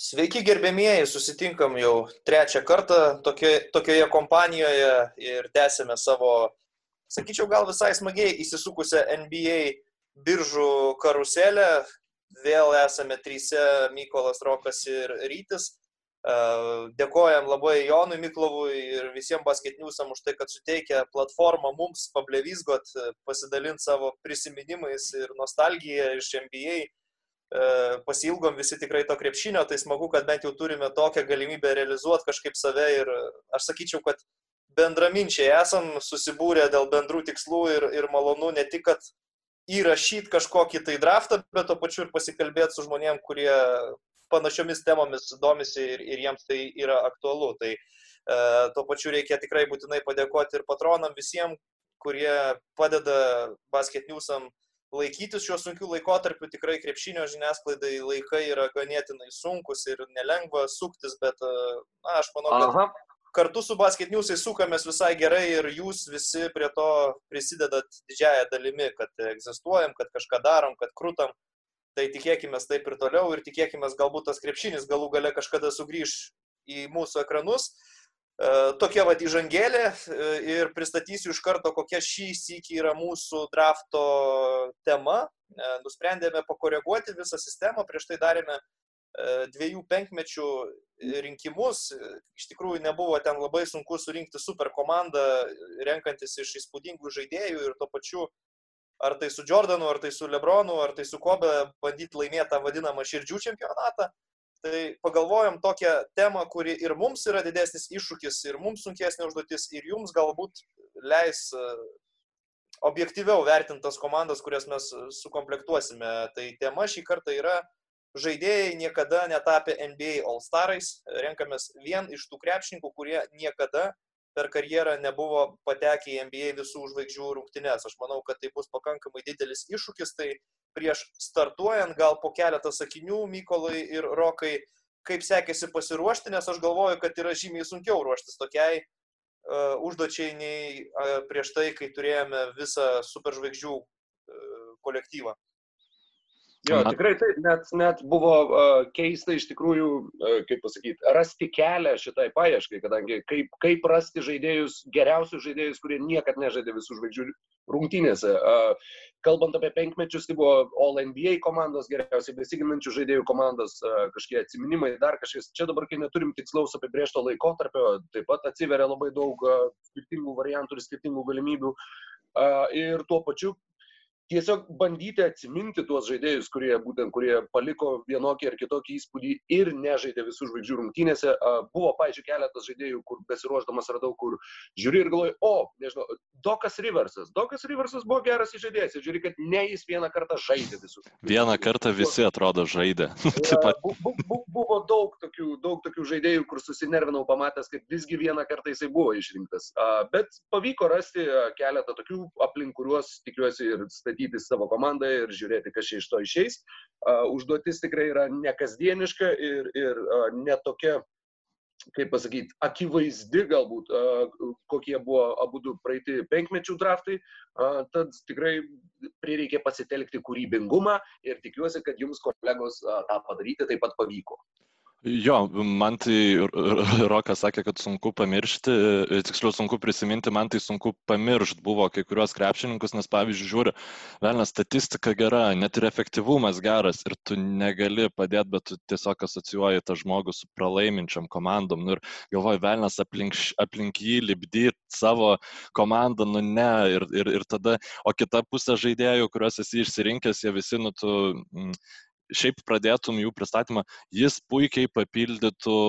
Sveiki gerbėmieji, susitinkam jau trečią kartą tokioje, tokioje kompanijoje ir tęsėme savo, sakyčiau, gal visai smagiai įsisukusią NBA biržų karuselę. Vėl esame tryse - Mykolas Rokas ir Rytis. Dėkojam labai Jonui Miklovui ir visiems basketniusam už tai, kad suteikė platformą mums pablevizgot, pasidalinti savo prisiminimais ir nostalgiją iš NBA pasilgom visi tikrai to krepšinio, tai smagu, kad bent jau turime tokią galimybę realizuoti kažkaip save ir aš sakyčiau, kad bendraminčiai esam susibūrę dėl bendrų tikslų ir, ir malonu ne tik, kad įrašyti kažkokį tai draftą, bet to pačiu ir pasikalbėti su žmonėm, kurie panašiomis temomis domisi ir, ir jiems tai yra aktualu. Tai e, tuo pačiu reikia tikrai būtinai padėkoti ir patronam visiems, kurie padeda basket newsam laikytis šiuo sunkiu laikotarpiu tikrai krepšinio žiniasklaidai laikai yra ganėtinai sunkus ir nelengva suktis, bet na, aš manau, kad Aha. kartu su Basket Newsai sukamės visai gerai ir jūs visi prie to prisidedat didžiąją dalimi, kad egzistuojam, kad kažką darom, kad krūtam. Tai tikėkime taip ir toliau ir tikėkime galbūt tas krepšinis galų gale kažkada sugrįž į mūsų ekranus. E, tokia vad įžangėlė e, ir pristatysiu iš karto, kokia šį sykį yra mūsų drafto tema. E, nusprendėme pakoreguoti visą sistemą, prieš tai darėme dviejų penkmečių rinkimus. Iš tikrųjų nebuvo ten labai sunku surinkti super komandą, renkantis iš įspūdingų žaidėjų ir tuo pačiu ar tai su Jordanu, ar tai su Lebronu, ar tai su Kobe bandyti laimėti tą vadinamą širdžių čempionatą. Tai pagalvojom tokią temą, kuri ir mums yra didesnis iššūkis, ir mums sunkesnė užduotis, ir jums galbūt leis e, objektyviau vertintas komandas, kurias mes sukomplektuosime. Tai tema šį kartą yra žaidėjai niekada netapę NBA All Starais. Renkamės vien iš tų krepšininkų, kurie niekada per karjerą nebuvo patekę į NBA visų žvaigždžių rungtynes. Aš manau, kad tai bus pakankamai didelis iššūkis. Tai prieš startuojant gal po keletą sakinių Mykolai ir Rokai, kaip sekėsi pasiruošti, nes aš galvoju, kad yra žymiai sunkiau ruoštis tokiai uh, užduočiai nei uh, prieš tai, kai turėjome visą superžvaigždžių uh, kolektyvą. Jo, tikrai taip, net, net buvo uh, keista iš tikrųjų, uh, kaip pasakyti, rasti kelią šitai paieškai, kadangi kaip, kaip rasti žaidėjus, geriausius žaidėjus, kurie niekad nežaidė visų žvaigždžių rungtynėse. Uh, kalbant apie penkmečius, tai buvo All NBA komandos, geriausiai besiginančių žaidėjų komandos, uh, kažkiek atsiminimai, dar kažkas. Čia dabar, kai neturim tikslaus apibriešto laikotarpio, taip pat atsiveria labai daug uh, skirtingų variantų ir skirtingų galimybių. Uh, ir tuo pačiu tiesiog bandyti atsiminti tuos žaidėjus, kurie būtent, kurie paliko vienokį ar kitokį įspūdį ir nežaidė visų žvaigždžių rungtynėse. Buvo, pažiūrėjau, keletas žaidėjų, kur besiruošdamas radau, kur žiūri ir galvoju, o, nežinau, Dokas Riversas. Dokas Riversas buvo geras žaidėjas ir žiūri, kad ne jis vieną kartą žaidė visų. Vieną kartą visi atrodo žaidė. bu, bu, buvo daug tokių, daug tokių žaidėjų, kur susinervinau pamatęs, kad visgi vieną kartą jisai buvo išrinktas. Bet pavyko rasti keletą tokių, aplink kuriuos tikiuosi ir statyti statyti savo komandą ir žiūrėti, kas čia iš to išeis. Užduotis tikrai yra nekasdieniška ir, ir netokia, kaip pasakyti, akivaizdi galbūt, kokie buvo abu du praeiti penkmečių draftai. Tad tikrai prireikė pasitelkti kūrybingumą ir tikiuosi, kad jums kolegos tą padaryti taip pat pavyko. Jo, man tai Rokas sakė, kad sunku pamiršti, e, tiksliau sunku prisiminti, man tai sunku pamiršti buvo kai kuriuos krepšininkus, nes pavyzdžiui, žiūri, velnė statistika gera, net ir efektyvumas geras ir tu negali padėti, bet tu tiesiog asocijuoji tą žmogų su pralaiminčiam komandom. Nu, ir galvoji, velnės aplink, aplink jį libdyti savo komandą, nu ne, ir, ir, ir tada, o kita pusė žaidėjų, kuriuos esi išsirinkęs, jie visi, nu tu... Mm, šiaip pradėtum jų pristatymą, jis puikiai papildytų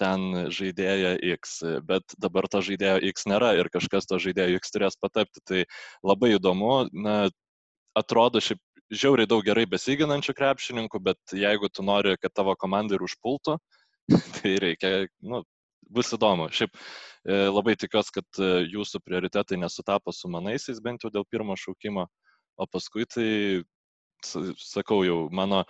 ten žaidėją X, bet dabar to žaidėjo X nėra ir kažkas to žaidėjo X turės patapti. Tai labai įdomu, na, atrodo šiaip žiauriai daug gerai besiginančių krepšininkų, bet jeigu tu nori, kad tavo komanda ir užpultų, tai reikia, nu, bus įdomu. Šiaip e, labai tikiuosi, kad e, jūsų prioritetai nesutapo su manaisiais, bent jau dėl pirmo šaukimo, o paskui tai sakau jau, mano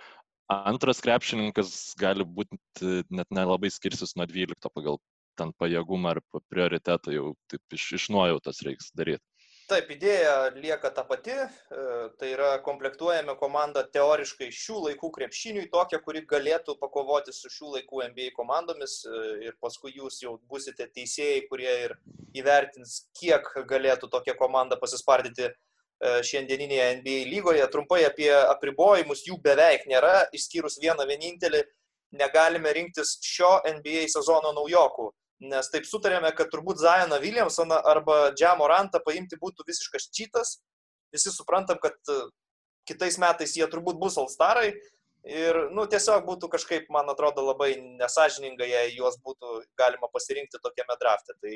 antras krepšininkas gali būti net nelabai skirsis nuo 12 pagal ten pajėgumą ar prioritetą jau taip iš, iš nuojautos reiks daryti. Taip, idėja lieka ta pati, e, tai yra komplektuojame komandą teoriškai šių laikų krepšiniui, tokią, kuri galėtų pakovoti su šių laikų NBA komandomis e, ir paskui jūs jau busite teisėjai, kurie ir įvertins, kiek galėtų tokia komanda pasispardyti šiandieninėje NBA lygoje. Trumpai apie apribojimus, jų beveik nėra, išskyrus vieną vienintelį, negalime rinktis šio NBA sezono naujokų nes taip sutarėme, kad turbūt Zajoną Williamsoną arba Džemo Rantą paimti būtų visiškas čytas. Visi suprantam, kad e, kitais metais jie turbūt bus Alstarai ir, nu, tiesiog būtų kažkaip, man atrodo, labai nesažininga, jei juos būtų galima pasirinkti tokiame drafte. Tai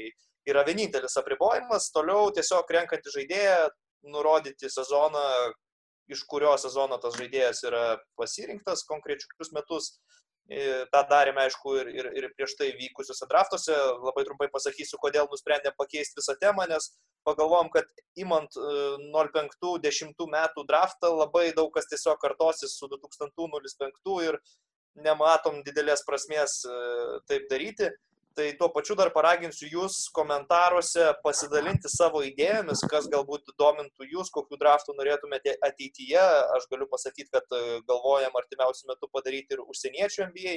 yra vienintelis apribojimas, toliau tiesiog renkantį žaidėją, nurodyti sezoną, iš kurio sezono tas žaidėjas yra pasirinktas konkrečius metus tą darėme, aišku, ir, ir, ir prieš tai vykusiuose draftuose. Labai trumpai pasakysiu, kodėl nusprendėm pakeisti visą temą, nes pagalvom, kad imant 05-10 e, metų draftą labai daug kas tiesiog kartosis su 2005 ir nematom didelės prasmės e, taip daryti. Tai tuo pačiu dar paraginsiu jūs komentaruose pasidalinti savo idėjomis, kas galbūt domintų jūs, kokiu draftu norėtumėte ateityje. Aš galiu pasakyti, kad e, galvojam artimiausiu metu padaryti ir užsieniečių NBA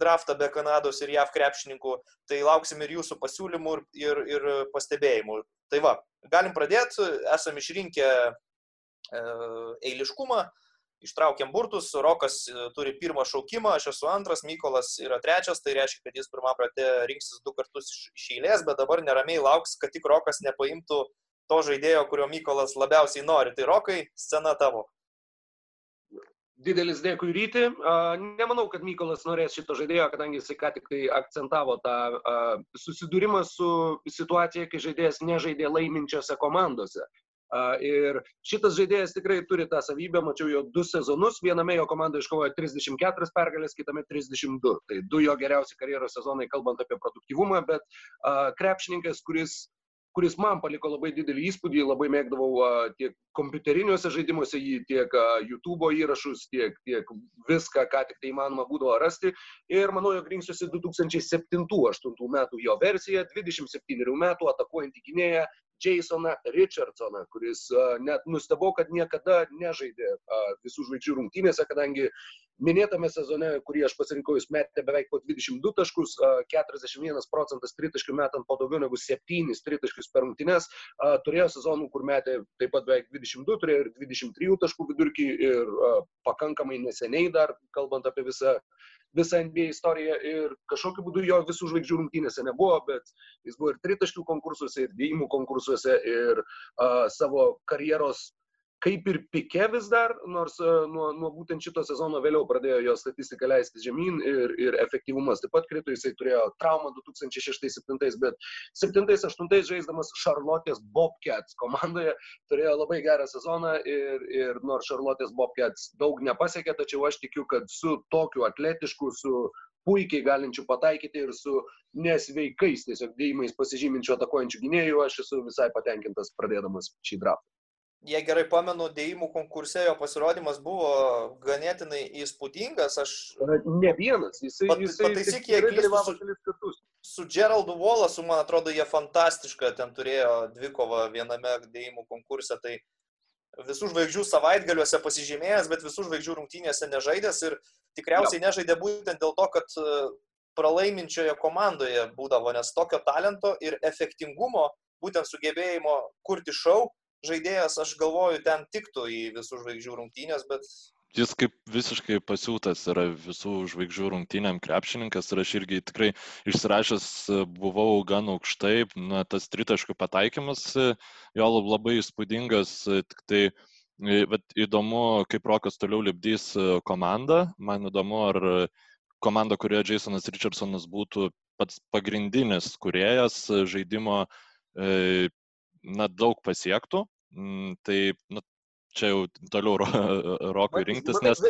draftą be Kanados ir JAV krepšininkų. Tai lauksim ir jūsų pasiūlymų ir, ir, ir pastebėjimų. Tai va, galim pradėti, esam išrinkę e, eiliškumą ištraukėm burtus, Rokas e, turi pirmą šaukimą, aš esu antras, Mykolas yra trečias, tai reiškia, kad jis pirmą pratė rinksis du kartus iš eilės, bet dabar neramiai lauks, kad tik Rokas nepaimtų to žaidėjo, kurio Mykolas labiausiai nori. Tai Rokai, scena tavo. Didelis dėkui ryti. Nemanau, kad Mykolas norės šito žaidėjo, kadangi jis ką tik tai akcentavo tą susidūrimą su situacija, kai žaidėjas nežaidė laiminčiose komandose. Ir šitas žaidėjas tikrai turi tą savybę, mačiau jo du sezonus, viename jo komanda iškovojo 34 pergalės, kitame 32. Tai du jo geriausi karjeros sezonai, kalbant apie produktivumą, bet krepšininkas, kuris kuris man paliko labai didelį įspūdį, labai mėgdavau tiek kompiuteriniuose žaidimuose jį, tiek YouTube įrašus, tiek, tiek viską, ką tik tai įmanoma būdavo rasti. Ir manau, jog rinksiuosi 2007-2008 metų jo versiją, 27 metų atakuojantį gynėją, Jasoną Richardsoną, kuris net nustebau, kad niekada nežaidė visų žvaigždžių rungtynėse, kadangi minėtame sezone, kurį aš pasirinkau, jis metė beveik po 22 taškus, 41 procentas tritaškių metant po daugiau negu 7 tritaškius per rungtynės, turėjo sezonų, kur metė taip pat beveik 22, turėjo ir 23 taškų vidurkį ir pakankamai neseniai dar, kalbant apie visą visą NBA istoriją. Ir kažkokiu būdu jo visų žvaigždžių rungtynėse nebuvo, bet jis buvo ir tritaškių konkursuose, ir dėjimų konkursuose, ir uh, savo karjeros kaip ir pike vis dar, nors e, nuo, nuo būtent šito sezono vėliau pradėjo jo statistika leisti žemyn ir, ir efektyvumas taip pat krito, jisai turėjo traumą 2006-2007, bet 2007-2008 žaisdamas Charlotte's Bobcats komandoje turėjo labai gerą sezoną ir, ir nors Charlotte's Bobcats daug nepasiekė, tačiau aš tikiu, kad su tokiu atletišku, su puikiai galinčių pataikyti ir su nesveikais tiesiog dėjimais pasižyminčių atakuojančių gynėjų, aš esu visai patenkintas pradėdamas šį draftą jei gerai pamenu, dėjimų konkurse jo pasirodymas buvo ganėtinai įspūdingas. Aš... Ne vienas, jisai, pat, jisai pataisyk, jie dalyvavo kelis kartus. Su Geraldu Volasu, man atrodo, jie fantastišką ten turėjo dvikovą viename dėjimų konkurse. Tai visų žvaigždžių savaitgaliuose pasižymėjęs, bet visų žvaigždžių rungtynėse nežaidęs ir tikriausiai ja. nežaidė būtent dėl to, kad e, pralaiminčioje komandoje būdavo, nes tokio talento ir efektingumo, būtent sugebėjimo kurti šau, žaidėjas, aš galvoju, ten tiktų į visų žvaigždžių rungtynės, bet... Jis kaip visiškai pasiūtas yra visų žvaigždžių rungtynėm krepšininkas ir aš irgi tikrai išsirašęs buvau gan aukštai, na, tas tritaškių pataikymas jo labai įspūdingas, tik tai bet įdomu, kaip Rokas toliau lipdys komandą, man įdomu, ar komanda, kurioje Jasonas Richardsonas būtų pats pagrindinis kuriejas žaidimo na, daug pasiektų, tai nu, čia jau toliau ro, rokui rinktis, nes,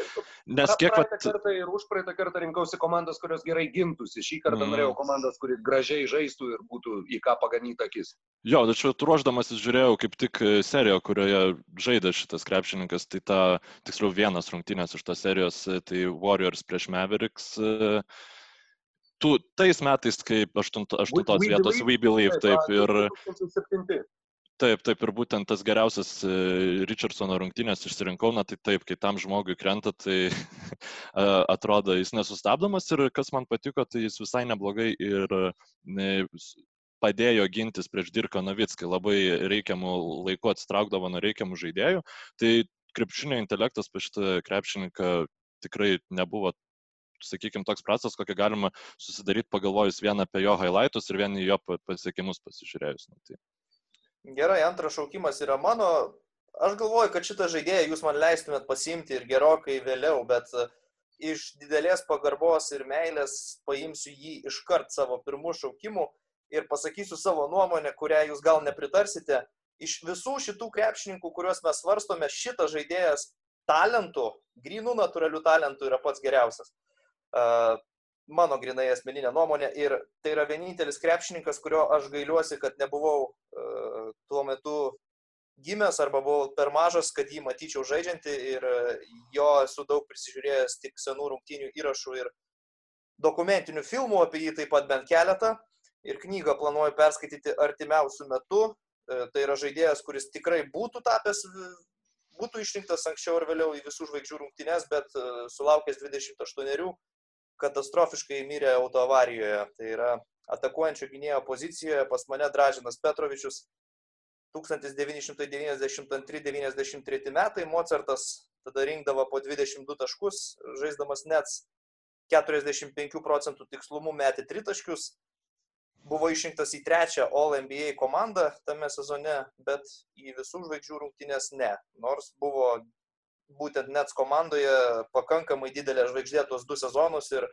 nes kiek... Praeitą kartą ir už praeitą kartą rinkausi komandas, kurios gerai gintųsi. Šį kartą mm. norėjau komandas, kuri gražiai žaistų ir būtų į ką paganyti akis. Jo, tačiau ruoždamasis žiūrėjau kaip tik seriją, kurioje žaidė šitas krepšininkas, tai ta, tiksliau, vienas rungtynės iš tos serijos, tai Warriors prieš Mavericks. Tu tais metais, kaip aštuntos we, vietos We Believe, taip, ir... 2007 Taip, taip ir būtent tas geriausias e, Richardsono rungtynės išsirinkau, na tai taip, kai tam žmogui krenta, tai atrodo jis nesustabdomas ir kas man patiko, tai jis visai neblogai ir ne, padėjo gintis prieš Dirką Novickį, labai reikiamų laikų atsitraukdavo nuo reikiamų žaidėjų. Tai krepšinio intelektas pas šitą krepšininką tikrai nebuvo sakykime, toks prastas, kokį galima susidaryti pagalvojus vieną apie jo highlightus ir vieną jo pasiekimus pasižiūrėjus. Nu, tai. Gerai, antras šaukimas yra mano. Aš galvoju, kad šitą žaidėją jūs man leistumėt pasimti ir gerokai vėliau, bet e, iš didelės pagarbos ir meilės paimsiu jį iškart savo pirmų šaukimų ir pasakysiu savo nuomonę, kurią jūs gal nepritarsite. Iš visų šitų krepšininkų, kuriuos mes svarstome, šitas žaidėjas talentų, grinų natūralių talentų yra pats geriausias. Uh, mano grinai asmeninė nuomonė ir tai yra vienintelis krepšininkas, kurio aš gailiuosi, kad nebuvau tuo metu gimęs arba buvau per mažas, kad jį matyčiau žaidžiantį ir jo esu daug prisižiūrėjęs tik senų rungtynių įrašų ir dokumentinių filmų apie jį taip pat bent keletą ir knygą planuoju perskaityti artimiausių metų. Uh, tai yra žaidėjas, kuris tikrai būtų tapęs, būtų išrinktas anksčiau ar vėliau į visų žvaigždžių rungtynes, bet uh, sulaukęs 28 katastrofiškai mirė autoavarijoje. Tai yra atakuojančio gynėjo pozicijoje pas mane Dražinas Petrovičius 1992-93 metai. Mozartas tada rinkdavo po 22 taškus, žaisdamas net 45 procentų tikslumu metė tritaškius. Buvo išrinktas į trečią All NBA komandą tame sezone, bet į visų žvaigždžių rungtynės ne. Nors buvo būtent Nets komandoje pakankamai didelė žvaigždė tuos du sezonus ir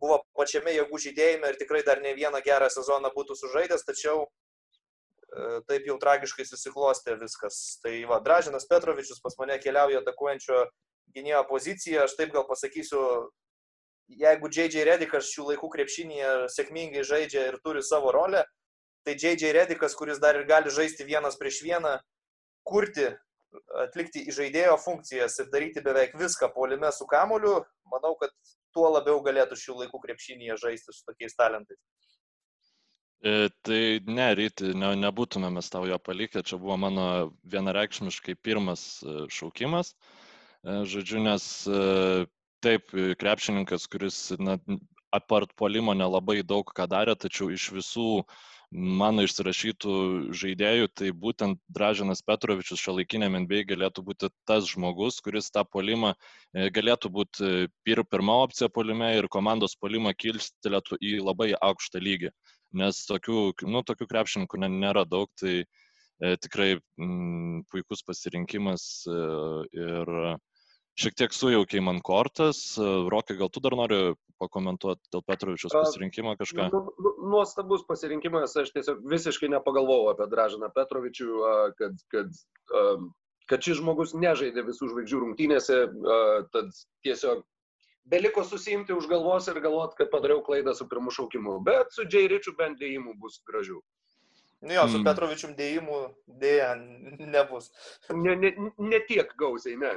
buvo pačiame jėgų žydėjime ir tikrai dar ne vieną gerą sezoną būtų sužaidęs, tačiau e, taip jau tragiškai susiklostė viskas. Tai va, Dražinas Petrovičius pas mane keliauja atakuojančio gynėjo poziciją, aš taip gal pasakysiu, jeigu J.J. Redikas šių laikų krepšinėje sėkmingai žaidžia ir turi savo rolę, tai J.J. Redikas, kuris dar ir gali žaisti vienas prieš vieną, kurti atlikti žaidėjo funkcijas ir daryti beveik viską polime su kamoliu, manau, kad tuo labiau galėtų šių laikų krepšinėje žaisti su tokiais talentais. E, tai ne, ryti, ne, nebūtume mes tau jo palikę, čia buvo mano vienareikšmiškai pirmas e, šaukimas. E, žodžiu, nes e, taip, krepšininkas, kuris na, apart polimo nelabai daug ką darė, tačiau iš visų uh, mano išsirašytų žaidėjų, tai būtent Dražinas Petrovičius šio laikinėme NBA galėtų būti tas žmogus, kuris tą polimą e, galėtų būti e, pir, pirma opcija polime ir komandos polimą kilstelėtų į labai aukštą lygį. Nes tokių, nu, tokių krepšininkų nėra daug, tai e, tikrai m, puikus pasirinkimas e, ir šiek tiek sujaukiai man kortas. Rokai, gal tu dar nori pakomentuoti dėl Petrovičius pasirinkimo kažką? Nu, nu, nuostabus pasirinkimas, aš tiesiog visiškai nepagalvojau apie Dražiną Petrovičių, kad, kad, kad šis žmogus nežaidė visų žvaigždžių rungtynėse, tad tiesiog beliko susimti už galvos ir galvoti, kad padariau klaidą su pirmu šaukimu, bet su J. Ričiu bent dėjimų bus gražių. Nu jo, su mm. Petrovičium dėjimų dėja nebus. Ne, ne, ne tiek gausiai, ne.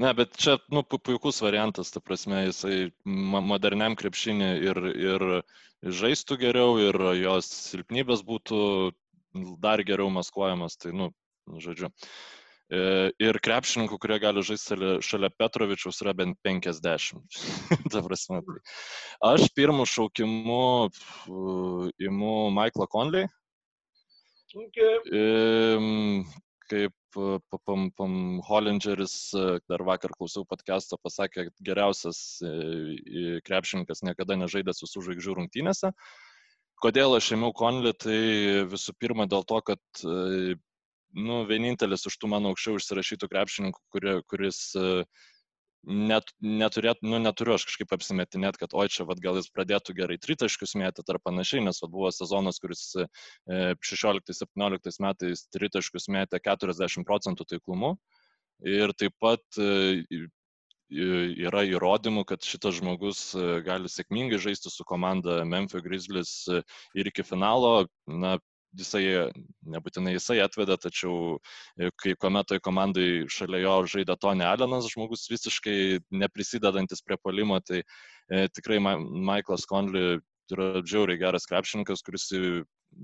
Ne, bet čia, nu, puikus variantas, ta prasme, jisai moderniam krepšinį ir, ir žaistų geriau, ir jos silpnybės būtų dar geriau maskuojamas, tai, nu, žodžiu. E, ir krepšininkų, kurie gali žaisti šalia Petrovičiaus, yra bent 50. ta prasme, tai. Aš pirmų šaukimų imu Michaelą Conley. Okay kaip pam, pam Hollingeris, dar vakar klausiau podcast'o, pasakė, geriausias krepšininkas niekada nežaidęs visų žvaigždžių rungtynėse. Kodėl aš ėmiau Konlį, tai visų pirma dėl to, kad nu, vienintelis iš tų mano aukščiau išsirašytų krepšininkų, kuri, kuris net, neturėt, nu, neturiu aš kažkaip apsimetinėt, kad oi čia vat, gal jis pradėtų gerai tritaškius mėtyti ar panašiai, nes vat, buvo sezonas, kuris 16-17 e, metais tritaškius mėtė 40 procentų taiklumu. Ir taip pat e, yra įrodymų, kad šitas žmogus e, gali sėkmingai žaisti su komanda Memphis Grizzlies ir iki finalo. Na, jisai, nebūtinai jisai atvedė, tačiau e, kai kuomet toj komandai šalia jo žaidė Tony Allenas, žmogus visiškai neprisidedantis prie polimo, tai e, tikrai Michaelas Conley yra žiauriai geras krepšininkas, kuris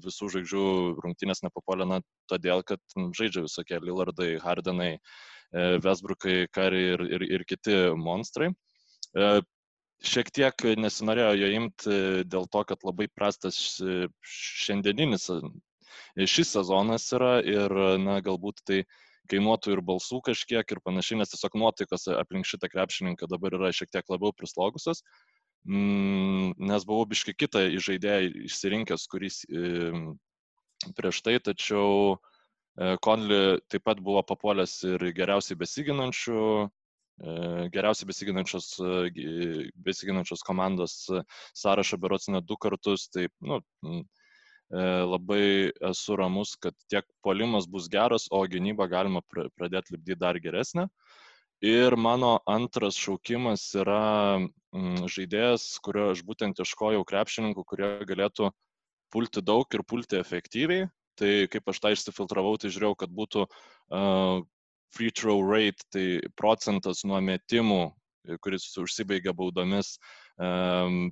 visų žvaigždžių rungtynės nepapuolė, na, todėl, kad žaidžia visokie Lillardai, Hardenai, Vesbrukai, Kari ir, ir, ir kiti monstrai. Šiek tiek nesinorėjo jo imti dėl to, kad labai prastas šiandieninis šis sezonas yra ir, na, galbūt tai kainuotų ir balsų kažkiek ir panašiai, nes tiesiog nuotaikos aplink šitą krepšininką dabar yra šiek tiek labiau prislaugusios, mm, nes buvau biški kitą žaidėją išsirinkęs, kuris prieš tai, tačiau Konli taip pat buvo papuolęs ir geriausiai besiginančių, geriausiai besiginančios, besiginančios komandos sąrašą berots net du kartus, taip, nu, E, labai esu ramus, kad tiek polimas bus geras, o gynybą galima pradėti lipdyti dar geresnę. Ir mano antras šaukimas yra žaidėjas, kurio aš būtent ieškojau krepšininkų, kurie galėtų pulti daug ir pulti efektyviai. Tai kaip aš tą išsifiltravau, tai žiūrėjau, kad būtų uh, free throw rate, tai procentas nuo metimų, kuris užsibaigia baudomis, um,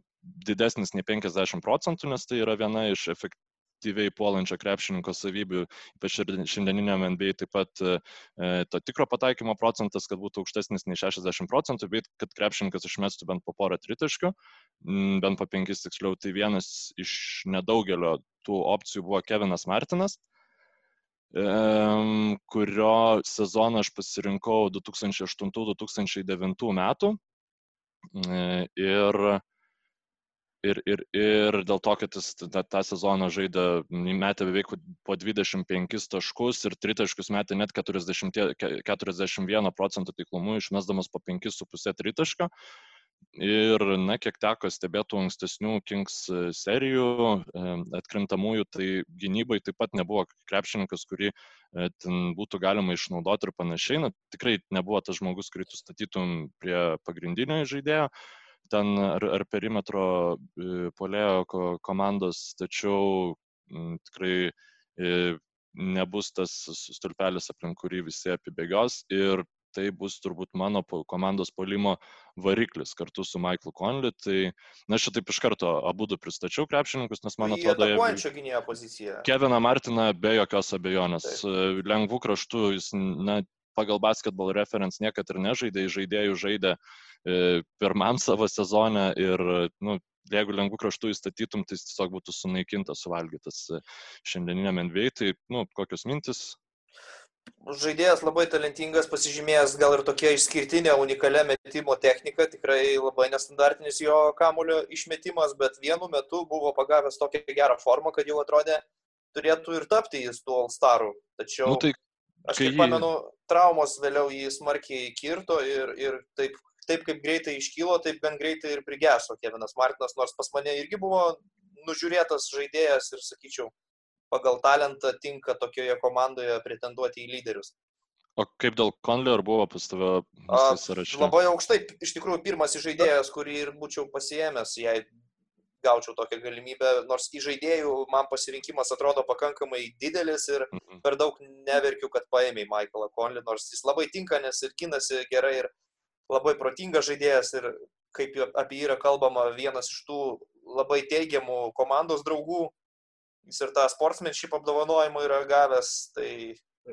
didesnis nei 50 procentų, nes tai yra viena iš efektyviai puolančio krepšininko savybių, ypač ir šiandieniniam NBA taip pat e, to tikro pataikymo procentas, kad būtų aukštesnis nei 60 procentų, bet kad krepšininkas išmestų bent po porą tritaškių, bent po penkis tiksliau, tai vienas iš nedaugelio tų opcijų buvo Kevinas Martinas kurio sezoną aš pasirinkau 2008-2009 metų. E, ir ir, ir, ir dėl to, kad jis tą, tą sezoną žaidė, metė beveik po 25 taškus ir tritaškus metė net 40, 41 procentų taiklumu, išmesdamas po 5,5 tritašką. Ir, na, kiek teko stebėtų ankstesnių Kings serijų, atkrintamųjų, tai gynybai taip pat nebuvo krepšininkas, kurį e, ten būtų galima išnaudoti ir panašiai. Na, tikrai nebuvo tas žmogus, kurį tu statytum prie pagrindinio žaidėjo ten ar, ar perimetro e, polėjo komandos, tačiau m, tikrai e, nebus tas stulpelis, aplink kurį visi apibėgios ir tai bus turbūt mano komandos polimo variklis kartu su Michaelu Conley. Tai, na, aš taip iš karto abu du pristačiau krepšininkus, nes man atrodo, jie... Keviną Martiną be jokios abejonės. Taip. Lengvų kraštų jis, na, pagal basketball reference niekad ir nežaidė, žaidėjų žaidė pirmam savo sezone ir, nu, jeigu lengvų kraštų įstatytum, tai jis tiesiog būtų sunaikintas, suvalgytas šiandieniniam NBA. Tai, nu, kokios mintis? Žaidėjas labai talentingas, pasižymėjęs gal ir tokia išskirtinė, unikalia metimo technika, tikrai labai nestandartinis jo kamulio išmetimas, bet vienu metu buvo pagavęs tokią gerą formą, kad jau atrodė turėtų ir tapti jis tuo All-Staru. Tačiau nu, tai, aš kaip jį... pamenu, traumos vėliau jį smarkiai kirto ir, ir taip taip kaip greitai iškylo, taip gan greitai ir prigeso Kevinas Martinas, nors pas mane irgi buvo nužiūrėtas žaidėjas ir, sakyčiau, pagal talentą tinka tokioje komandoje pretenduoti į lyderius. O kaip dėl Conley, ar buvo pas tave sąraše? Labai aukštai, iš tikrųjų, pirmas žaidėjas, kurį ir būčiau pasiemęs, jei gaučiau tokią galimybę, nors į žaidėjų man pasirinkimas atrodo pakankamai didelis ir mhm. per daug neverkiu, kad paėmė Michaelą Conley, nors jis labai tinka, nes ir ginasi gerai ir labai protingas žaidėjas ir kaip apie jį yra kalbama, vienas iš tų labai teigiamų komandos draugų. Jis ir tą sportsmanship apdovanojimą yra gavęs, tai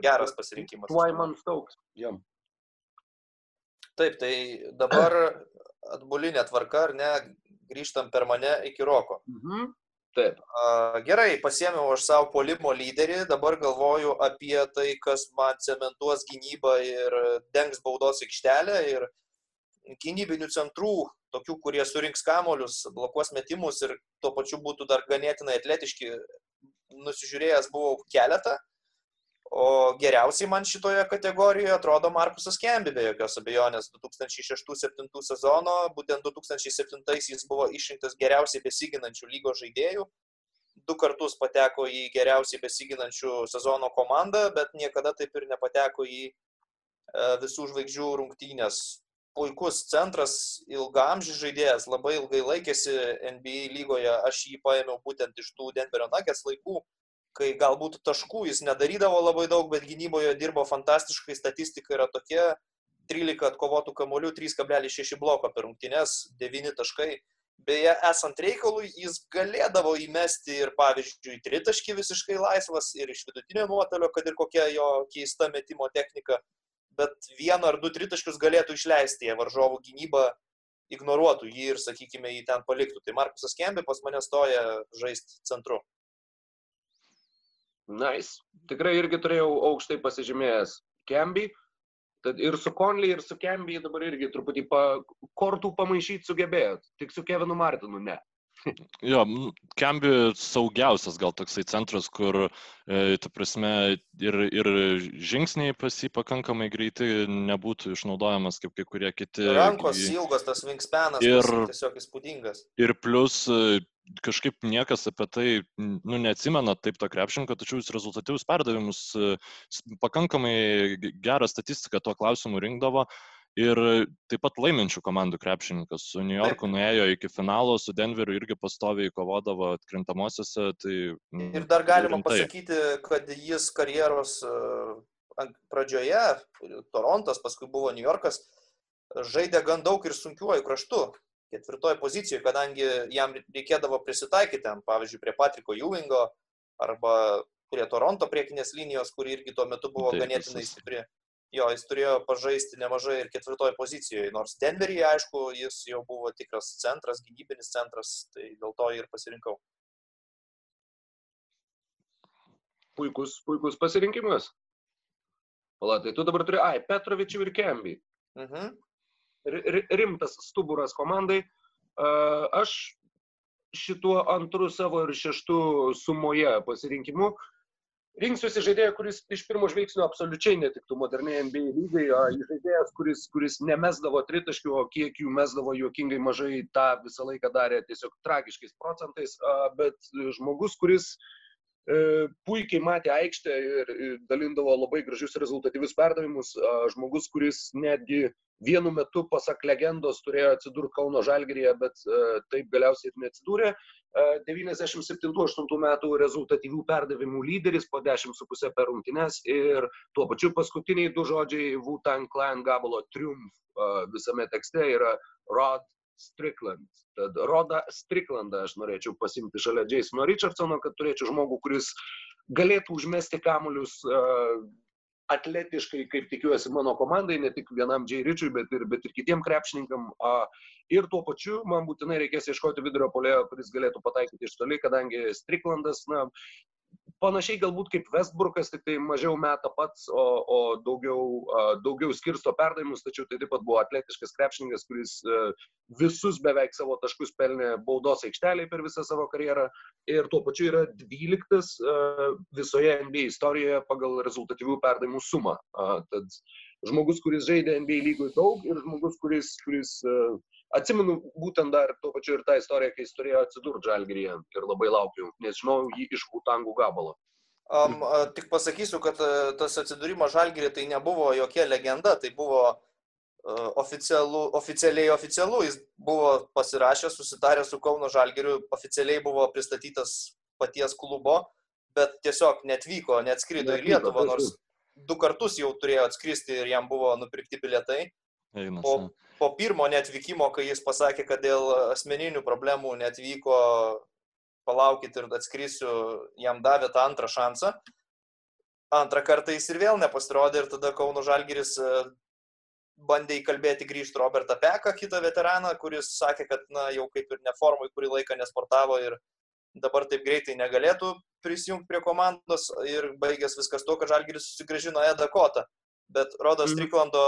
geras pasirinkimas. Tuaiman Stokes. Jam. Taip, tai dabar atbulinė tvarka, ar ne, grįžtam per mane iki roko. Mhm. Taip. Gerai, pasiemiau aš savo polimo lyderį, dabar galvoju apie tai, kas man cementuos gynybą ir dengs baudos aikštelę ir gynybinių centrų, tokių, kurie surinks kamolius, blokuos metimus ir tuo pačiu būtų dar ganėtinai atletiški, nusižiūrėjęs buvau keletą. O geriausiai man šitoje kategorijoje atrodo Markusas Kembi, be jokios abejonės, 2006-2007 sezono, būtent 2007 jis buvo išrinktas geriausiai besiginančių lygos žaidėjų, du kartus pateko į geriausiai besiginančių sezono komandą, bet niekada taip ir nepateko į e, visų žvaigždžių rungtynės puikus centras, ilgamžis žaidėjas, labai ilgai laikėsi NBA lygoje, aš jį paėmiau būtent iš tų Denverio Nuggets laikų, kai galbūt taškų jis nedarydavo labai daug, bet gynyboje dirbo fantastiškai, statistika yra tokia, 13 atkovotų kamolių, 3,6 bloko per rungtynes, 9 taškai, Beje, esant reikalui, jis galėdavo įmesti ir, pavyzdžiui, tritaškį visiškai laisvas ir iš vidutinio nuotolio, kad ir kokia jo keista metimo technika, bet vieną ar du tritaškius galėtų išleisti, jie varžovų gynybą ignoruotų jį ir, sakykime, jį ten paliktų. Tai Markusas Kembi pas mane stoja žaisti centru. Nice. Tikrai irgi turėjau aukštai pasižymėjęs Kembi. Tad ir su Conley, ir su Kemby dabar irgi truputį pa, kortų pamaišyti sugebėjot, tik su Kevinu Martinu ne. Jo, Kembi saugiausias gal toksai centras, kur, e, ta prasme, ir, ir žingsniai pas jį pakankamai greitai nebūtų išnaudojamas kaip kai kurie kiti. Rankos ilgos, tas wingspanas ir tiesiog įspūdingas. Ir plus kažkaip niekas apie tai, nu, neatsimena taip to krepšinko, tačiau jis rezultatyvius perdavimus, e, pakankamai gerą statistiką tuo klausimu rinkdavo. Ir taip pat laiminčių komandų krepšininkas. Su New Yorku nuėjo iki finalo, su Denveriu irgi pastoviai kovodavo atkrintamosiose. Tai, ir dar galima rimtai. pasakyti, kad jis karjeros e, pradžioje, Torontas, paskui buvo New Yorkas, žaidė gan daug ir sunkiuoju kraštu ketvirtoje pozicijoje, kadangi jam reikėdavo prisitaikyti, ten, pavyzdžiui, prie Patriko Ewingo arba prie Toronto priekinės linijos, kuri irgi tuo metu buvo Taip, ganėtinai visas. stipri. Jo, jis turėjo pažaisti nemažai ir ketvirtoje pozicijoje, nors Denveryje, aišku, jis jau buvo tikras centras, gynybinis centras, tai dėl to ir pasirinkau. Puikus, puikus pasirinkimas. Palatai, tu dabar turi, ai, Petrovičių ir Kemby. Mhm. Uh -huh rimtas stuburas komandai. Aš šituo antru savo ir šeštu sumoje pasirinkimu rinksiuosi žaidėją, kuris iš pirmo žvilgsnio absoliučiai netiktų moderniai NBA lygai, žaidėjas, kuris, kuris nemesdavo tritaškių, o kiek jų mesdavo juokingai mažai, tą visą laiką darė tiesiog tragiškais procentais, bet žmogus, kuris E, puikiai matė aikštę ir dalindavo labai gražius rezultatyvius perdavimus. Žmogus, kuris netgi vienu metu, pasak legendos, turėjo atsidurti Kauno Žalgeryje, bet e, taip galiausiai neatsidūrė. 97-8 metų rezultatyvių perdavimų lyderis po 10,5 per rungtynes ir tuo pačiu paskutiniai du žodžiai Wu-Tang Clan gabalo triumf visame tekste yra Rod Strickland. Tad Rodą Stricklandą aš norėčiau pasimti šalia Jasono Richardsono, kad turėčiau žmogų, kuris galėtų užmesti kamuolius uh, atletiškai, kaip tikiuosi, mano komandai, ne tik vienam J. Ričiui, bet ir, bet ir kitiem krepšininkam. Ir tuo pačiu man būtinai reikės ieškoti vidurio polėjo, kuris galėtų pataikyti iš toli, kadangi Stricklandas, na, panašiai galbūt kaip Westbrookas, tik tai mažiau meta pats, o, o daugiau, daugiau skirsto perdavimus, tačiau tai taip pat buvo atletiškas krepšininkas, kuris visus beveik savo taškus pelnė baudos aikšteliai per visą savo karjerą ir tuo pačiu yra 12 visoje NBA istorijoje pagal rezultatyvių perdavimų sumą. Tad žmogus, kuris žaidė NBA lygui daug ir žmogus, kuris, kuris atsimenu būtent dar tuo pačiu ir tą istoriją, kai jis turėjo atsidurti žalgeryje ir labai laukiu, nes žinau jį iš Vutangų gabalo. Um, tik pasakysiu, kad uh, tas atsidūrimas žalgerį tai nebuvo jokia legenda, tai buvo uh, oficialu, oficialiai oficialu, jis buvo pasirašęs, susitaręs su Kauno žalgeriu, oficialiai buvo pristatytas paties klubo, bet tiesiog netvyko, neatskrido į Lietuvą, nors du kartus jau turėjo atskristi ir jam buvo nupirkti bilietai. Einas, po, po pirmo netvykimo, kai jis pasakė, kad dėl asmeninių problemų netvyko, palaukit ir atskrisiu, jam davė tą antrą šansą. Antrą kartą jis ir vėl nepasirodė ir tada Kauno Žalgiris e, bandė įkalbėti grįžti Robertą Peką, kitą veteraną, kuris sakė, kad na, jau kaip ir neformai kurį laiką nesportavo ir dabar taip greitai negalėtų prisijungti prie komandos ir baigęs viskas tuo, kad Žalgiris susigražino Edą Kotą bet Rodo mhm. Striklando,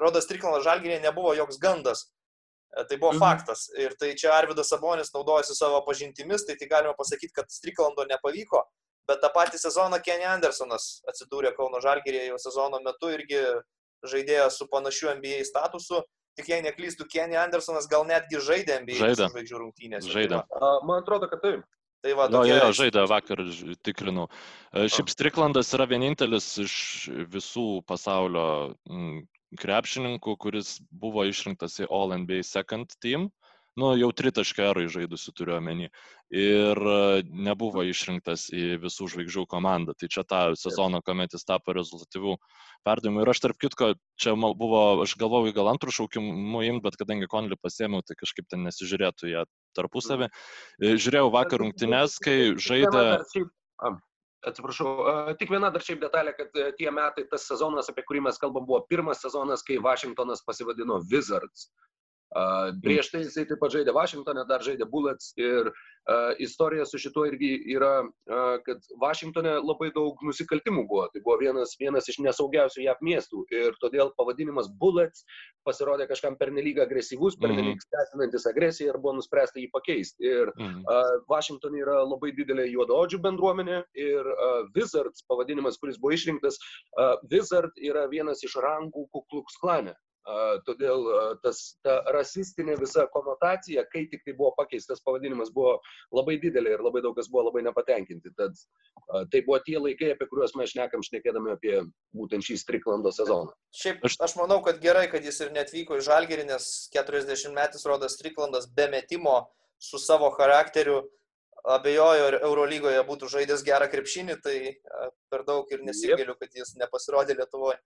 Rodo Striklando žalgyrė nebuvo joks gandas. E, tai buvo mhm. faktas. Ir tai čia Arvidas Sabonis naudojasi savo pažintimis, tai tai galima pasakyti, kad Striklando nepavyko. Bet tą patį sezoną Kenny Andersonas atsidūrė Kauno Žalgyrėje jau sezono metu irgi žaidėjas su panašiu NBA statusu. Tik jei neklystų, Kenny Andersonas gal netgi žaidė NBA žvaigždžių rungtynėse. Žaidė. Tai man atrodo, kad taip. Tai va, tokie... jo, jo, žaidė vakar, tikrinau. E, šiaip Striklandas yra vienintelis iš visų pasaulio krepšininkų, kuris buvo išrinktas į All NBA Second Team. nu, jau tritaškio erai žaidusių turiu omeny. Ir e, nebuvo išrinktas į visų žvaigždžių komandą. Tai čia tą sezoną, kuomet jis tapo rezultatyvių perdavimų. Ir aš tarp kitko, čia buvo, aš galvojau, gal antrų šaukimų imti, bet kadangi Konlį pasėmiau, tai kažkaip ten nesižiūrėtų jie tarpusavį. E, žiūrėjau vakar rungtynes, kai žaidė... Atsiprašau, tik viena dar šiaip detalė, kad e, tie metai, tas sezonas, apie kurį mes kalbam, buvo pirmas sezonas, kai Vašingtonas pasivadino Wizards. Prieš tai jisai taip pat žaidė Vašingtonė, dar žaidė Bullets ir uh, istorija su šituo irgi yra, uh, kad Vašingtonė labai daug nusikaltimų buvo. Tai buvo vienas, vienas iš nesaugiausių JAV miestų ir todėl pavadinimas Bullets pasirodė kažkam pernelyg agresyvus, pernelyg mm -hmm. skatinantis agresiją ir buvo nuspręsta jį pakeisti. Ir mm uh, Vašingtonė yra labai didelė juodaodžių bendruomenė ir uh, Wizards pavadinimas, kuris buvo išrinktas, uh, Wizard yra vienas iš rangų Kuklux klane. Todėl tas, ta rasistinė visa konotacija, kai tik tai buvo pakeistas pavadinimas, buvo labai didelė ir labai daug kas buvo labai nepatenkinti. Tad tai buvo tie laikai, apie kuriuos mes šnekam šnekėdami apie būtent šį Striklando sezoną. Šiaip aš manau, kad gerai, kad jis ir netvyko į Žalgerį, nes 40 metais rodas Striklandas be metimo su savo charakteriu abejoju, ar Eurolygoje būtų žaidęs gerą krepšinį, tai per daug ir nesigėliu, kad jis nepasirodė Lietuvoje.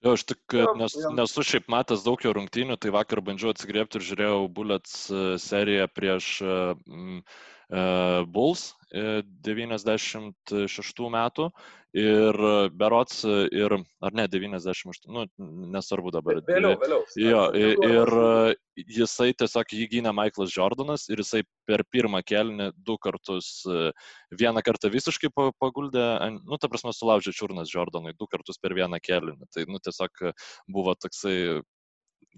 Jo, aš tik nes, nesu šiaip matęs daug jo rungtynių, tai vakar bandžiau atsigriepti ir žiūrėjau Bullets e, seriją prieš uh, Bulls 96 metų ir berots ir, ar ne, 98, nu, nesvarbu dabar. Vėliau, vėliau. Jo, ir jisai tiesiog jį gynė Michaelas Jordanas ir jisai per pirmą kelnį du kartus, vieną kartą visiškai paguldė, nu, ta prasme, sulaužė čiurnas Jordanui du kartus per vieną kelnį. Tai, nu, tiesiog buvo toksai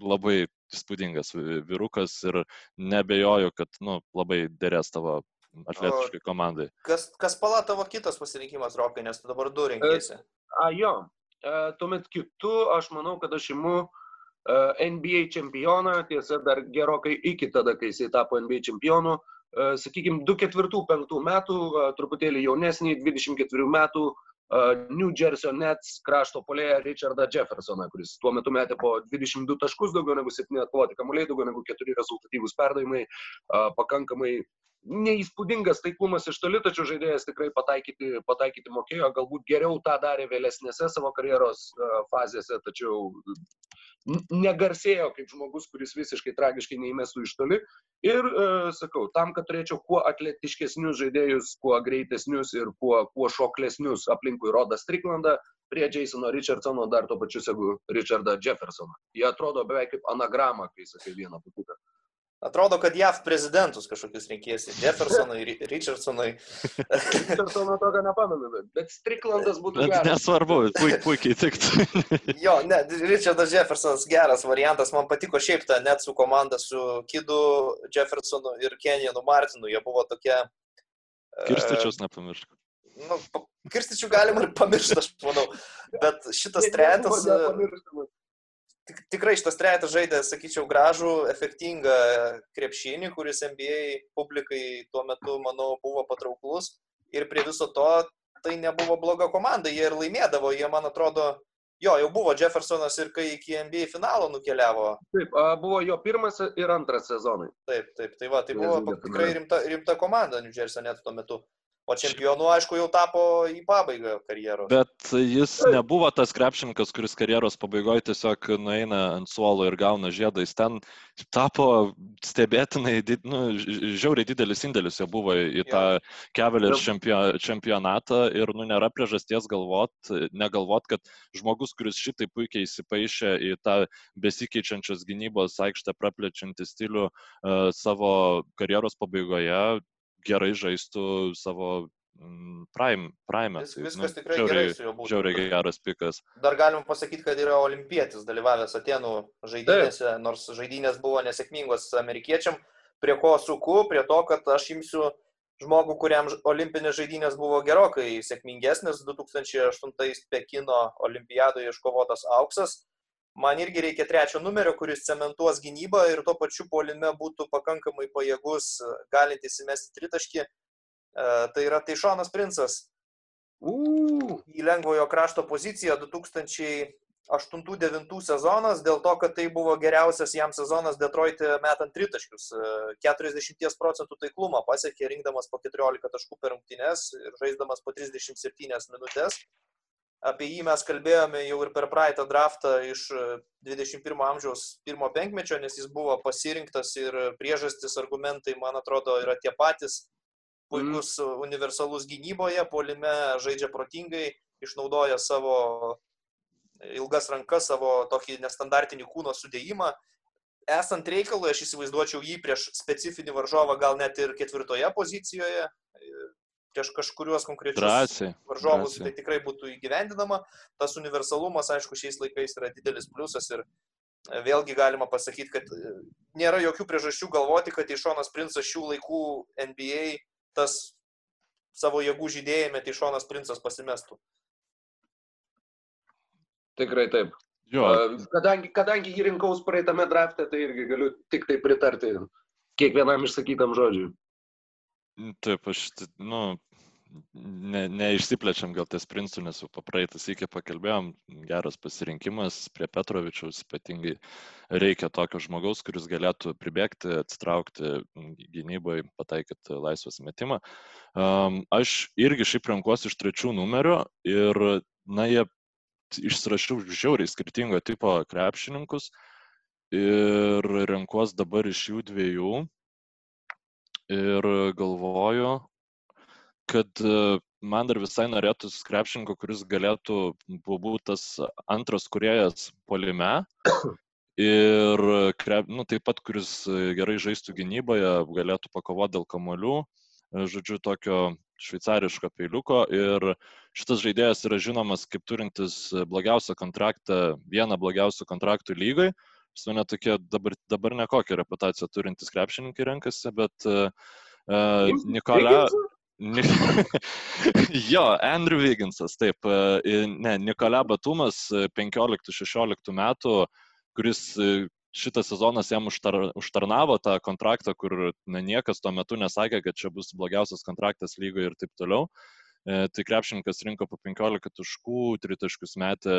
labai įspūdingas vyrukas ir nebejoju, kad, nu, labai dėrės tavo atletiškai komandai. Kas, kas pala tavo kitas pasirinkimas, Rokai, nes tu dabar du rinkėsi? A, jo, e, tuomet kitu aš manau, kad aš imu e, NBA čempioną, tiesa, dar gerokai iki tada, kai jisai tapo NBA čempionu, e, sakykime, 24-5 metų, truputėlį jaunesnį, 24 metų New Jersey Nets krašto polėje Richardą Jeffersoną, kuris tuo metu metė po 22 taškus, daugiau negu 7 atkovoti kamuoliai, daugiau negu 4 rezultatyvūs perdavimai, pakankamai neįspūdingas taiklumas iš toli, tačiau žaidėjas tikrai pataikyti, pataikyti mokėjo, galbūt geriau tą darė vėlesnėse savo karjeros fazėse, tačiau negarsėjo kaip žmogus, kuris visiškai tragiškai neįmestų iš toli. Ir e, sakau, tam, kad turėčiau kuo atletiškesnius žaidėjus, kuo greitesnius ir kuo, kuo šoklesnius aplinkui Rodą Striklandą, prie Jasono Richardsono dar to pačiu segu Richardą Jeffersoną. Jie atrodo beveik kaip anagramą, kai sakai vieną po kitą. Atrodo, kad JAV prezidentus kažkokius reikėsi. Jeffersonui, Richardsonui. Richardsono tokio nepamenu, bet Stricklandas būtų geras. Nesvarbu, puikiai, puikiai tiktų. jo, ne, Richardas Jeffersonas geras variantas. Man patiko šiaip ta net su komanda su Kidu Jeffersonu ir Kenjanu Martinu. Jie buvo tokie. Kirstičius uh, nepamiršk. Nu, kirstičių galima ir pamiršti, aš manau. Bet šitas trejetas tik, tikrai šitas trejetas žaidė, sakyčiau, gražų, efektingą krepšinį, kuris NBA publikai tuo metu, manau, buvo patrauklus. Ir prie viso to tai nebuvo bloga komanda, jie ir laimėdavo, jie, man atrodo, jo, jau buvo Jeffersonas ir kai iki NBA finalo nukeliavo. Taip, buvo jo pirmas ir antras sezonai. Taip, taip, tai va, tai buvo tikrai rimta, rimta komanda New Jersey net tuo metu. O čempionu, aišku, jau tapo į pabaigą karjeros. Bet jis nebuvo tas krepšininkas, kuris karjeros pabaigoje tiesiog nueina ant suolo ir gauna žiedą. Jis ten tapo stebėtinai, nu, žiauriai didelis indėlis jo buvo į tą Cavaliers čempionatą ir nu, nėra priežasties galvot, negalvot, kad žmogus, kuris šitai puikiai įsipaišė į tą besikeičiančios gynybos aikštę praplečiantį stilių uh, savo karjeros pabaigoje, gerai žaistų savo mm, prime, prime. Vis, tai, viskas nu, tikrai žiauriai, gerai su juo būtų. Žiauriai geras pikas. Dar galim pasakyti, kad yra olimpietis dalyvavęs Atenų žaidynėse, Taip. nors žaidynės buvo nesėkmingos amerikiečiam. Prie ko suku? Prie to, kad aš imsiu žmogų, kuriam olimpinės žaidynės buvo gerokai sėkmingesnės. 2008 Pekino olimpiadoje iškovotas auksas man irgi reikia trečio numerio, kuris cementuos gynybą ir tuo pačiu polime būtų pakankamai pajėgus, galintis įmesti tritaškį. E, tai yra Taišonas Princas. Uh. Į lengvojo krašto poziciją 8-9 sezonas dėl to, kad tai buvo geriausias jam sezonas Detroit'e metant tritaškius. 40 procentų taiklumą pasiekė rinkdamas po 14 taškų per rungtynes ir žaisdamas po 37 minutės. Apie jį mes kalbėjome jau ir per praeitą draftą iš 21 amžiaus pirmo penkmečio, nes jis buvo pasirinktas ir priežastis, argumentai, man atrodo, yra tie patys. Puikus mm. universalus gynyboje, polime žaidžia protingai, išnaudoja savo ilgas rankas, savo tokį nestandartinį kūno sudėjimą. Esant reikalui, aš įsivaizduočiau jį prieš specifinį varžovą, gal net ir ketvirtoje pozicijoje, prieš kažkuriuos konkrečius drąsiai, varžovus, drąsiai. tai tikrai būtų įgyvendinama. Tas universalumas, aišku, šiais laikais yra didelis pliusas ir e, vėlgi galima pasakyti, kad e, nėra jokių priežasčių galvoti, kad Išonas Princas šių laikų NBA tas savo jėgų žydėjime Išonas Princas pasimestų. Tikrai taip. Jo, Kadangi, kadangi jį rinkaus praeitame drafte, tai irgi galiu tik tai pritarti kiekvienam išsakytam žodžiui. Taip, aš, nu, ne, neišsiplečiam gal ties Princu, nes jau papraeitas iki pakalbėjom, geras pasirinkimas prie Petrovičiaus, ypatingai reikia tokio žmogaus, kuris galėtų pribėgti, atsitraukti gynybai, pataikyti laisvas metimą. Um, aš irgi šiaip renkuosi iš trečių numerių ir, na, jie išsirašiau žiauriai skirtingo tipo krepšininkus ir renkuos dabar iš jų dviejų ir galvoju, kad e, man dar visai norėtųsi krepšininko, kuris galėtų būti tas antras kuriejas polime ir krep, nu, taip pat, kuris gerai žaistų gynyboje, galėtų pakovoti dėl kamolių, e, žodžiu, tokio šveicariško peiliuko ir šitas žaidėjas yra žinomas kaip turintis blogiausią kontraktą, vieną blogiausių kontraktų lygai. Su ne tokie dabar, dabar nekokią reputaciją turintis krepšininkai renkasi, bet uh, Nikola... Ni... jo, Andrew Vigginsas, taip, uh, ne, Nikola Batumas 15-16 metų, kuris šitas sezonas jam užtar, užtarnavo tą kontraktą, kur na, niekas tuo metu nesakė, kad čia bus blogiausias kontraktas lygoje ir taip toliau. E, tai krepšininkas rinko po 15 taškų, 3 taškus metė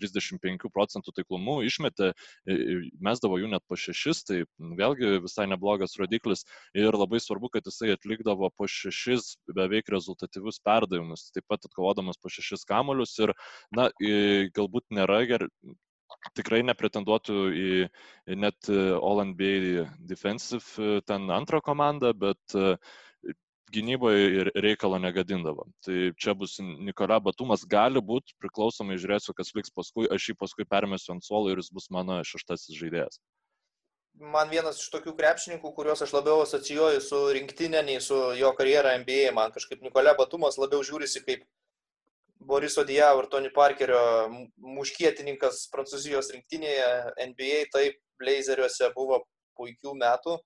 35 procentų taiklumu, išmetė, mesdavo jų net po 6, tai vėlgi visai neblogas rodiklis. Ir labai svarbu, kad jisai atlikdavo po 6 beveik rezultatyvius perdavimus, taip pat atkovodamas po 6 kamolius ir, na, galbūt nėra gerai tikrai nepretenduotų į net All NBA defensive ten antrą komandą, bet gynyboje ir reikalo negadindavo. Tai čia bus Nikola Batumas, gali būti, priklausomai žiūrėsiu, kas liks paskui, aš jį paskui permėsiu ant suolo ir jis bus mano šeštasis žaidėjas. Man vienas iš tokių krepšininkų, kuriuos aš labiau asocijuoju su rinktinė, nei su jo karjera NBA, man kažkaip Nikola Batumas labiau žiūrisi kaip Boriso Diavo ir Tony Parkerio muškietininkas Prancūzijos rinktinėje NBA, taip, Blazeriuose buvo puikių metų,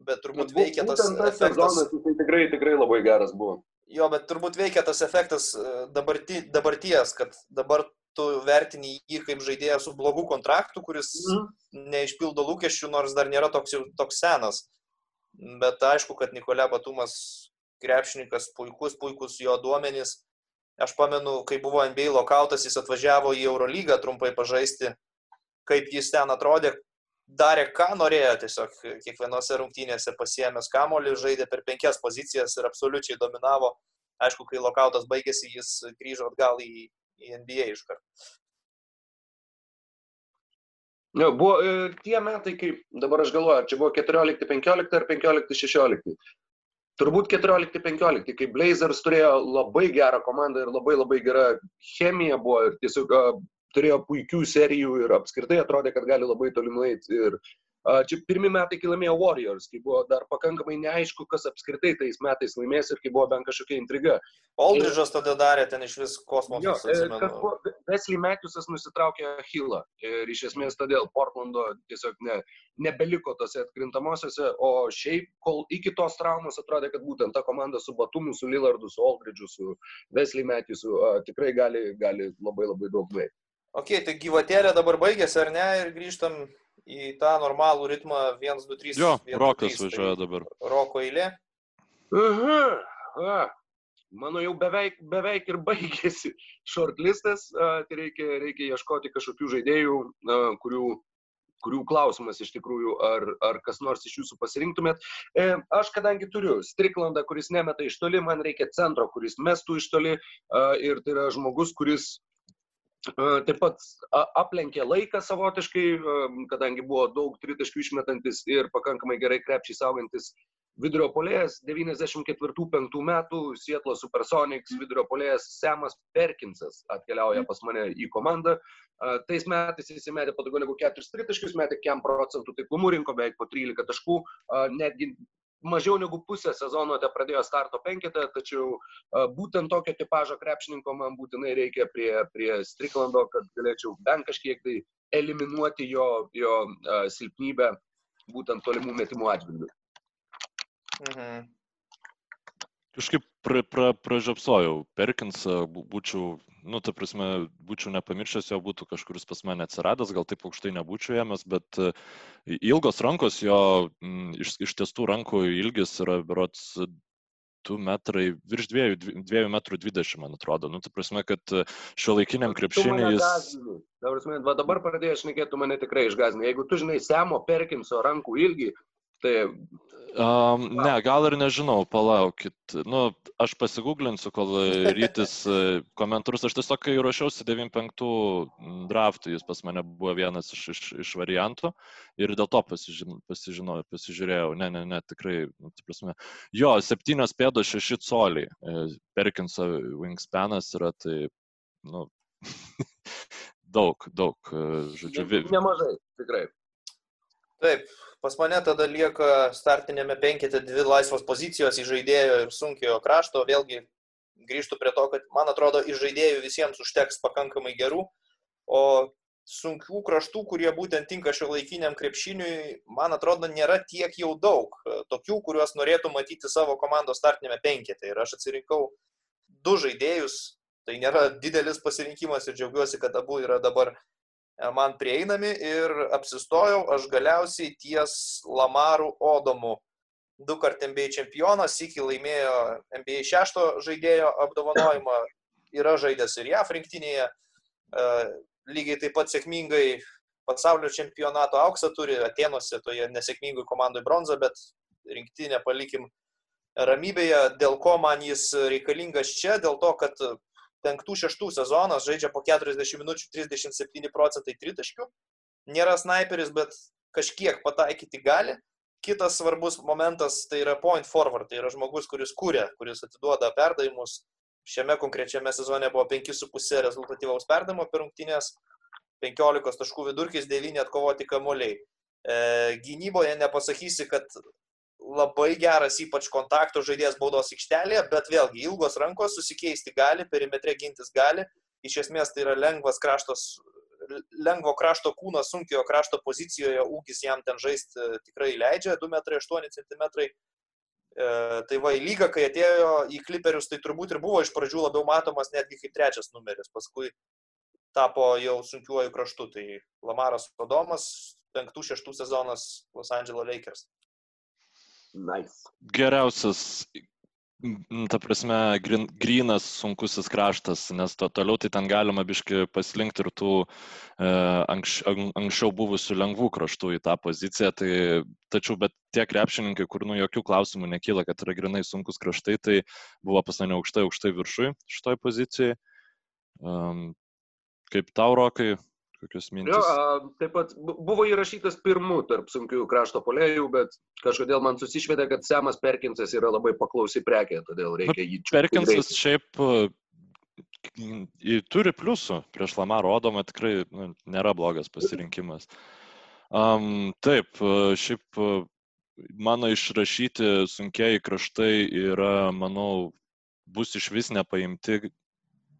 bet turbūt Nu, veikia tas efektas. sezonas, jisai tikrai, tikrai labai geras buvo. Jo, bet turbūt veikia tas efektas e, dabarti, dabarties, kad dabar tu vertini jį kaip žaidėją su blogu kontraktu, kuris Mhm. neišpildo lūkesčių, nors dar nėra toks, toks senas. Bet aišku, kad Nikolė Batumas krepšininkas puikus, puikus jo duomenys. Aš pamenu, kai buvo NBA lokautas, jis atvažiavo į Eurolygą trumpai pažaisti, kaip jis ten atrodė, darė ką norėjo, tiesiog kiekvienose rungtynėse pasiemęs kamolį, žaidė per penkias pozicijas ir absoliučiai dominavo. Aišku, kai lokautas baigėsi, jis grįžo atgal į, į NBA iškart. Ne, buvo e, tie metai, kai dabar aš galvoju, čia buvo 14-15 ar 15-16. Turbūt 14-15, kai Blazers turėjo labai gerą komandą ir labai labai gera chemija buvo ir tiesiog a, turėjo puikių serijų ir apskritai atrodė, kad gali labai toli nueiti. Ir a, čia pirmi metai, kai laimėjo Warriors, kai buvo dar pakankamai neaišku, kas apskritai tais metais laimės ir kai buvo bent kažkokia intriga. Aldridžas tada darė ten iš vis Jo, kosmosas, e, Wesley Matthewsas nusitraukė Hillą ir iš esmės todėl Portlando tiesiog ne, nebeliko tose atkrintamosiose, o šiaip kol iki tos traumos atrodė, kad būtent ta komanda su Batumu, su Lillardu, su Aldridžu, su Wesley Matthewsu tikrai gali, gali labai labai daug nuveikti. Ok, tai gyvatėlė dabar baigėsi ar ne ir grįžtam į tą normalų ritmą 1, 2, 3. Jo, 1, 2, Rokas 3, važiuoja tai dabar. Roko eilė. Aha, aha. mano jau beveik, beveik ir baigėsi shortlistas, tai reikia, reikia ieškoti kažkokių žaidėjų, kurių, kurių klausimas iš tikrųjų, ar, ar kas nors iš jūsų pasirinktumėt. E, aš kadangi turiu Striklandą, kuris nemeta iš toli, man reikia centro, kuris mestų iš toli ir tai yra žmogus, kuris Taip pat aplenkė laiką savotiškai, kadangi buvo daug tritaškių išmetantis ir pakankamai gerai krepšiai saugantis vidurio polėjas 94-5 metų Sietlo Supersonics vidurio polėjas Semas Perkinsas atkeliauja pas mane į komandą. Tais metais jis įmetė po daugiau negu 4 tritaškius, metė kiam procentų taiklumu, rinko beveik po 13 taškų, netgi mažiau negu pusę sezono te pradėjo starto penketą, tačiau būtent tokio tipožo krepšininko man būtinai reikia prie, prie Striklando, kad galėčiau bent kažkiek tai eliminuoti jo, jo silpnybę būtent tolimų metimų atžvilgių. Mhm. Kažkaip pra, pra, pražiopsojau Perkinsą, būčiau, nu, ta prasme, būčiau nepamiršęs, jo būtų kažkuris pas mane atsiradęs, gal taip aukštai nebūčiau ėmęs, bet e, ilgos rankos, jo m, iš, iš tiestų rankų ilgis yra berots 2 metrai, virš 2, 2 metrų 20, man atrodo. Nu, tai prasme, kad šio laikiniam krepšiniui jis... Va dabar pradėjai šnekėti, mane tikrai išgazinai. Jeigu tu žinai Semo Perkinso rankų ilgį, tai Um, ne, gal ir nežinau, palaukit. Nu, aš pasigūglinsiu, kol rytis e, komentarus. Aš tiesiog, kai ruošiausi 95 draftų, jis pas mane buvo vienas iš, iš, iš variantų ir dėl to pasižin, pasižinojau, pasižiūrėjau. Ne, ne, ne, tikrai. Nu, prasme, jo, 7 pėdos 6 coliai. E, Perkinso wingspanas yra tai, nu, daug, daug, e, žodžiu. Nemažai, tikrai. Taip, Pas mane tada lieka startinėme penkete dvi laisvos pozicijos į žaidėjo ir sunkiojo krašto. Vėlgi grįžtų prie to, kad man atrodo, iš žaidėjų visiems užteks pakankamai gerų, o sunkių kraštų, kurie būtent tinka šio laikiniam krepšiniui, man atrodo, nėra tiek jau daug. Tokių, kuriuos norėtų matyti savo komandos startinėme penkete. Ir aš atsirinkau du žaidėjus. Tai nėra didelis pasirinkimas ir džiaugiuosi, kad abu yra dabar man prieinami ir apsistojau aš galiausiai ties Lamarų Odomu. Du kart NBA čempionas, iki laimėjo NBA šešto žaidėjo apdovanojimą, yra žaidęs ir JAF rinktinėje, e, lygiai taip pat sėkmingai pasaulio čempionato auksą turi, Atenuose toje nesėkmingoje komandoje bronzą, bet rinktinę palikim ramybėje, dėl ko man jis reikalingas čia, dėl to, kad penktų, šeštų sezonas žaidžia po 40 minučių 37 procentai tritaškių. Nėra sniperis, bet kažkiek pataikyti gali. Kitas svarbus momentas tai yra point forward, tai yra žmogus, kuris kūrė, kuris atiduoda perdavimus. Šiame konkrečiame sezone buvo 5,5 rezultatyvaus perdavimo per rungtynės, 15 taškų vidurkis, 9 atkovoti kamuoliai. E, gynyboje nepasakysi, kad labai geras ypač kontakto žaidėjas baudos aikštelėje, bet vėlgi ilgos rankos susikeisti gali, perimetre gintis gali. Iš esmės tai yra lengvas kraštos, lengvo krašto kūno, sunkiojo krašto pozicijoje, ūgis jam ten žaisti e, tikrai leidžia, 2,8 m. E, tai va, į lygą, kai atėjo į kliperius, tai turbūt ir buvo iš pradžių labiau matomas netgi kaip trečias numeris, paskui tapo jau sunkiuoju kraštu. Tai Lamaras Padomas, 5-6 sezonas Los Angeles Lakers. Nice. Geriausias, ta prasme, grin, grinas sunkusis kraštas, nes to toliau tai ten galima biški paslinkti ir tų e, anks, anksčiau buvusių lengvų kraštų į tą poziciją. Tai, tačiau, bet tie krepšininkai, kur nu jokių klausimų nekyla, kad yra grinai sunkus kraštai, tai buvo pas mane aukštai, aukštai viršui šitoj pozicijai. Um, kaip tau, Rokai, kokios mintis? Jo, taip pat buvo įrašytas pirmų tarp sunkių krašto polėjų, bet kažkodėl man susišvedė, kad Semas Perkinsas yra labai paklausi prekė, todėl reikia jį čia. Perkinsas šiaip turi pliusų, prieš Lamą rodoma tikrai nu, nėra blogas pasirinkimas. Um, taip, šiaip mano išrašyti sunkiai kraštai yra, manau, bus iš vis nepaimti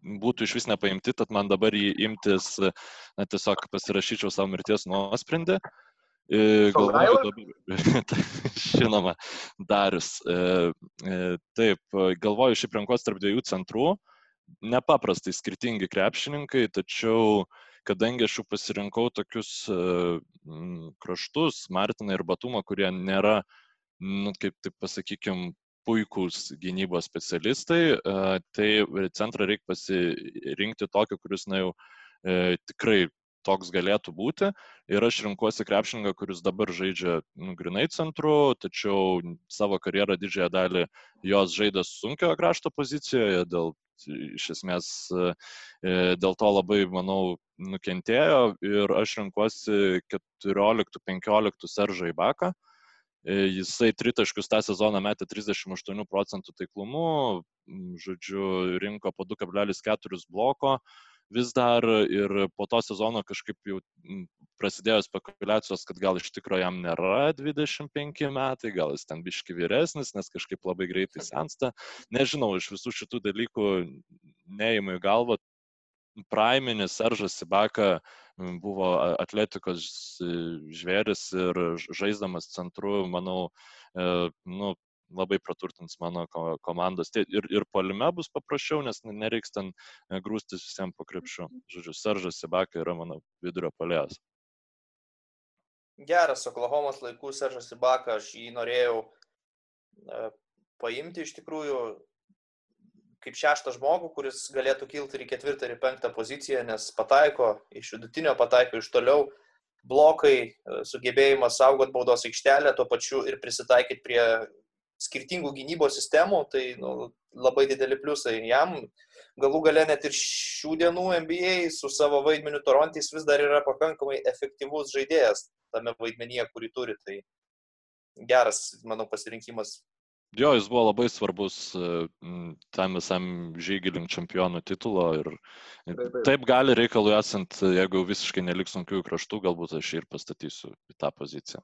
būtų iš vis nepaimti, tad man dabar jį imtis, na, tiesiog pasirašyčiau savo mirties nuosprendį. Galvoju, dabar, žinoma, Darius. E, e, taip, galvoju, šiaip renkos tarp dviejų centrų, nepaprastai skirtingi krepšininkai, tačiau kadangi aš jau pasirinkau tokius e, kraštus, Martiną ir Batumą, kurie nėra, nu, kaip taip pasakykime, puikūs gynybos specialistai, tai centrą reikia pasirinkti tokį, kuris, na jau, tikrai toks galėtų būti. Ir aš renkuosi krepšininką, kuris dabar žaidžia nu, grinai centru, tačiau savo karjerą didžiąją dalį jos žaidė sunkiojo krašto pozicijoje, dėl iš esmės dėl to labai, manau, nukentėjo ir aš renkuosi 14-15 Seržą Ibaką. Jisai tritaškius tą sezoną metė 38 procentų taiklumu, žodžiu, rinko po 2,4 bloko vis dar ir po to sezono kažkaip jau prasidėjo spekulacijos, kad gal iš tikrųjų jam nėra 25 metai, gal jis ten biški vyresnis, nes kažkaip labai greitai sensta. Nežinau, iš visų šitų dalykų neįmai galvo. Praiminis Seržas Sibaka buvo atletikos žvėris ir žaisdamas centru, manau, e, nu, labai praturtins mano komandos. Ir, ir polime bus paprasčiau, nes nereiks ten e, grūstis visiems po krepšiu. Žodžiu, Seržas Sibaka yra mano vidurio polės. Geras Oklahomos laikų Seržas Sibaka, aš jį norėjau e, paimti iš tikrųjų kaip šeštą žmogų, kuris galėtų kilti ir į ketvirtą ir į penktą poziciją, nes pataiko iš vidutinio, pataiko iš toliau, blokai, e, sugebėjimas saugot baudos aikštelę, tuo pačiu ir prisitaikyti prie skirtingų gynybos sistemų, tai nu, labai dideli pliusai jam. Galų gale net ir šių dienų NBA su savo vaidmeniu Torontais vis dar yra pakankamai efektyvus žaidėjas tame vaidmenyje, kurį turi. Tai geras, manau, pasirinkimas. Jo, jis buvo labai svarbus tam visam žygį link čempionų titulo ir taip gali reikalui esant, jeigu visiškai neliks sunkių kraštų, galbūt aš ir pastatysiu į tą poziciją.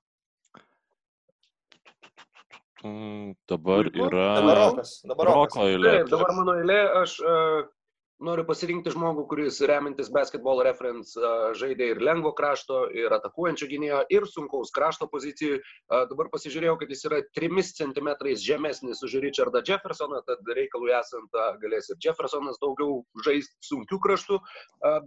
Dabar yra. Dabar rokas. Dabar rokas. Roko eilė. Taip, dabar mano eilė, aš uh, noriu pasirinkti žmogų, kuris remintis basketball reference žaidė ir lengvo krašto, ir atakuojančio gynėjo, ir sunkaus krašto pozicijų. Dabar pasižiūrėjau, kad jis yra 3 cm žemesnis už Richardą Jeffersoną, tad reikalui esant galės ir Jeffersonas daugiau žaisti sunkių kraštų,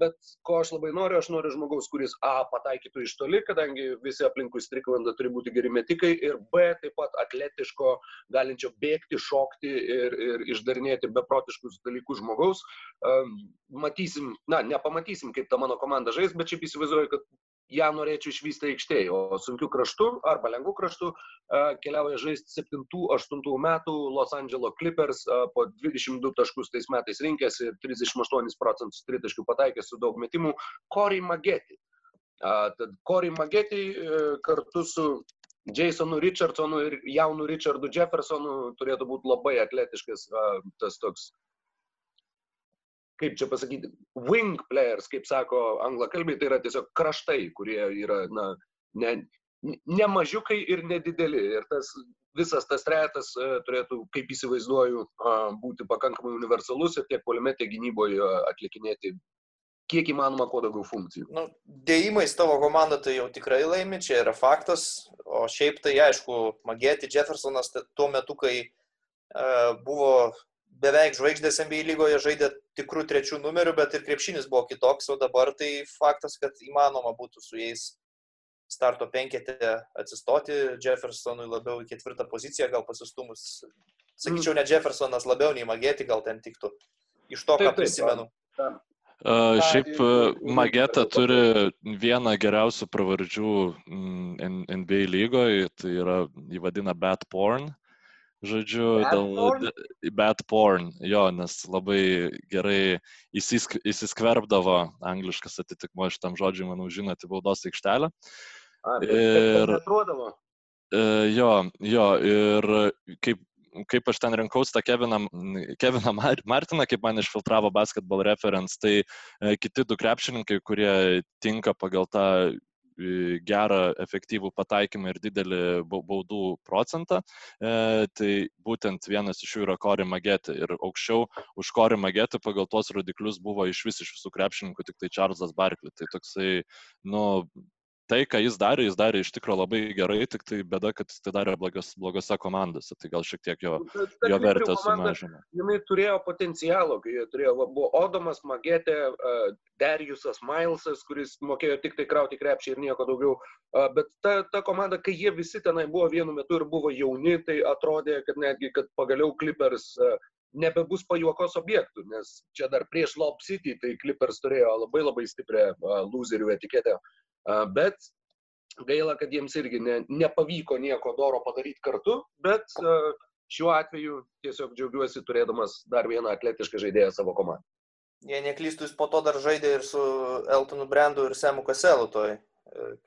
bet ko aš labai noriu, aš noriu žmogaus, kuris A pataikytų iš toli, kadangi visi aplinkui Striklandą turi būti geri metikai, ir B taip pat atletiško, galinčio bėgti, šokti ir, ir išdarinėti beprotiškus dalykus žmogaus matysim, na, nepamatysim, kaip ta mano komanda žais, bet šiaip įsivaizduoju, kad ją norėčiau išvysti aikštėje, o sunkių kraštų arba lengvų kraštų keliauja žaisti 7-8 metų Los Angeles Clippers, po 22 taškus tais metais rinkėsi ir 38 procentus tritaškių pataikė su daug metimų, Corey Mageti. Tad Corey Mageti e, kartu su Jasonu Richardsonu ir jaunu Richardu Jeffersonu turėtų būti labai atletiškas tas toks kaip čia pasakyti, wing players, kaip sako anglakalbiai, tai yra tiesiog kraštai, kurie yra, na, ne, ne mažiukai ir nedideli. Ir tas visas tas trejetas e, turėtų, kaip įsivaizduoju, būti pakankamai universalus ir tiek poliume, tiek gynyboje atlikinėti kiek įmanoma kuo daugiau funkcijų. Nu, dėjimais tavo komanda tai jau tikrai laimi, čia yra faktas, o šiaip tai aišku, Magėti Jeffersonas tuo metu, kai uh, buvo beveik žvaigždės NBA lygoje žaidė tikrų trečių numerių, bet ir krepšinis buvo kitoks, o dabar tai faktas, kad įmanoma būtų su jais starto penketė atsistoti, Jeffersonui labiau į ketvirtą poziciją, gal pasistumus, sakyčiau, ne Jeffersonas labiau nei Magėti gal ten tiktų, iš to, ką taip, taip, prisimenu. Taip. Uh, šiaip Mageta turi vieną geriausių pravardžių NBA lygoje, tai yra įvadina Bad Porn. Žodžiu, bad dėl porn? bad porn, jo, nes labai gerai įsisk, įsiskverbdavo angliškas atitikmo šitam žodžiui, manau, žinote, baudos aikštelę. A, ir atrodavo. E, jo, jo, ir kaip kaip aš ten rinkausi tą Keviną, Keviną Martiną, kaip man išfiltravo basketball reference, tai e, kiti du krepšininkai, kurie tinka pagal tą gerą, efektyvų pataikymą ir didelį baudų procentą. E, tai būtent vienas iš jų yra Kori Magetė. Ir aukščiau už Kori Magetę pagal tuos rodiklius buvo iš vis iš visų krepšininkų tik tai Čarlzas Barkley. Tai toksai, nu, tai, ką jis darė, jis darė iš tikrųjų labai gerai, tik tai bėda, kad jis tai darė blogos, blogose komandose, tai gal šiek tiek jo, Nu, jo vertę sumažino. Jinai turėjo potencialo, kai jie turėjo, buvo Odomas, Magetė, Dariusas Milesas, kuris mokėjo tik tai krauti krepšį ir nieko daugiau. Bet ta, ta komanda, kai jie visi tenai buvo vienu metu ir buvo jauni, tai atrodė, kad netgi, kad pagaliau Clippers nebebus pajuokos objektų, nes čia dar prieš Lob City, tai Clippers turėjo labai labai stiprią loserių etiketę. Bet gaila, kad jiems irgi ne, nepavyko nieko doro padaryti kartu, bet šiuo atveju tiesiog džiaugiuosi turėdamas dar vieną atletišką žaidėją savo komandą. Jei neklystų, jis po to dar žaidė ir su Eltonu Brandu ir Semu Kaselu toj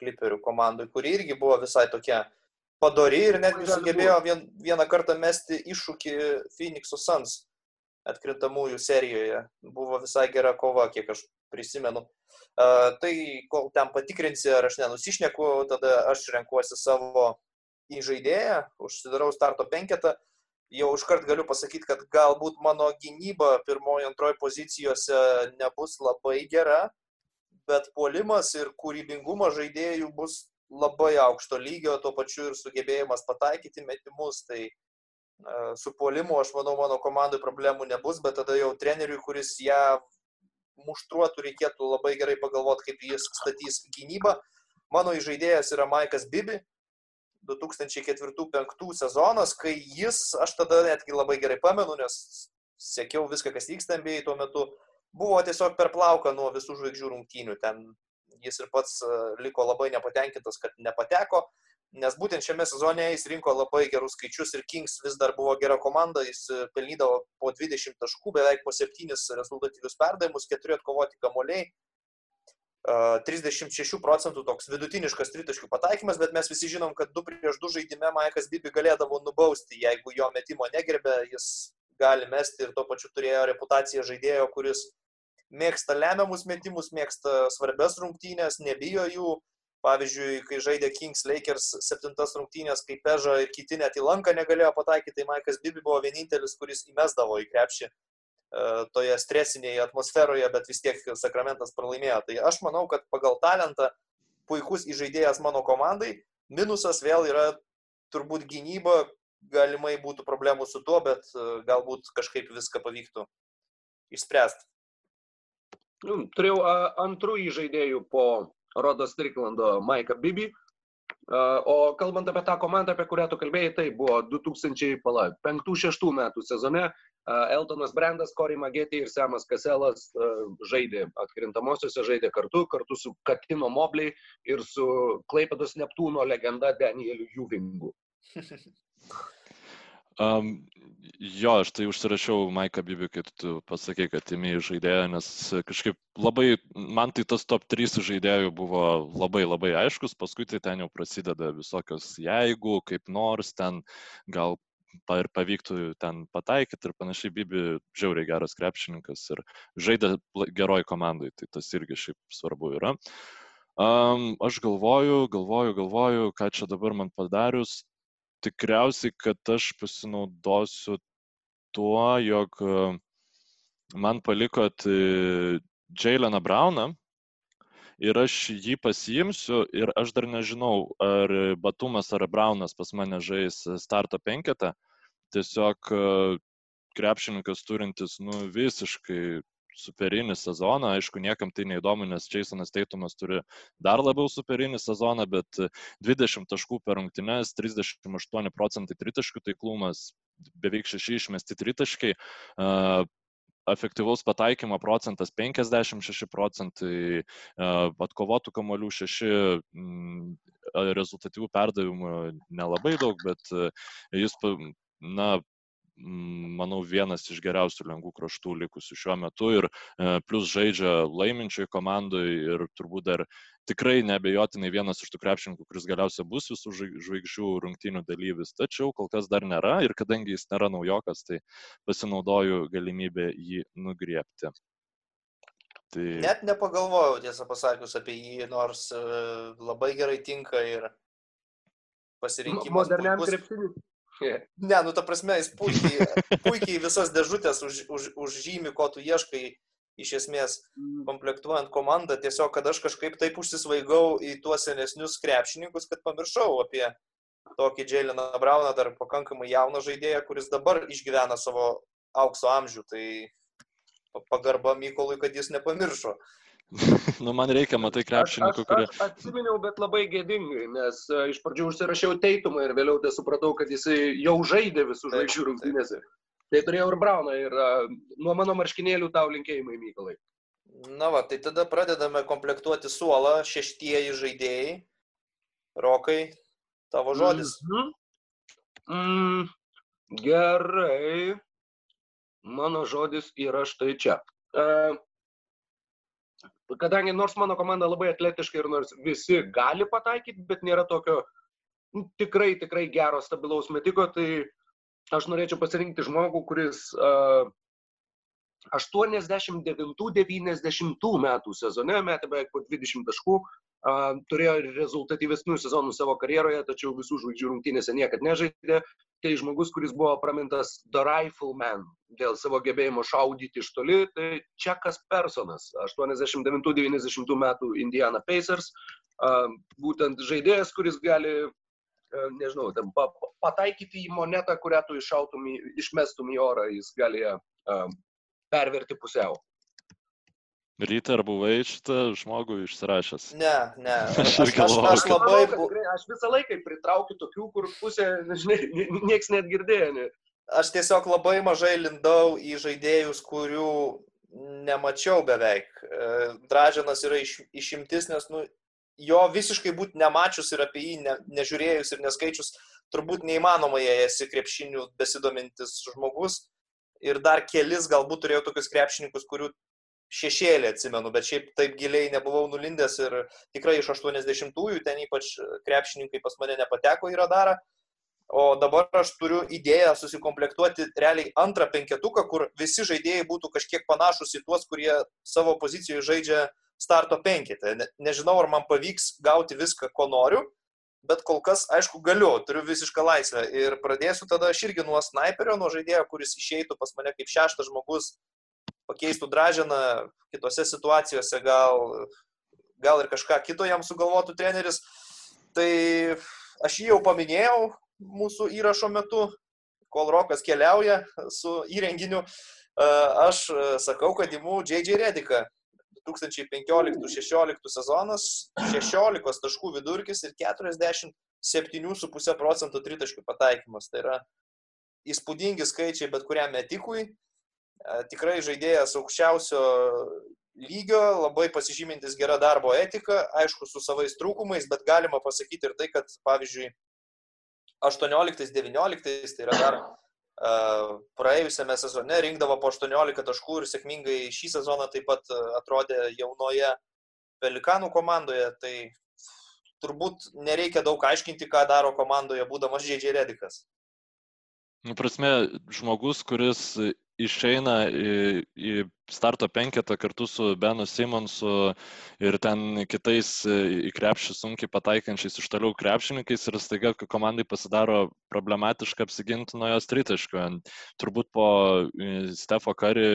kliperių komandai, kuri irgi buvo visai tokia padori ir netgi sugebėjo vien, vieną kartą mesti iššūkį Phoenix'o Suns atkrintamųjų serijoje. Buvo visai gera kova, kiek aš prisimenu. Tai kol ten patikrinsi, ar aš nenusišneku, tada aš renkuosi savo įžaidėją, užsidarau starto penketą. Jau iškart galiu pasakyti, kad galbūt mano gynyba pirmojo, antrojo pozicijose nebus labai gera, bet puolimas ir kūrybingumas žaidėjų bus labai aukšto lygio, tuo pačiu ir sugebėjimas pataikyti metimus. Tai su puolimu, aš manau, mano komandai problemų nebus, bet tada jau treneriui, kuris ją muštruotų, reikėtų labai gerai pagalvoti, kaip jis statys gynybą. Mano žaidėjas yra Maikas Bibi, 2004-2005 sezonas, kai jis, aš tada netgi labai gerai pamenu, nes sekiau viską, kas vyksta NBA tuo metu, buvo tiesiog per plauką nuo visų žvaigždžių rungtynių. Ten jis ir pats e, liko labai nepatenkintas, kad nepateko, nes būtent šiame sezone jis rinko labai gerus skaičius ir Kings vis dar buvo gera komanda, jis e, pelnydavo po 20 taškų, beveik po 7 rezultatyvius perdavimus, 4 atkovoti kamoliai. 36 procentų toks vidutiniškas tritaškių pataikymas, bet mes visi žinom, kad 2 prieš 2 žaidime Maikas Bibi galėdavo nubausti, jeigu jo metimo negerbė, jis gali mesti ir tuo pačiu turėjo reputaciją žaidėjo, kuris mėgsta lemiamus metimus, mėgsta svarbės rungtynės, nebijo jų. Pavyzdžiui, kai žaidė Kings Lakers septintas rungtynės, kai Peža ir kiti net į lanką negalėjo pataikyti, tai Maikas Bibi buvo vienintelis, kuris įmesdavo į krepšį toje stresinėje atmosferoje, bet vis tiek Sakramentas pralaimėjo. Tai aš manau, kad pagal talentą puikus įžaidėjas mano komandai. Minusas vėl yra turbūt gynyba, galimai būtų problemų su tuo, bet galbūt kažkaip viską pavyktų išspręsti. Nu, turėjau antrų įžaidėjų po Rodo Striklando Maiką Bibi. O kalbant apie tą komandą, apie kurią tu kalbėjai, tai buvo 2005-2006 metų sezone. Eltonas Brandas, Cory Magetė ir Semas Kaselas žaidė atkrintamosiose, žaidė kartu, kartu su Katino Mobliai ir su Klaipados Neptūno legenda Danieliu Juvingu. Um, jo, aš tai užsirašiau Maiką Bibi, kai tu pasakė, kad įmė žaidėją, nes kažkaip labai, man tai tas top 3 žaidėjų buvo labai labai aiškus, paskui tai ten jau prasideda visokios jeigu, kaip nors, ten gal ir pavyktų ten pataikyti ir panašiai, Bibi žiauriai geras krepšininkas ir žaidė geroj komandai, tai tas irgi šiaip svarbu yra. Um, aš galvoju, galvoju, galvoju, ką čia dabar man padarius, tikriausiai, kad aš pasinaudosiu tuo, jog man palikot Jaileną Brauną ir aš jį pasiimsiu ir aš dar nežinau, ar Batumas ar Braunas pas mane žais starto penketą. Tiesiog krepšininkas turintis, nu, visiškai superinį sezoną. Aišku, niekam tai neįdomu, nes Jasonas Teitumas turi dar labiau superinį sezoną, bet 20 taškų per rungtynes, 38 procentai tritaškių taiklumas, beveik 6 išmesti tritaškai. Uh, efektyvaus pataikymo procentas 56 procentai, atkovotų kamolių 6, rezultatyvų perdavimų nelabai daug, bet jis, na, manau, vienas iš geriausių lengvų kraštų likusių šiuo metu ir plus žaidžia laiminčiai komandai ir turbūt dar tikrai nebejotinai vienas iš tų krepšininkų, kuris galiausiai bus visų žvaigždžių rungtynių dalyvis, tačiau kol kas dar nėra ir kadangi jis nėra naujokas, tai pasinaudoju galimybę jį nugriepti. Tai... Net nepagalvojau, tiesą pasakius, apie jį, nors labai gerai tinka ir pasirinkimas. Moderniam krepšiniui. Ne, nu ta prasme, jis puikiai, puikiai visas dėžutės už, už, užžymi, ko tu ieškai. iš esmės komplektuojant komandą, tiesiog, kad aš kažkaip taip užsisvaigau į tuos senesnius krepšininkus, kad pamiršau apie tokį Dželiną Brauną, dar pakankamai jauną žaidėją, kuris dabar išgyvena savo aukso amžių. Tai pagarba Mykolui, kad jis nepamiršo. Nu, man reikia, matai, krepšininkų, kurie... Aš, aš atsiminiau, bet labai gėdingai, nes uh, iš pradžių užsirašiau teitumą ir vėliau tai supratau, kad jis jau žaidė visų žvaigždžių rungtynėse. Tai turėjau ir Brauną ir uh, nuo mano marškinėlių tau linkėjimai, Mykolai. Na va, tai tada pradedame komplektuoti suolą, šeštieji žaidėjai. Rokai, tavo žodis. Mm -hmm. mm, gerai. Mano žodis yra štai čia. Uh, kadangi nors mano komanda labai atletiška ir nors visi gali pataikyti, bet nėra tokio nu, tikrai, tikrai gero stabilaus metiko, tai aš norėčiau pasirinkti žmogų, kuris uh, 89-90 metų sezone metė beveik po 20 taškų, turėjo rezultatyvesnių sezonų savo karjeroje, tačiau visų žvaigždžių rungtynėse niekada nežaidė. Tai žmogus, kuris buvo pramintas The Rifleman dėl savo gebėjimo šaudyti iš toli, tai Čekas Personas, 89-90 metų Indiana Pacers, būtent žaidėjas, kuris gali nežinau, tam, pa, pataikyti į monetą, kurią tu iššautum, išmestum į orą, jis gali ją um, perverti pusiau. Ryte ar buvai šitą žmogų išsirašęs? Ne, ne. Aš Aš, aš, aš labai... Tikrai Aš visą laiką pritraukiu tokių, kur pusė, žinai, nieks net girdėjo. Ne. Aš tiesiog labai mažai lindau į žaidėjus, kurių nemačiau beveik. E, Dražinas yra iš, išimtis, nes nu, jo visiškai būti nemačius ir apie jį ne, nežiūrėjus ir neskaičius, turbūt neįmanoma, jei esi krepšinių besidomintis žmogus. Ir dar kelis galbūt turėjau tokius krepšininkus, kurių šešėlį atsimenu, bet šiaip taip giliai nebuvau nulindęs ir tikrai iš 80-ųjų ten ypač krepšininkai pas mane nepateko į radarą. O dabar aš turiu idėją susikomplektuoti realiai antrą penketuką, kur visi žaidėjai būtų kažkiek panašus į tuos, kurie savo pozicijoje žaidžia starto penketę. Ne, nežinau, ar man pavyks gauti viską, ko noriu, bet kol kas, aišku, galiu, turiu visišką laisvę. Ir pradėsiu tada aš irgi nuo sniperio, nuo žaidėjo, kuris išeitų pas mane kaip šeštas žmogus, pakeistų dražiną kitose situacijose, gal, gal ir kažką kito jam sugalvotų treneris. Tai aš jį jau paminėjau mūsų įrašo metu, kol Rokas keliauja su įrenginiu. Aš sakau, kad įimu J.J. Rediką. 2015-16 sezonas, 16 taškų vidurkis ir 47,5 procentų tritaškių pataikymas. Tai yra įspūdingi skaičiai bet kuriam metikui. Tikrai žaidėjas aukščiausio lygio, labai pasižymintis gerą darbo etiką, aišku, su savais trūkumais, bet galima pasakyti ir tai, kad, pavyzdžiui, 18-19, tai yra dar uh, praėjusiame sezone rinkdavo po 18 taškų ir sėkmingai šį sezoną taip pat atrodė jaunoje Pelikanų komandoje, tai turbūt nereikia daug aiškinti, ką daro komandoje, būdamas Žaidžiai Redikas. Nu, prasme, žmogus, kuris išeina į, į starto penketą kartu su Benu Simonsu ir ten kitais į krepšį sunkiai pataikančiais iš toliau krepšininkais ir staiga komandai pasidaro problematiška apsiginti nuo jos tritaškio. Turbūt po Stefo Kari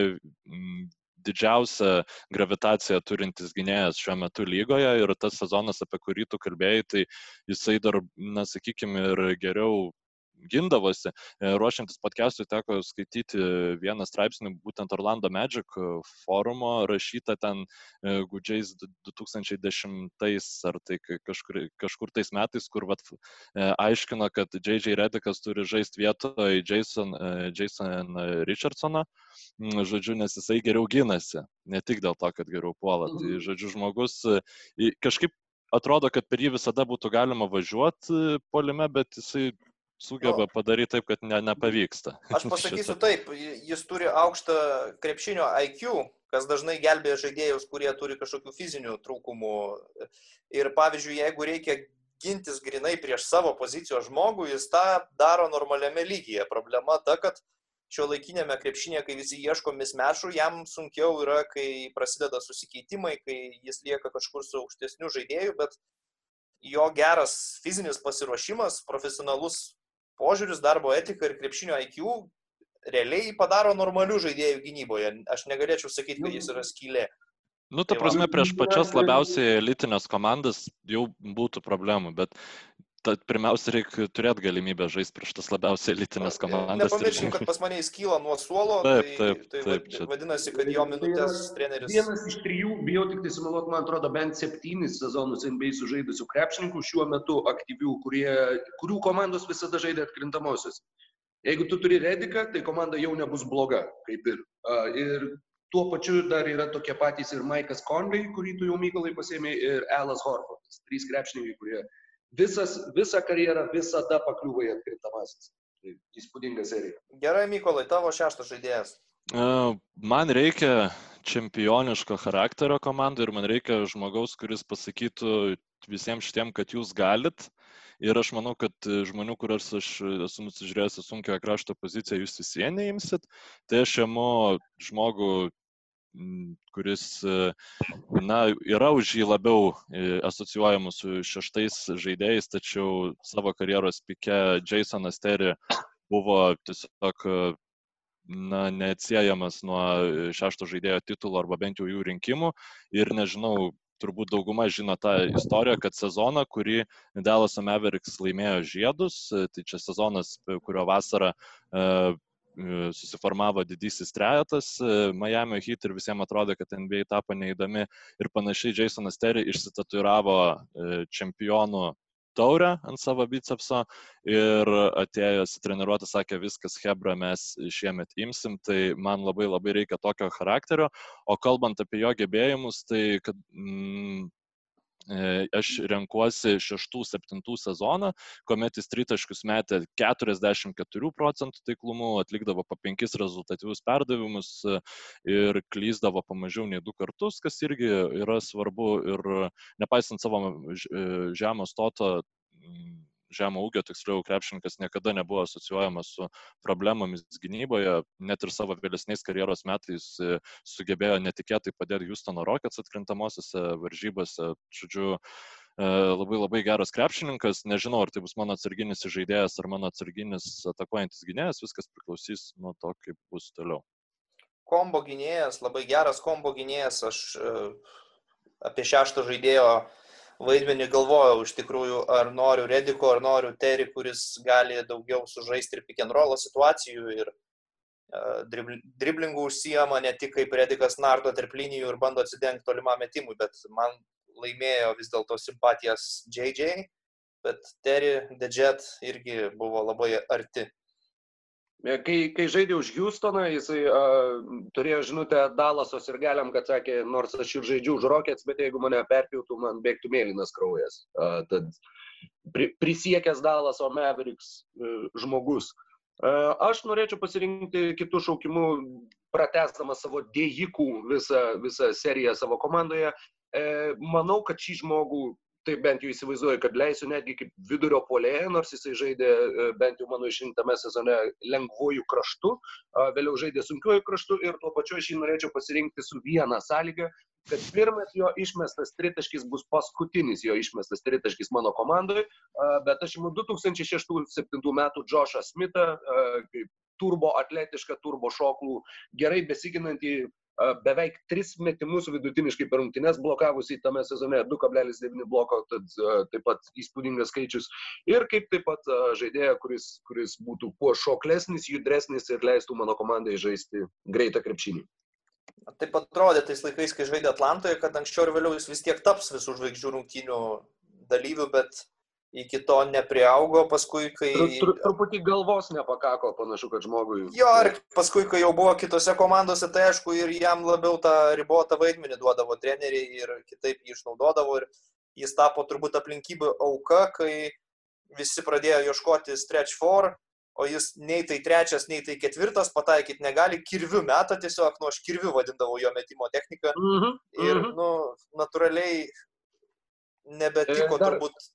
didžiausią gravitaciją turintis gynėjas šiuo metu lygoje ir tas sezonas, apie kurį tu kalbėjai, tai jisai dar, na, sakykime, ir geriau gindavosi. Ruošiantis podcast'ui teko skaityti vieną straipsnį, būtent Orlando Magic forumo, rašytą ten gudžiais 2010 ar tai kažkur, kažkur tais metais, kur vat, aiškino, kad J.J. Redikas turi žaisti vietoje Jason, Jason Richardsoną, žodžiu, nes jisai geriau gynasi, ne tik dėl to, kad geriau puola. Tai, žodžiu, žmogus kažkaip atrodo, kad per jį visada būtų galima važiuoti polime, bet jisai sugeba padaryti taip, kad ne, nepavyksta. Aš pasakysiu taip, jis turi aukštą krepšinio IQ, kas dažnai gelbėja žaidėjus, kurie turi kažkokių fizinių trūkumų. Ir pavyzdžiui, jeigu reikia gintis grinai prieš savo pozicijos žmogų, jis tą daro normaliame lygyje. Problema ta, kad šio laikinėme krepšinėje, kai visi ieško mismešų, jam sunkiau yra, kai prasideda susikeitimai, kai jis lieka kažkur su aukštesniu žaidėju, bet jo geras fizinis pasiruošimas, profesionalus požiūris, darbo etika ir krepšinio IQ realiai padaro normalių žaidėjų gynyboje. Aš negalėčiau sakyti, kad jis yra skylė. Nu, ta prasme, prieš pačias labiausiai elitinės komandas jau būtų problemų, bet Tad pirmiausia, reikia turėti galimybę žaisti prieš tas labiausiai elitinės komandas. Nepamirškim, kad pas mane įskyla nuo suolo. Taip, tai, taip, tai, taip, tai čia- vadinasi, kad jo minutės treneris. Vienas iš trijų, bijau tik tai sumeluoti, man atrodo, bent septynis sezonus NBA sužaidusių krepšininkų šiuo metu aktyvių, kurie, kurių komandos visada žaidė atkrintamosios. Jeigu tu turi Rediką, tai komanda jau nebus bloga, kaip ir. A, Ir tuo pačiu dar yra tokie patys ir Maikas Conley, kurį tu jau Mykolai pasėmė, ir Alas Horfordas. Trys krepšininkai, kurie visas, visą karjerą visada pakliūva į atkrintamasis. Tai įspūdinga serija. Gerai, Mykolai, tavo šeštas žaidėjas. Man reikia čempioniško charakterio komandai ir man reikia žmogaus, kuris pasakytų visiems šitiem, kad jūs galit. Ir aš manau, kad žmonių, kuriuos aš esu nusižiūrėjęs į sunkiojo krašto poziciją, jūs vis vien neimsit. Tai aš imu žmogų, kuris, e, na, yra už jį labiau e, asocijuojamas su šeštais žaidėjais, tačiau savo karjeros pike Jasonas Terry buvo tiesiog e, na, neatsiejamas nuo šešto žaidėjo titulo arba bent jau jų rinkimų. Ir nežinau, turbūt dauguma žino tą istoriją, kad sezoną, kurį Dallas Mavericks laimėjo žiedus, tai čia sezonas, kurio vasarą e, susiformavo didysis trejetas e, Miami Heat ir visiems atrodė, kad NBA tapo neįdomi ir panašiai Jasonas Terry išsitatuiravo e, čempionų taurę ant savo bicepso ir atėjęs treniruotę sakė, viskas Hebra mes šiemet imsim, tai man labai labai reikia tokio charakterio, o kalbant apie jo gebėjimus, tai kad mm, e, aš renkuosi 6-7 sezoną, kuomet jis tritaškius metė 44 procentų taiklumu, atlikdavo po 5 rezultatyvius perdavimus e, ir klyzdavo po mažiau nei 2 kartus, kas irgi yra svarbu ir nepaisant savo e, žemo ūgio, tiksliau, krepšininkas niekada nebuvo asocijuojamas su problemomis gynyboje, net ir savo vėlesniais karjeros metais e, sugebėjo netikėtai padėti Houstono Rockets atkrintamosiose varžybose. Žodžiu, e, labai labai geras krepšininkas, nežinau, ar tai bus mano atsarginis žaidėjas ar mano atsarginis atakuojantis gynėjas, viskas priklausys nuo to, kaip bus toliau. Kombo gynėjas, labai geras kombo gynėjas. Aš e, apie šešto žaidėjo vaidmenį galvojau iš tikrųjų, ar noriu Rediko, ar noriu Terry, kuris gali daugiau sužaisti ir pick and roll situacijų ir dribl- driblingų užsijama ne tik kaip Redikas nardo tarp linijų ir bando atsidengti tolimam metimui, bet man laimėjo vis dėlto simpatijas JJ, bet Terry Dejet irgi buvo labai arti. E, Kai, kai žaidė už Houstoną, jisai uh, turėjo žinutę Dalasos ir galiam, kad sakė, nors aš ir žaidžiu už Rockets, bet jeigu mane perpjautų, man bėgtų mėlynas kraujas. Uh, tad pri, prisiekęs Dalaso Mavericks uh, žmogus. Uh, aš norėčiau pasirinkti kitų šaukimų, pratesdamas savo dėjikų visą, visą seriją savo komandoje. Uh, manau, kad šį žmogų taip bent jau įsivaizduoju, kad leisiu netgi kaip vidurio polėje, nors jisai žaidė e, bent jau mano išrinktame sezone lengvojų kraštų, vėliau žaidė sunkiojų kraštų ir tuo pačiu aš jį norėčiau pasirinkti su viena sąlyga, kad pirmas jo išmestas tritaškis bus paskutinis jo išmestas tritaškis mano komandoje, bet aš imu 2006-2007 metų Joshą Smithą, kaip turbo atletišką, turbo šoklų, gerai besiginantį beveik 3 metimus vidutiniškai per rungtynes blokavusi tame sezone 2,9 bloko, tad taip pat įspūdingas skaičius. Ir kaip taip pat žaidėja, kuris, kuris būtų kuo šoklesnis, judresnis ir leistų mano komandai žaisti greitą krepšinį. Taip atrodė tais laikais, kai žaidė Atlantoje, kad anksčiau ir vėliau jis vis tiek taps visų žvaigždžių rungtynių dalyvių, bet iki to nepriaugo, paskui, kai... Tru, tru, truputį galvos nepakako, panašu, kad žmogui. Jo, ir paskui, kai jau buvo kitose komandose, tai aišku, ir jam labiau tą ribotą vaidmenį duodavo treneriai ir kitaip jį išnaudodavo ir jis tapo turbūt aplinkybių auka, kai visi pradėjo ieškoti stretch for, o jis nei tai trečias, nei tai ketvirtas pataikyti negali, kirvių metą tiesiog, nu aš kirvių vadindavau jo metimo techniką Mhm, ir, mhm. nu, natūraliai nebetiko E, dar- turbūt.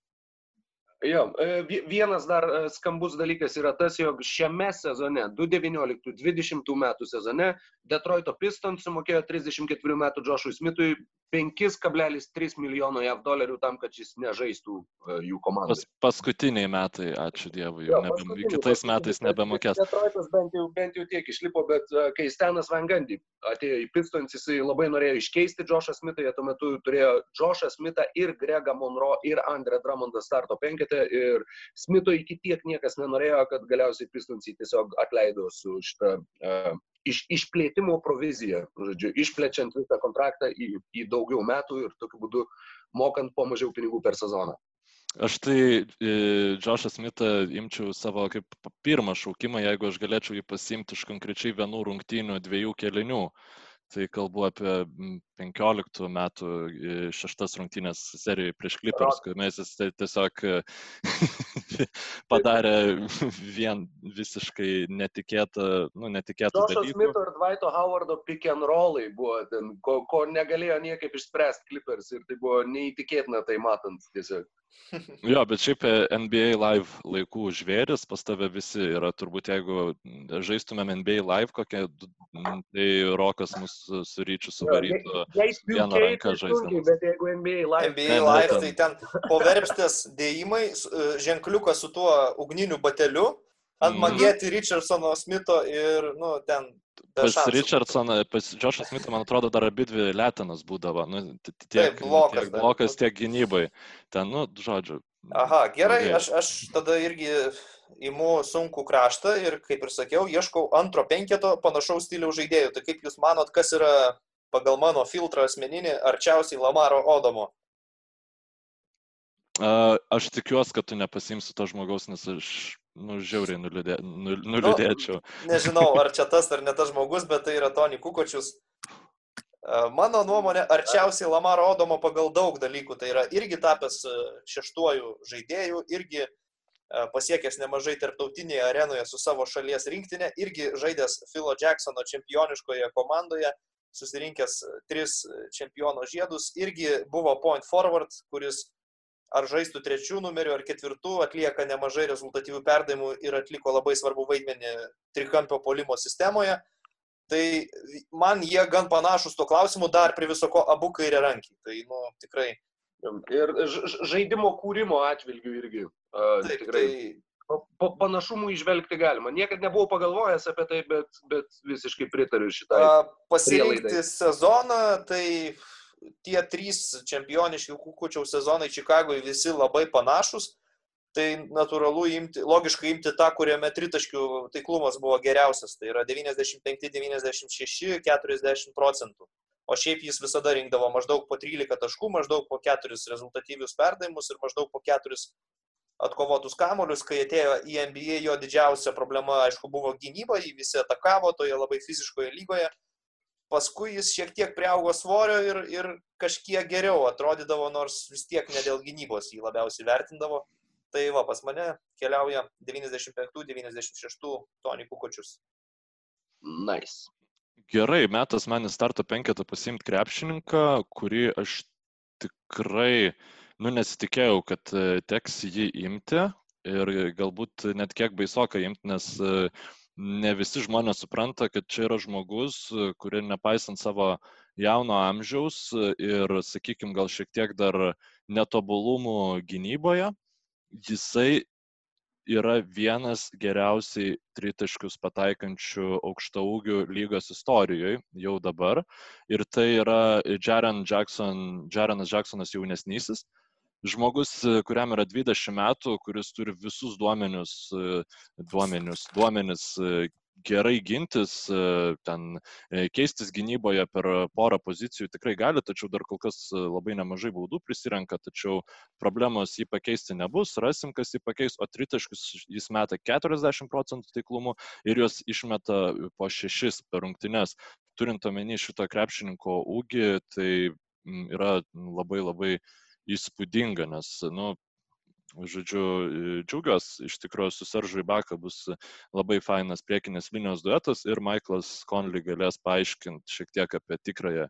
Jo, e, vienas dar e, skambus dalykas yra tas, jog šiame sezone, 2019-2020 metų sezone, Detroito Pistons sumokėjo 34 metų Joshui Smithui 5,3 milijono JAV dolerių tam, kad jis nežaistų e, jų komandos. Pas, paskutiniai metai, ačiū Dievui, jo, nebe, kitais metais nebemokės. Detroitas bent jau, bent jau tiek išlipo, bet kai Stenas Van Gundy atėjo į Pistons, jisai labai norėjo iškeisti Joshą Smithą, jie tuo metu turėjo Joshą Smithą ir Gregą Monroe ir Andrę Dramondą starto penketę ir Smito iki tiek niekas nenorėjo, kad galiausiai Pistons jį tiesiog atleido su šitą uh, iš, išplėtimo proviziją, žodžiu, išplečiant visą kontraktą į, į daugiau metų ir tokiu būdu mokant po mažiau pinigų per sezoną. Aš tai Džošą Smitą imčiau savo kaip pirmą šaukimą, jeigu aš galėčiau jį pasimti iš konkrečiai vienų rungtynių, dviejų kelinių. Tai kalbu apie 15 metų šeštas rungtynės serijoje prieš Clippers, mes jis tiesiog padarė vien visiškai netikėtą, nu, netikėtą dalyką. Smito ir Dvaito Howardo pick and rollai buvo ten, ko, ko negalėjo niekaip išspręsti Clippers ir tai buvo neįtikėtina tai matant tiesiog. Jo, bet šiaip NBA live laikų žvėris, pas tave visi yra, turbūt jeigu žaistumėm NBA live kokią, tai Rokas mus su ryčiu suvarytų vieną ranką žaisti. Bet jeigu NBA live. NBA live, tai ten po verpstės dėjimai, e, ženkliukas su tuo ugniniu bateliu, ant mhm. magėti Richardsono Smito ir, nu, ten Pas Richardsoną, pas Joshą Smithą, man atrodo, dar abi dvi lėtinas būdavo. Nu, tiek, Taip, blokas, tiek blokas, tiek gynybai. Ten, nu, žodžiu. Aha, gerai, aš, aš tada irgi imu sunkų kraštą ir, kaip ir sakiau, ieškau antro penketo panašaus stiliaus žaidėjų. Tai kaip Jūs manot, kas yra pagal mano filtrą asmeninį arčiausiai Lamaro Odomo? Aš tikiuosi, kad tu nepasimsi to žmogaus, nes aš nu, žiauriai nuliūdė, nu, nuliūdėčiau. Nu, nežinau, ar čia tas ar ne tas žmogus, bet tai yra Tony Kukočius. Mano nuomonė, arčiausiai Lamaro Odomo pagal daug dalykų. Tai yra irgi tapęs šeštuoju žaidėju, irgi pasiekęs nemažai tarptautinėje arenoje su savo šalies rinktinė, irgi žaidęs Philo Jacksono čempioniškoje komandoje, susirinkęs tris čempiono žiedus, irgi buvo point forward, kuris ar žaistų trečių numerių, ar ketvirtų, atlieka nemažai rezultatyvių perdavimų ir atliko labai svarbu vaidmenį trikampio polimo sistemoje. Tai man jie gan panašus tuo klausimu, dar prie viso ko abu kairė rankiai. Tai, nu, tikrai. Ir žaidimo kūrimo atvilgių irgi. Uh, Taip, tikrai. Tai... Pa, panašumų išvelgti galima. Niekad nebuvau pagalvojęs apie tai, bet, bet visiškai pritariu šitai. Pasirinkti sezoną, tai tie trys čempioniški kukučiaus sezonai Čikagoje visi labai panašus, tai natūralu imti, logiškai imti tą, kuriame tritaškių taiklumas buvo geriausias, tai yra 95, 96, 40 procentų. O šiaip jis visada rinkdavo maždaug po 13 taškų, maždaug po 4 rezultatyvius perdavimus ir maždaug po 4 atkovotus kamolius, kai atėjo į NBA, jo didžiausia problema, aišku, buvo gynyba, jį visi atakavo toje labai fiziškoje lygoje paskui jis šiek tiek priaugo svorio ir, ir kažkiek geriau atrodydavo, nors vis tiek ne dėl gynybos jį labiausiai vertindavo. Tai va, pas mane keliauja 95-96 Tony Kukočius. Nice. Gerai, metas man į starto penketą pasimti krepšininką, kurį aš tikrai, nu, nesitikėjau, kad e, teks jį imti ir galbūt net kiek baisoka imti, nes uh, ne visi žmonės supranta, kad čia yra žmogus, kuri nepaisant savo jauno amžiaus ir, sakykime, gal šiek tiek dar netobulumų gynyboje, jisai yra vienas geriausiai tritaškius pataikančių aukštaūgių lygos istorijoje jau dabar. Ir tai yra Jaren Jackson, Jarenas Jacksonas jaunesnysis, žmogus, e, kuriam yra 20 metų, kuris turi visus duomenius, e, duomenius, duomenis e, gerai gintis, ten keistis gynyboje per porą pozicijų tikrai gali, tačiau dar kol kas labai nemažai baudų prisirenka, tačiau problemos jį pakeisti nebus, rasim, kas jį pakeis, o tritaškius jis meta 40 procentų taiklumu ir juos išmeta po 6 per rungtynes. Turint omeny šito krepšininko ūgį, tai yra labai labai uh, įspūdinga, nes, nu, žodžiu, džiaugiuosi, iš tikrųjų su Seržu Ibaka bus labai fainas priekinės linijos duetas ir Michaelas Conley galės paaiškinti šiek tiek apie tikrąją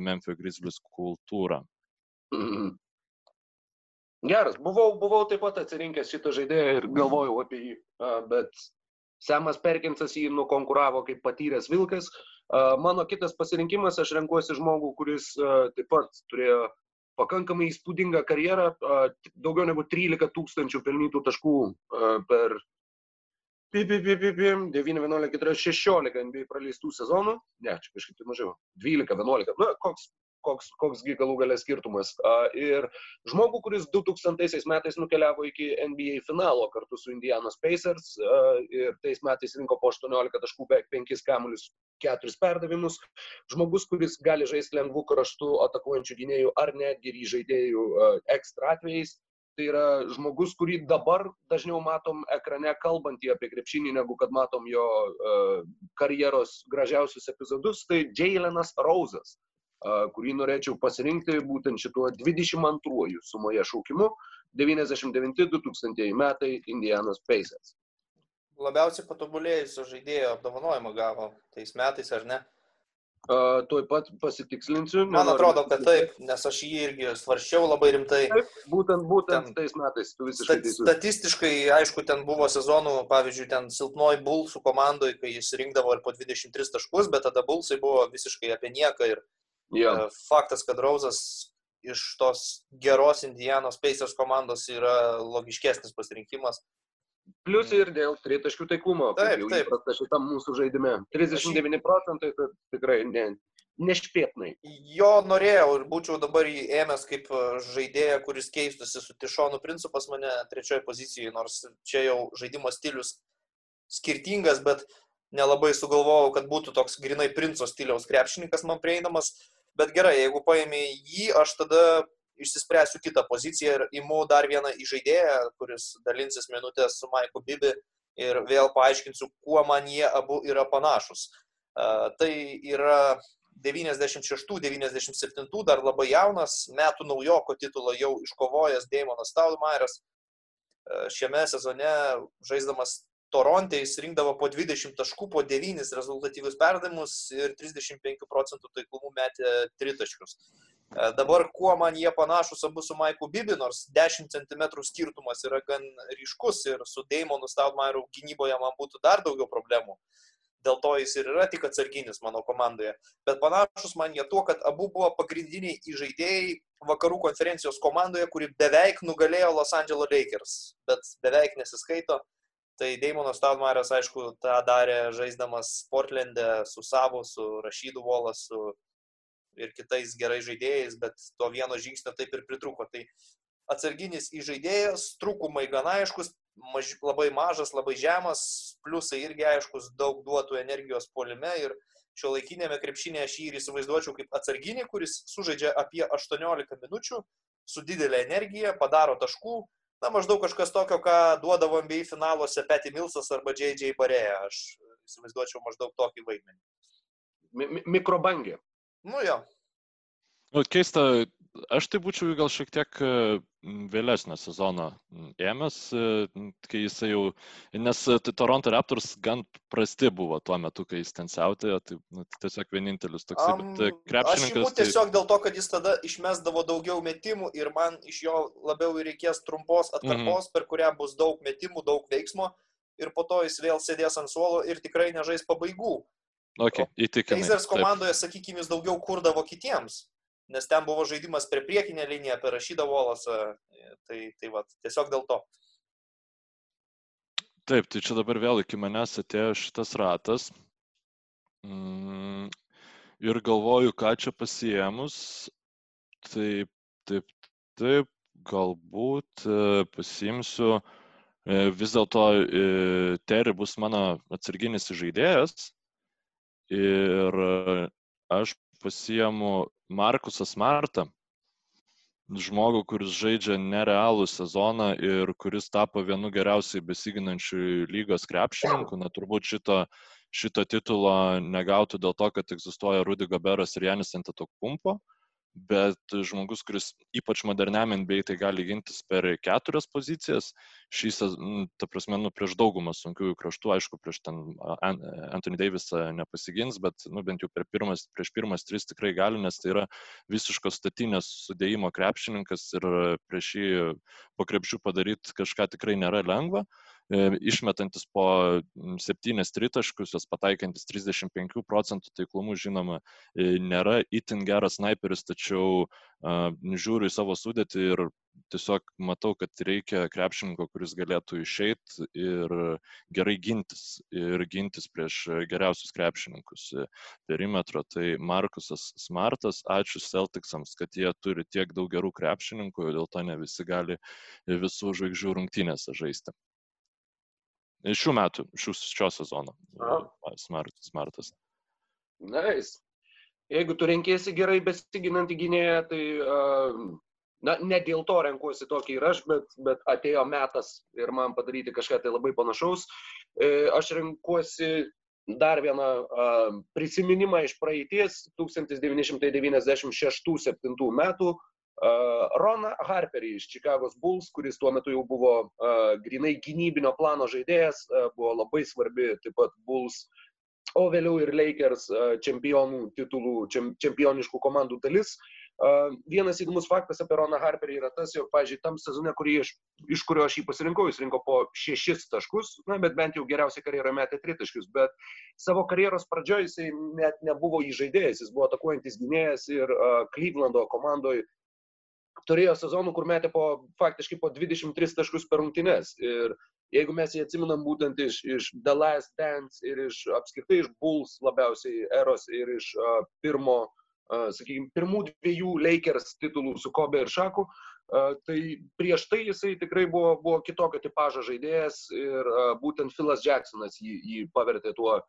Memphis Grizzlies kultūrą. Mm. Geras, buvau, buvau taip pat atsirinkęs šitą žaidėją ir galvojau apie jį, bet Semas Perkinsas jį nukonkuravo kaip patyręs Vilkas. Mano kitas pasirinkimas, aš renkuosi žmogų, kuris taip pat turėjo pakankamai įspūdingą karjerą, daugiau negu 13 tūkstančių pelnytų taškų per 9, 11, 14, 16 NBA praleistų sezonų. Ne, čia kažkaip tai mažiau. 12, 11. Na, koks koks, koksgi galų galės skirtumas. Ir žmogų, kuris 2000 metais nukeliavo iki NBA finalo kartu su Indianos Pacers ir tais metais rinko po 18 taškų, beveik 5 kamuolius, 4 perdavimus. Žmogus, kuris gali žaisti lengvų kraštų atakuojančių gynėjų ar netgi žaidėjų ekstra atvejais. Tai yra žmogus, kurį dabar dažniau matom ekrane kalbantį apie krepšinį, negu kad matom jo uh, karjeros gražiausius epizodus. Tai Jailenas Rauzas kurį norėčiau pasirinkti būtent šituo 22 sumoje šaukimu 99-2000 metai Indianos Pacers. Labiausiai patobulėjusio žaidėjo apdovanojimą gavo tais metais, ar ne? Uh, tuoj pat pasitikslinsiu. Man atrodo, kad taip, nes aš jį irgi svarščiau labai rimtai. Taip, būtent, būtent ten, tais metais, tu visiškai stat, Statistiškai, aišku, ten buvo sezonų, pavyzdžiui, ten silpnoji Bulsų komandoje, kai jis rinkdavo ir po 23 taškus, bet tada Bulsai buvo visiškai apie nieką ir E, faktas, kad Rauzas iš tos geros Indianos Pacers komandos yra logiškesnis pasirinkimas. Plius ir dėl tritaškių taiklumo. Taip, taip. Įprasta šitam mūsų žaidime. 39 procentai, tai tikrai ne, nešpėtnai. Jo norėjau ir būčiau dabar įėmęs kaip žaidėją, kuris keistusi su Tišonu Princu pas mane trečioje pozicijoje, nors čia jau žaidimo stilius skirtingas, bet nelabai sugalvojau, kad būtų toks grinai Princo stiliaus krepšininkas man prieinamas. Bet gerai, jeigu paėmė jį, aš tada išsispręsiu kitą poziciją ir imu dar vieną įžaidėją, kuris dalinsis minutės su Maiku Bibi ir vėl paaiškinsiu, kuo man jie abu yra panašus. Tai yra 96-97 dar labai jaunas, metų naujoko titulą jau iškovojęs Daimonas Staudmairas. Uh, šiame sezone žaisdamas Toronte jis rinkdavo po 20 taškų, po 9 rezultatyvius perdavimus ir 35 procentų taiklumų metė tritaškius. E, dabar kuo man jie panašus abu su Maiku Bibi, nors 10 cm skirtumas yra gan ryškus ir su Daimonu Staudmairu gynyboje man būtų dar daugiau problemų. Dėl to jis ir yra tik atsarginis mano komandoje. Bet panašus man jie tuo, kad abu buvo pagrindiniai įžaidėjai vakarų konferencijos komandoje, kuri beveik nugalėjo Los Angeles Lakers. Bet beveik nesiskaito. Tai Daimonas Staudmaras, aišku, tą darė žaisdamas Portlande su Savu, su Rašydu Volas su ir kitais gerais žaidėjais, bet to vieno žingsnio taip ir pritruko. Tai atsarginis įžaidėjas, trūkumai gana aiškus, maž, labai mažas, labai žemas, pliusai irgi aiškus, daug duotų energijos polime ir šio laikinėme krepšinėje aš jį ir įsivaizduočiau kaip atsarginį, kuris sužaidžia apie 18 minučių su didelė energija, padaro taškų, na, maždaug kažkas tokio, ką duodavo NBA finaluose Petty Milsas arba JJ Barėja. Aš įsivaizduočiau maždaug tokį vaidmenį. Mi mikrobangė. Nu jo. Nu, keista, aš tai būčiau gal šiek tiek vėlesnio sezono ėmės, kai jisai jau, nes Toronto Raptors gan prasti buvo tuo metu, kai jis ten siautėjo, tai nu, tiesiog vienintelis toks um, krepšininkas. Aš tiesiog tai... dėl to, kad jis tada išmesdavo daugiau metimų ir man iš jo labiau reikės trumpos atkarpos, mm -hmm. per kurią bus daug metimų, daug veiksmo ir po to jis vėl sėdės ant suolo ir tikrai nežais pabaigų. Okay. Pacers komandoje, sakykime, jis daugiau kurdavo kitiems nes ten buvo žaidimas prie priekinę liniją, per rašydą volasą. Tai, tai va, tiesiog dėl to. Taip, tai čia dabar vėl iki manęs atėjo šitas ratas. Mm, ir galvoju, ką čia pasiemus. Taip, taip, taip, galbūt e, pasiimsiu. E, vis dėlto e, Terry bus mano atsarginis žaidėjas. Ir aš pasiemu Markusą Smartą, žmogų, kuris žaidžia nerealų sezoną ir kuris tapo vienu geriausiai besiginančių lygos krepšininkų. Na, turbūt šito, šito titulo negautų dėl to, kad egzistuoja Rudy Goberas ir Janis Antetokumpo. Bet žmogus, kuris ypač moderniam NBA tai gali gintis per keturias pozicijas, šį sezoną, ta prasme, nu, prieš daugumą sunkiųjų kraštų, aišku, prieš ten Anthony Davisą nepasigins, bet nu, bent jau pirmas, prieš pirmas tris tikrai gali, nes tai yra visiškos statinės sudėjimo krepšininkas ir prieš jį po krepšių padaryti kažką tikrai nėra lengva. E, išmetantis po septynis tritaškus, jos pataikantis 35 procentų taiklumu, žinoma, e, nėra itin geras sniperis, tačiau žiūriu į savo sudėtį ir tiesiog matau, kad reikia krepšininko, kuris galėtų išeiti ir gerai gintis. Ir gintis prieš geriausius krepšininkus perimetro. Tai Markusas Smartas, ačiū Celticsams, kad jie turi tiek daug gerų krepšininkų, dėl to ne visi gali visų žvaigždžių rungtynėse žaisti. Šių metų, šių, šio sezono. Smart, smartas. Nice. Jeigu tu renkėsi gerai besiginantį gynėją, tai uh, na, ne dėl to renkuosi tokį ir aš, bet, bet atėjo metas ir man padaryti kažką tai labai panašaus. E, aš renkuosi dar vieną uh, prisiminimą iš praeities 1996-1997 metų Uh, Rona Harperį iš Chicago's Bulls, kuris tuo metu jau buvo uh, grinai gynybinio plano žaidėjas, uh, buvo labai svarbi taip pat Bulls, o vėliau ir Lakers čempionų titulų, čem, čempioniškų komandų dalis. Vienas įdomus faktas apie Roną Harperį yra tas, jog, pažiūrėjau, tam sezone, iš, iš kurio aš jį pasirinkau, jis rinko po šešis taškus, na, bet bent jau geriausią karjerą metė tritaškius, bet savo karjeros pradžioje jisai net nebuvo įžaidėjas, jis buvo atakuojantis gynėjas ir uh, Clevelando komandoje turėjo sezonų, kur metė po, faktiškai po 23 taškus per rungtynes. Ir jeigu mes jį atsiminam būtent iš, iš The Last Dance ir iš apskritai iš Bulls labiausiai eros ir iš uh, pirmo, uh, sakykime, pirmų dviejų Lakers titulų su Kobe ir Šaku, uh, tai prieš tai jisai tikrai buvo, buvo kitokio tipožo žaidėjas ir uh, būtent Philas Jacksonas jį, jį pavertė tuo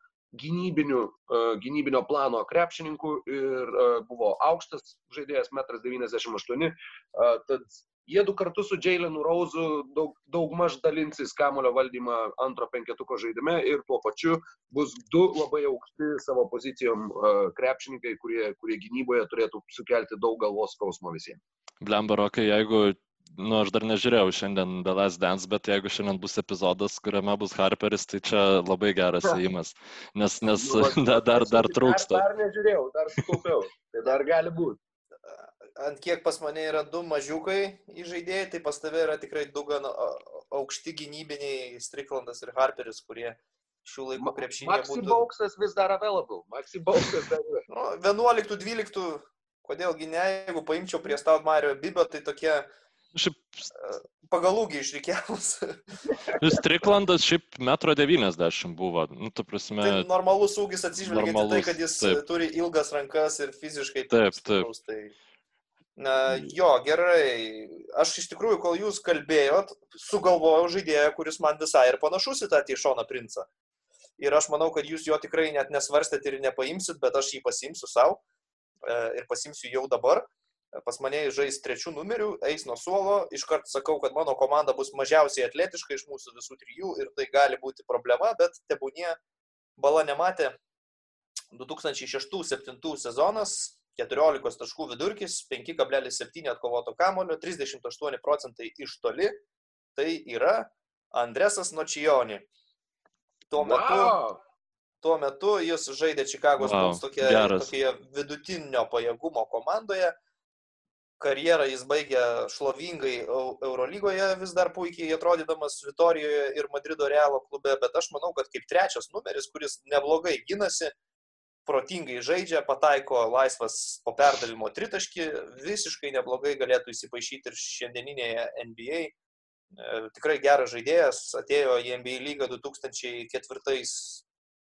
gynybinių, e, gynybinio plano krepšininkų ir e, buvo aukštas žaidėjas, 1,98 m. E, tad jie du kartu su Jailenu Rauzu daug, daug maž dalinsis kamulio valdymą antro penketuko žaidime ir tuo pačiu bus du labai aukšti savo pozicijom krepšininkai, kurie, kurie gynyboje turėtų sukelti daug galvos skausmo visiems. Blembarokai, jeigu nu, aš dar nežiūrėjau šiandien The Last Dance, bet jeigu šiandien bus epizodas, kuriame bus Harperis, tai čia labai geras įimas, nes, nes nu, dar, dar, dar trūksta. Dar, dar nežiūrėjau, dar sukaupiau, tai dar gali būti. Ant kiek pas mane yra du mažiukai įžaidėjai, tai pas tave yra tikrai du gan aukšti gynybiniai Striklandas ir Harperis, kurie šių laikų krepšinėje būtų. Maxi Bauksas vis dar available. Maxi Bauksas dar yra. Nu, 11-12, kodėlgi ne, jeigu paimčiau prie Staudmario Bibio, tai tokie Šiaip... Pagal ūgį išrikiamus. Striklandas šiaip metro 90 buvo. Nu, tu prasme... Tai normalus ūgis atsižvelgiant į tai, kad jis taip. turi ilgas rankas ir fiziškai. Taip, taip. taip. Tai... Na, jo, gerai. Aš iš tikrųjų, kol jūs kalbėjot, sugalvojau žaidėją, kuris man visai ir panašus į tą Tišoną princą. Ir aš manau, kad jūs jo tikrai net nesvarstėt ir nepaimsit, bet aš jį pasimsiu savo e, ir pasimsiu jau dabar pas mane žais trečių numerių, eis nuo suolo, iškart sakau, kad mano komanda bus mažiausiai atletiška iš mūsų visų trijų ir tai gali būti problema, bet tebūnie bala nematė 2006-2007 sezonas, 14 taškų vidurkis, 5,7 atkovoto kamulio, 38 procentai iš toli, tai yra Andresas Nočijonį. Tuo metu, wow. tuo metu jis žaidė Čikagos wow, Bulls tokioje vidutinio pajėgumo komandoje karjerą jis baigė šlovingai Eurolygoje, vis dar puikiai atrodydamas Vitorijoje ir Madrido Realo klube, bet aš manau, kad kaip trečias numeris, kuris neblogai gynasi, protingai žaidžia, pataiko laisvas po perdavimo tritaškį, visiškai neblogai galėtų įsipaišyti ir šiandieninėje NBA. E, tikrai geras žaidėjas, atėjo į NBA lygą 2004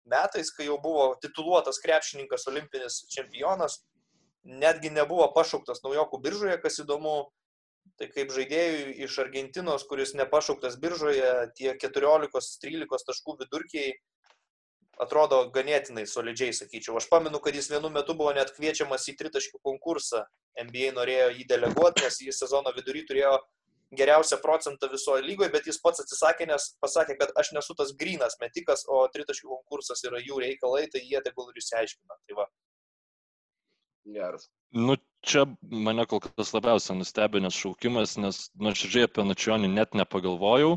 metais, kai jau buvo tituluotas krepšininkas, olimpinis čempionas netgi nebuvo pašauktas naujokų biržoje, kas įdomu. Tai kaip žaidėjui iš Argentinos, kuris nepašauktas biržoje, tie 14-13 taškų vidurkiai atrodo ganėtinai solidžiai, sakyčiau. Aš pamenu, kad jis vienu metu buvo net kviečiamas į tritaškių konkursą. NBA norėjo jį deleguoti, nes jis sezono vidury turėjo geriausią procentą visoje lygoje, bet jis pats atsisakė, nes pasakė, kad aš nesu tas grinas metikas, o tritaškių konkursas yra jų reikalai, tai jie tegul ir išsiaiškina. Tai va, Geras. Nu, čia mane kol kas labiausiai nustebinęs šaukimas, nes nuoširdžiai apie Načionį net nepagalvojau.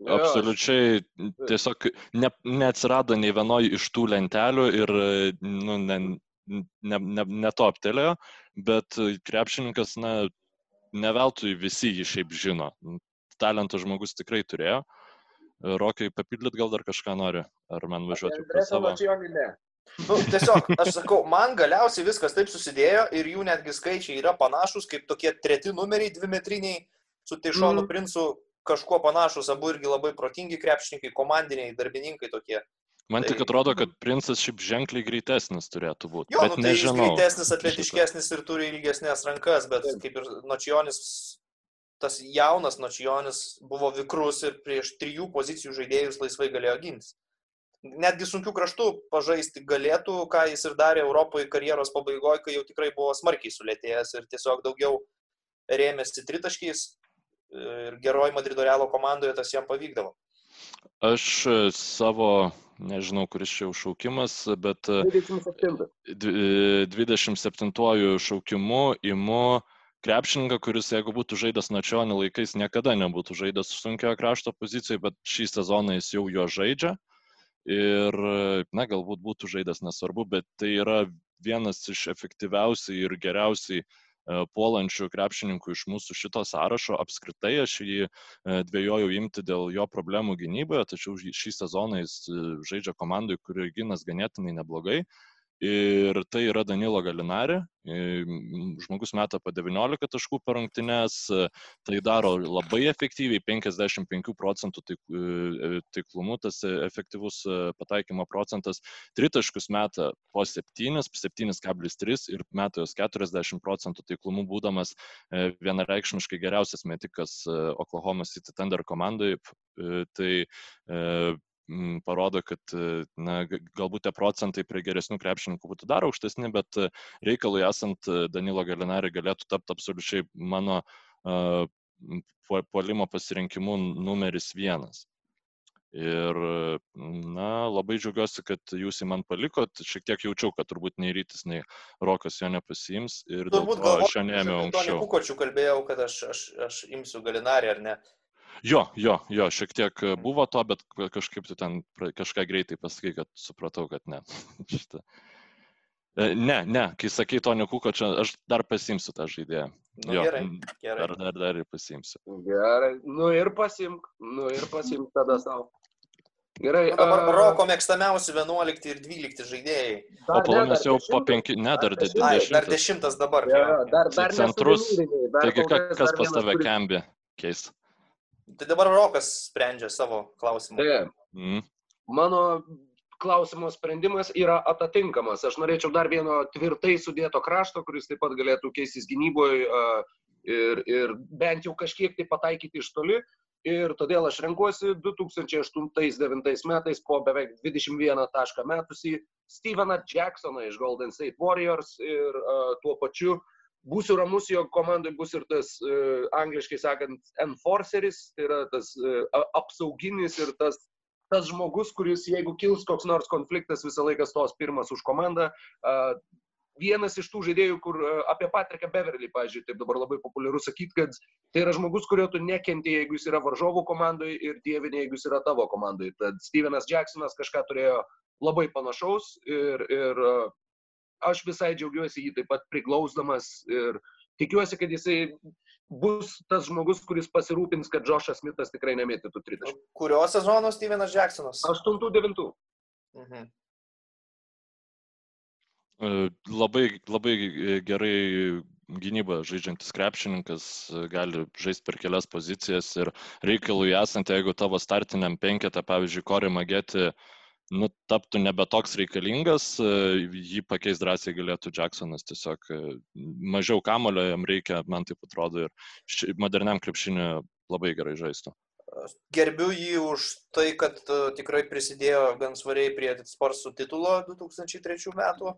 Jo, Absoliučiai tiesiog ne, neatsirado nei vienoj iš tų lentelių ir nu, ne, ne, ne, netoptelėjo, bet krepšininkas, na, ne veltui visi jį šiaip žino. Talento žmogus tikrai turėjo. Rokai, papildyt gal dar kažką nori? Ar man važiuoti prie savo? Nu, tiesiog, aš sakau, man galiausiai viskas taip susidėjo ir jų netgi skaičiai yra panašus, kaip tokie treti numeriai, dvimetriniai, su Teišonu mm. princu kažkuo panašus, abu irgi labai protingi krepšininkai, komandiniai, darbininkai tokie. Man tik atrodo, kad princas šiaip ženkliai greitesnis turėtų būti. Jo, bet nu, tai nežinau. jis greitesnis, atletiškesnis ir turi ilgesnės rankas, bet kaip ir Nočionis, tas jaunas Nočionis buvo vikrus ir prieš trijų pozicijų žaidėjus laisvai galėjo gintis netgi sunkių kraštų pažaisti galėtų, ką jis ir darė Europoje karjeros pabaigoje, kai jau tikrai buvo smarkiai sulėtėjęs ir tiesiog daugiau rėmėsi tritaškiais ir geroji Madrido Realo komandoje tas jam pavykdavo. Aš e, savo, nežinau, kuris čia jau šaukimas, bet 27, 27 e, šaukimu imu krepšininką, kuris jeigu būtų žaidęs načionį laikais, niekada nebūtų žaidęs sunkiojo krašto pozicijoje, bet šį sezoną jis jau jo žaidžia ir, na, galbūt būtų žaidęs nesvarbu, bet tai yra vienas iš efektyviausiai ir geriausiai e, puolančių krepšininkų iš mūsų šito sąrašo. Apskritai aš jį e, dvėjojau imti dėl jo problemų gynyboje, tačiau šį sezoną jis e, žaidžia komandai, kurioje ginas ganėtinai neblogai. Ir tai yra Danilo Galinari, žmogus meta po 19 taškų per rungtynes, tai daro labai efektyviai, 55 procentų e, taiklumu, tas efektyvus e, pataikymo procentas, tritaškus meta po 7, 7,3 ir meta jos 40 procentų taiklumu, būdamas e, vienareikšmiškai geriausias metikas Oklahoma City Thunder komandai. Tai parodo, kad na, galbūt tie procentai prie geresnių krepšininkų būtų dar aukštesni, bet reikalui esant Danilo Galinari galėtų tapti absoliučiai mano puolimo pasirinkimu numeris vienas. Ir, na, labai džiaugiuosi, kad jūs jį man palikot. Šiek tiek jaučiau, kad turbūt nei rytis, nei rokas jo nepasiims. Ir turbūt gal aš jo neėmiau. Aš kukočių kalbėjau, kad aš, aš, aš imsiu galinarį ar ne. Jo, jo, jo, šiek tiek buvo to, bet kažkaip tu ten kažką greitai pasakai, kad supratau, kad ne. Šitą. E, ne, ne, kai sakai to nekuko, čia aš dar pasimsiu tą žaidėją. Nu, jo, gerai, gerai. Dar, dar, dar ir pasimsiu. Gerai, nu ir pasimk, nu ir pasimk tada savo. Gerai. Nu, dabar uh, Roko mėgstamiausi 11 ir 12 žaidėjai. Dar, o planas jau po 5, ne, dar 20. Ai, dar 10 dabar. Ja, dar, dar centrus. Taigi, kas pas tave kembi keis? Tai dabar Rokas sprendžia savo klausimą. Taip. Mm. Mano klausimo sprendimas yra atatinkamas. Aš norėčiau dar vieno tvirtai sudėto krašto, kuris taip pat galėtų keistis gynyboje ir, ir bent jau kažkiek tai pataikyti iš toli. Ir todėl aš renkuosi 2008-2009 metais po beveik 21 tašką metusį Steveną Jacksoną iš Golden State Warriors ir uh, tuo pačiu uh, būsiu ramus, jo komandai bus ir tas, uh, angliškai sakant, enforceris, tai yra tas uh, apsauginis ir tas, tas žmogus, kuris, jeigu kils koks nors konfliktas, visą laiką stos pirmas už komandą. Vienas iš tų žaidėjų, kur apie Patriką Beverly, pažiūrėjau, taip dabar labai populiaru sakyti, kad tai yra žmogus, kurio tu nekenti, jeigu jis yra varžovų komandoje ir dievinė, jeigu jis yra tavo komandoje. Tad Stevenas Jacksonas kažką turėjo labai panašaus ir, ir aš visai džiaugiuosi jį taip pat priglausdamas ir tikiuosi, kad jisai bus tas žmogus, kuris pasirūpins, kad Džošas Smithas tikrai nemėtytų tritaškų. Kurio sezono Stevenas Jacksonas? 8-9. Mhm. E, labai, labai gerai gynybą žaidžiantis krepšininkas gali žaisti per kelias pozicijas ir reikalui esant, jeigu tavo startiniam penketą, pavyzdžiui, Kori Mageti uh, nu, taptų nebe toks reikalingas, e, jį pakeis drąsiai galėtų Jacksonas, tiesiog e, mažiau kamulio jam reikia, man taip atrodo, ir moderniam krepšiniu labai gerai žaistų. Gerbiu jį už tai, kad uh, tikrai prisidėjo gan svariai prie Sparsų titulo 2003 metų,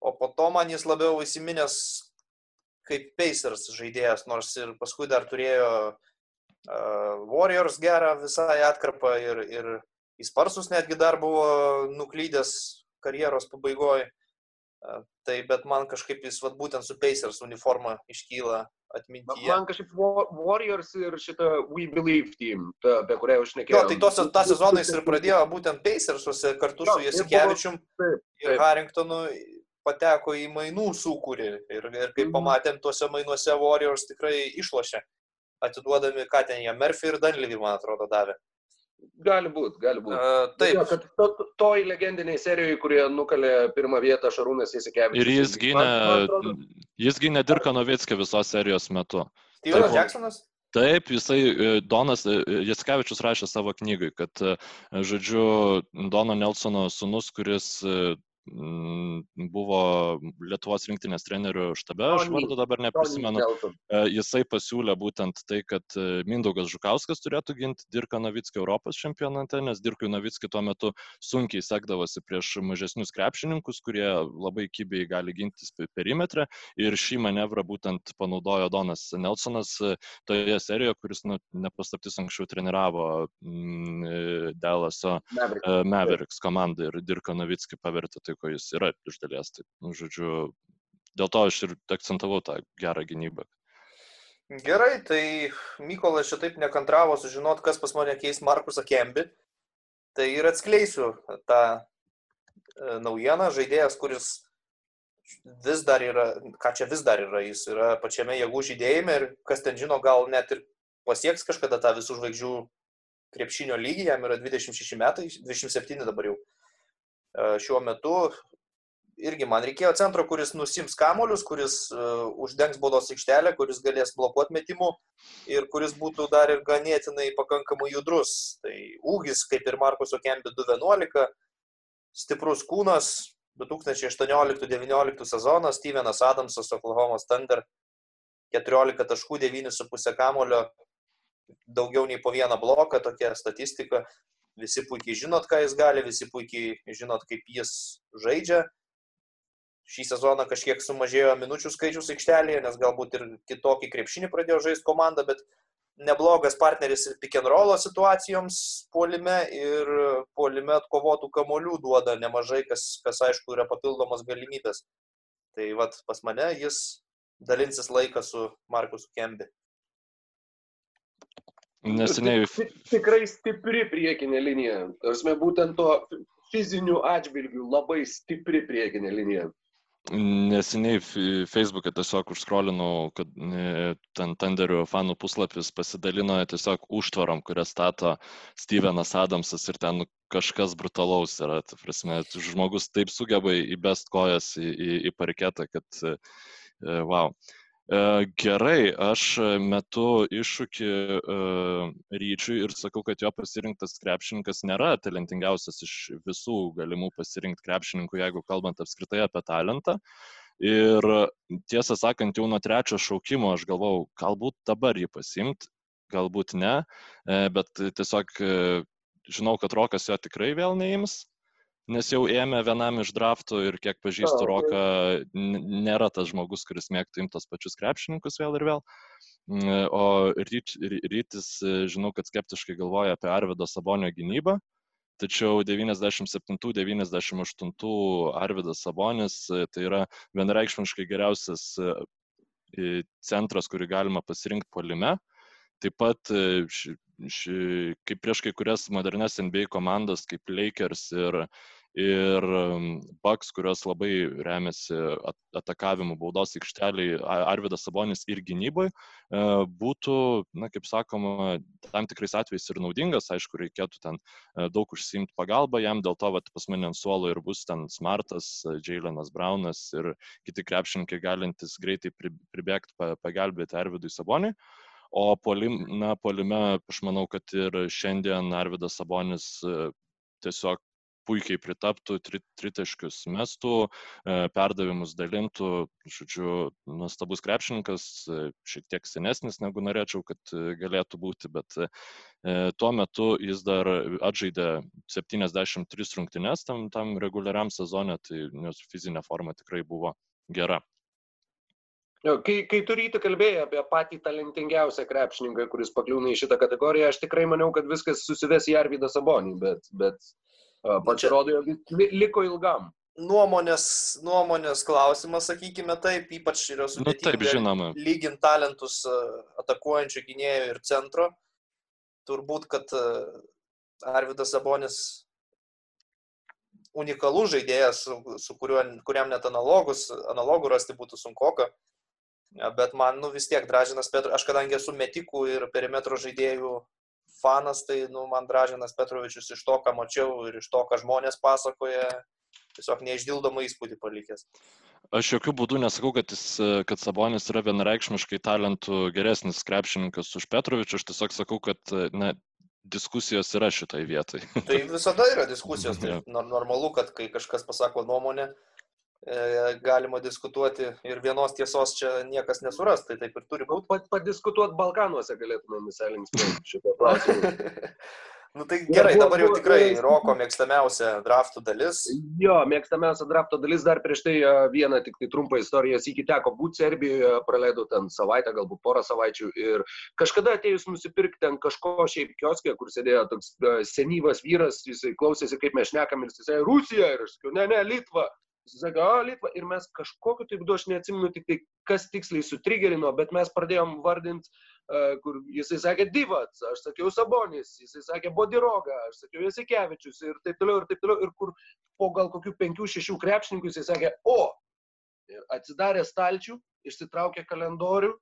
o po to man jis labiau įsiminęs kaip Pacers žaidėjas, nors ir paskui dar turėjo Warriors gerą visai atkarpą ir, ir į Sparsus netgi dar buvo nuklydęs karjeros pabaigoje. Tai bet man kažkaip jis vat, būtent su Pacers uniforma iškyla atmintyje. Man kažkaip Warriors ir šitą We Believe team, ta, apie kurią aš nekėjau. Jo, tai tos, tą sezoną jis ir pradėjo būtent Pacersuose kartu jo, su Jasikevičium ir, ir Harringtonu pateko į mainų sukūrį ir, ir kaip mhm. pamatėm, tuose mainuose Warriors tikrai išlošė, atiduodami, ką ten jie Murphy ir Danlevy, man atrodo, davė. Gali būti, gali būti. Uh, taip. Kad to, toj legendiniai serijoje, kurie nukalė pirmą vietą Šarūnas Jasikevičius. Ir jis gynė, atrodo... jis gynė Dirką Novickį visos serijos metu. Stevenas Jacksonas? Taip, jisai, e, Donas e, Jaskevičius rašė savo knygai, kad, žodžiu, Dono Nelsono sunus, kuris buvo Lietuvos rinktinės trenerių štabe, aš vardu dabar neprisimenu. E, jisai pasiūlė būtent tai, kad e, Mindaugas Žukauskas turėtų ginti Dirką Novickį Europos čempionate, nes Dirkui Novickį tuo metu sunkiai sekdavosi prieš mažesnius krepšininkus, kurie labai kybiai gali gintis perimetrą. Ir šį manevrą būtent panaudojo Donas Nelsonas e, toje serijoje, kuris, nu, nepaslaptis, anksčiau treniravo mm, Mavericks, Mavericks komandą ir Dirką Novickį pavertė tai ko jis yra iš dalies. Tai, nu, žodžiu, dėl to aš ir akcentavau tą gerą gynybą. Gerai, tai Mykolas šitaip nekantravo sužinoti, kas pas mane keis Markusą Kembi. Tai ir atskleisiu tą e, naujieną, žaidėjas, kuris vis dar yra, ką čia vis dar yra, jis yra pačiame jėgų žydėjime ir kas ten žino, gal net ir pasieks kažkada tą visų žvaigždžių krepšinio lygį, jam yra 26 metai, 27 dabar jau. E, šiuo metu irgi man reikėjo centro, kuris nusims kamolius, kuris uh, uždengs baudos aikštelę, kuris galės blokuoti metimų ir kuris būtų dar ir ganėtinai pakankamai judrus. Tai ūgis, kaip ir Markuso Kempi 2.11, stiprus kūnas, 2018-2019 sezonas, Stevenas Adamsas, Oklahoma Thunder, 14 taškų, 9,5 kamulio, daugiau nei po vieną bloką, tokia statistika visi puikiai žinot, ką jis gali, visi puikiai žinot, kaip jis žaidžia. Šį sezoną kažkiek sumažėjo minučių skaičius aikštelėje, nes galbūt ir kitokį krepšinį pradėjo žaisti komanda, bet neblogas partneris ir pick and roll situacijoms puolime ir puolime atkovotų kamolių duoda nemažai, kas, kas aišku yra papildomos galimybės. Tai vad pas mane jis dalinsis laiką su Markusu Kembi. Neseniai. Tikrai stipri priekinė linija. Tarsi būtent to fizinių atžvilgių labai stipri priekinė linija. Neseniai Facebook'e tiesiog užskrolinau, kad e, ten Tenderio fanų puslapis pasidalino tiesiog užtvarom, kurią stato Stevenas Adamsas ir ten kažkas brutalaus yra. Tai prasme, žmogus taip sugeba įbest kojas į, į, į parketą, kad e, wow. E, gerai, aš metu iššūkį uh, ryčiui ir sakau, kad jo pasirinktas krepšininkas nėra talentingiausias iš visų galimų pasirinkti krepšininkų, jeigu kalbant apskritai apie talentą. Ir tiesą sakant, jau nuo trečio šaukimo aš galvau, galbūt dabar jį pasimt, galbūt ne, e, bet tiesiog žinau, kad Rokas jo tikrai vėl neims nes jau ėmė vienam iš draftų ir kiek pažįstu Roką, nėra tas žmogus, kuris mėgtų imti tos pačius krepšininkus vėl ir vėl. Mm, o rytis, žinau, kad skeptiškai galvoja apie Arvido Sabonio gynybą, tačiau 97-98 Arvidas Sabonis tai yra vienareikšmiškai geriausias centras, kurį galima pasirinkti polime. Taip pat ši, ši, kaip prieš kai kurias modernes NBA komandas kaip Lakers ir ir Bucks, kurios labai remiasi atakavimu baudos aikšteliai, Arvidas Sabonis ir gynyboje, būtų, na, kaip sakoma, tam tikrais atvejais ir naudingas, aišku, reikėtų ten e, daug užsimti pagalbą jam, dėl to, kad pas mane ant suolo ir bus ten Smartas, Jailenas Braunas ir kiti krepšininkai galintys greitai pribėgti, pagelbėti Arvidui Saboniui. O polim, na, polime, aš manau, kad ir šiandien Arvidas Sabonis e, tiesiog puikiai pritaptų, tri, tritaškius mestų, e, perdavimus dalintų, žodžiu, nuostabus krepšininkas, e, šiek tiek senesnis negu norėčiau, kad galėtų būti, bet tuo metu jis dar atžaidė 73 rungtynes tam, tam reguliariam sezonė, tai fizinė forma tikrai buvo gera. Kai, kai turite kalbėję apie patį talentingiausią krepšininką, kuris pakliūna į šitą kategoriją, aš tikrai maniau, kad viskas susives į Arvidą Sabonį, bet, bet Pasirodo, jog liko ilgam. nuomonės, nuomonės klausimas, sakykime taip, ypač yra sudėtinga. Nu, taip, žinoma. Lygint talentus atakuojančių gynėjų ir centro. Turbūt, kad Arvidas Sabonis unikalus žaidėjas, su, su kuriuo, kuriam net analogus, analogų rasti būtų sunkoka. Bet man nu, vis tiek Dražinas Petro, aš kadangi esu metikų ir perimetro žaidėjų fanas, tai nu, man Dražinas Petrovičius iš to, ką mačiau ir iš to, ką žmonės pasakoja, tiesiog neišdildomą įspūdį palikęs. Aš jokių būdų nesakau, kad, jis, kad Sabonis yra vienareikšmiškai talentų geresnis krepšininkas už Petrovičių, aš tiesiog sakau, kad na, diskusijos yra šitai vietai. Tai visada yra diskusijos, tai normalu, kad kai kažkas pasako nuomonę, galima diskutuoti ir vienos tiesos čia niekas nesuras, tai taip ir turi būti. Pat, padiskutuoti Balkanuose galėtume įsilinksminti šitą klausimą. nu tai gerai, dabar jau tikrai Roko mėgstamiausia draftų dalis. Jo, mėgstamiausia drafto dalis dar prieš tai e, vieną tik tai trumpą istoriją. Iki teko būti Serbijoje, praleidau ten savaitę, galbūt porą savaičių ir kažkada atėjus nusipirkti ten kažko šiaip kioskė, kur sėdėjo toks e, senyvas vyras, jisai klausėsi, kaip mes šnekam ir jisai Rusija ir aš sakiau, ne, ne, Litva. Jis sakė, o, Litva, ir mes kažkokiu tai būdu, aš neatsimenu tik tai, kas tiksliai sutrigerino, bet mes pradėjom vardinti, uh, kur jisai sakė Divats, aš sakiau Sabonis, jisai sakė Bodiroga, aš sakiau Jasikevičius ir taip toliau, ir taip toliau, ir kur po gal kokių penkių, šešių krepšininkų jisai sakė, o, ir atsidarė stalčių, išsitraukė kalendorių,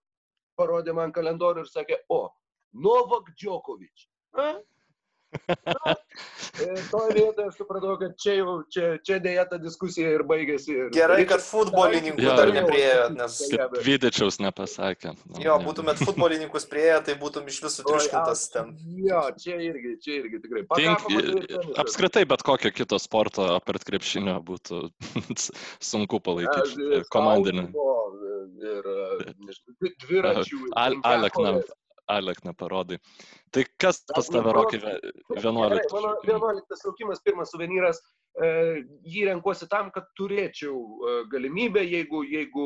parodė man kalendorių ir sakė, o, Novak Djokovic. A? Toje vietoje aš supratau, kad čia jau, čia, čia dėja ta diskusija ir baigėsi. Ir... Gerai, kad futbolininkų ja, dar nepriejo, nes... Vidičiaus nepasakė. Nu, jo, būtumėt futbolininkus prieėję, tai būtum iš visų triuškintas ten. Jo, čia irgi, čia irgi tikrai. Tink, apskritai bet kokio kito sporto apart krepšinio būtų sunku palaikyti komandinį. Ir dviračių. Al, Alekna, Alekna parodai. Tai kas pas tave rokai 11? Mano 11 laukimas, pirmas suvenyras E, jį renkuosi tam, kad turėčiau e, galimybę, jeigu, jeigu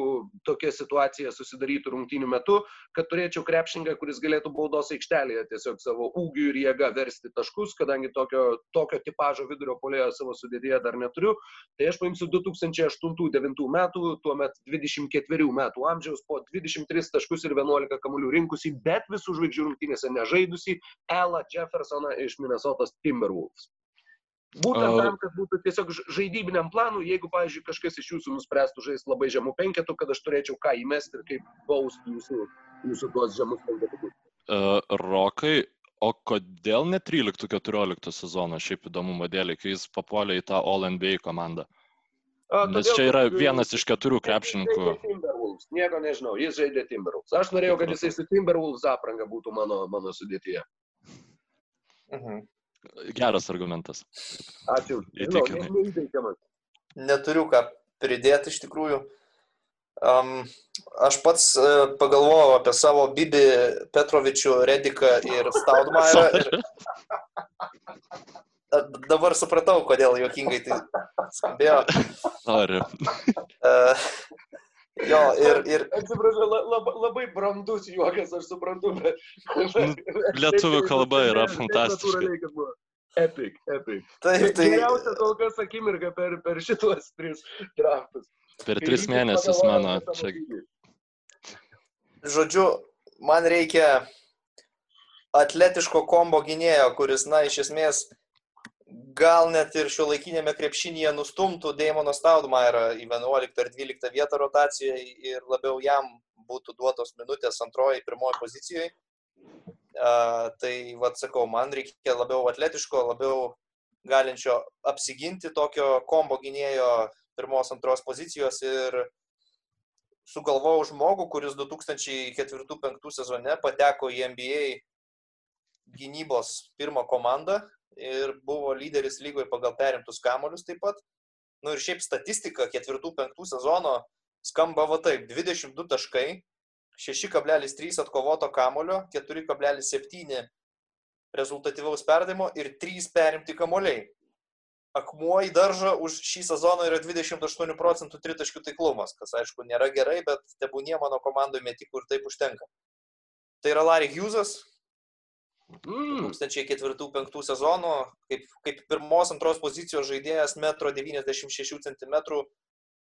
tokia situacija susidarytų rungtynių metu, kad turėčiau krepšingą, kuris galėtų baudos aikštelėje tiesiog savo ūgių ir jėga versti taškus, kadangi tokio, tokio tipožo vidurio polėjo savo sudėtyje dar neturiu. Tai aš paimsiu 2008-2009 metų, tuomet 24 metų amžiaus, po 23 taškus ir 11 kamuolių rinkusi, bet visų žvaigždžių rungtynėse nežaidusi Ella Jeffersoną iš Minnesotos Timberwolves. Būtent tam, kad būtų tiesiog žaidybiniam planui, jeigu, pavyzdžiui, kažkas iš jūsų nuspręstų žaisti labai žemų penketų, kad aš turėčiau ką įmesti ir kaip bausti jūsų, jūsų tuos žemus penketukus. Uh, rokai, o kodėl ne 13-14 sezono, šiaip įdomumo dėlį, kai jis papuolė į tą All NBA komandą? A, Nes čia yra vienas iš keturių krepšininkų. Nieko nežinau, jis žaidė Timberwolves. Aš norėjau, kad jisai su Timberwolves apranga būtų mano, mano sudėtyje. Mhm. Geras argumentas. Ačiū. Įtikinai. Neturiu ką pridėti iš tikrųjų. Um, aš pats uh, pagalvojau apie savo Bibi Petrovičių, Rediką ir Staudmajerą. Ir... Dabar supratau, kodėl juokingai tai skambėjo. Noriu. Uh, Jo, ir... ir... Atsiprašau, lab, labai brandus juokas, aš suprantu, bet... Lietuvių kalba yra fantastiška. Epic, epic. Taip, tai... Geriausia kol kas akimirka per, per šitos tris draftus. Per tris mėnesius mano čia. Žodžiu, man reikia atletiško kombo gynėjo, kuris, na, iš esmės gal net ir šio laikinėme krepšinėje nustumtų Daimoną Staudmajerą į 11 ar 12 vietą rotacijoje ir labiau jam būtų duotos minutės antroji, pirmoji pozicijoje. Uh, tai, vad sakau, man reikia labiau atletiško, labiau galinčio apsiginti tokio kombo gynėjo pirmos, antros pozicijos ir sugalvojau žmogų, kuris 2004-2005 sezone pateko į NBA gynybos pirmą komandą ir buvo lyderis lygoje pagal perimtus kamolius taip pat. Nu ir šiaip statistika ketvirtų, penktų sezono skamba va taip. 22 taškai, 6,3 atkovoto kamolio, 4,7 rezultatyvaus perdavimo ir 3 perimti kamoliai. Akmuo į daržą už šį sezoną yra 28 procentų tritaškių taiklumas, kas aišku nėra gerai, bet tebūnie mano komandoje metikų ir taip užtenka. Tai yra Larry Hughesas, Mm. 2004-2005 sezonų, kaip, kaip pirmos, antros pozicijos žaidėjas, 1,96 cm,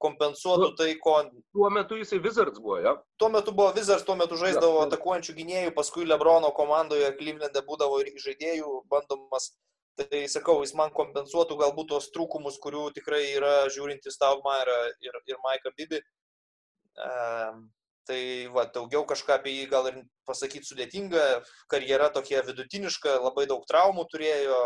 kompensuotų nu, tai, ko... Tuo metu jisai Wizards buvo, ja? Tuo metu buvo Wizards, tuo metu žaisdavo ja, atakuojančių gynėjų, paskui Lebrono komandoje Cleveland'e būdavo ir žaidėjų bandomas. Tai sakau, jis man kompensuotų galbūt tos trūkumus, kurių tikrai yra žiūrint į Staubmairą ir, ir Maiką Bibi. Um, tai va, daugiau kažką apie jį gal ir pasakyti sudėtinga. Karjera tokia vidutiniška, labai daug traumų turėjo,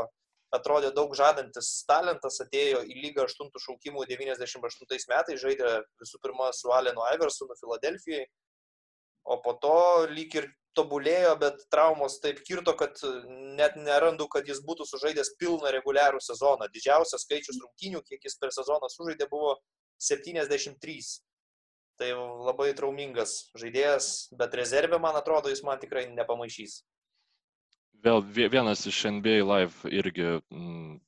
atrodė daug žadantis talentas, atėjo į lygą 8 šaukimų 98 metais, žaidė visų pirma su Alenu Iversonu Filadelfijai, o po to lyg ir tobulėjo, bet traumos taip kirto, kad net nerandu, kad jis būtų sužaidęs pilną reguliarų sezoną. Didžiausias skaičius rungtynių, kiek jis per sezoną sužaidė, buvo 73. Tai labai traumingas žaidėjas, bet rezervė, man atrodo, jis man tikrai nepamaišys. Vėl vienas iš NBA Live irgi mm,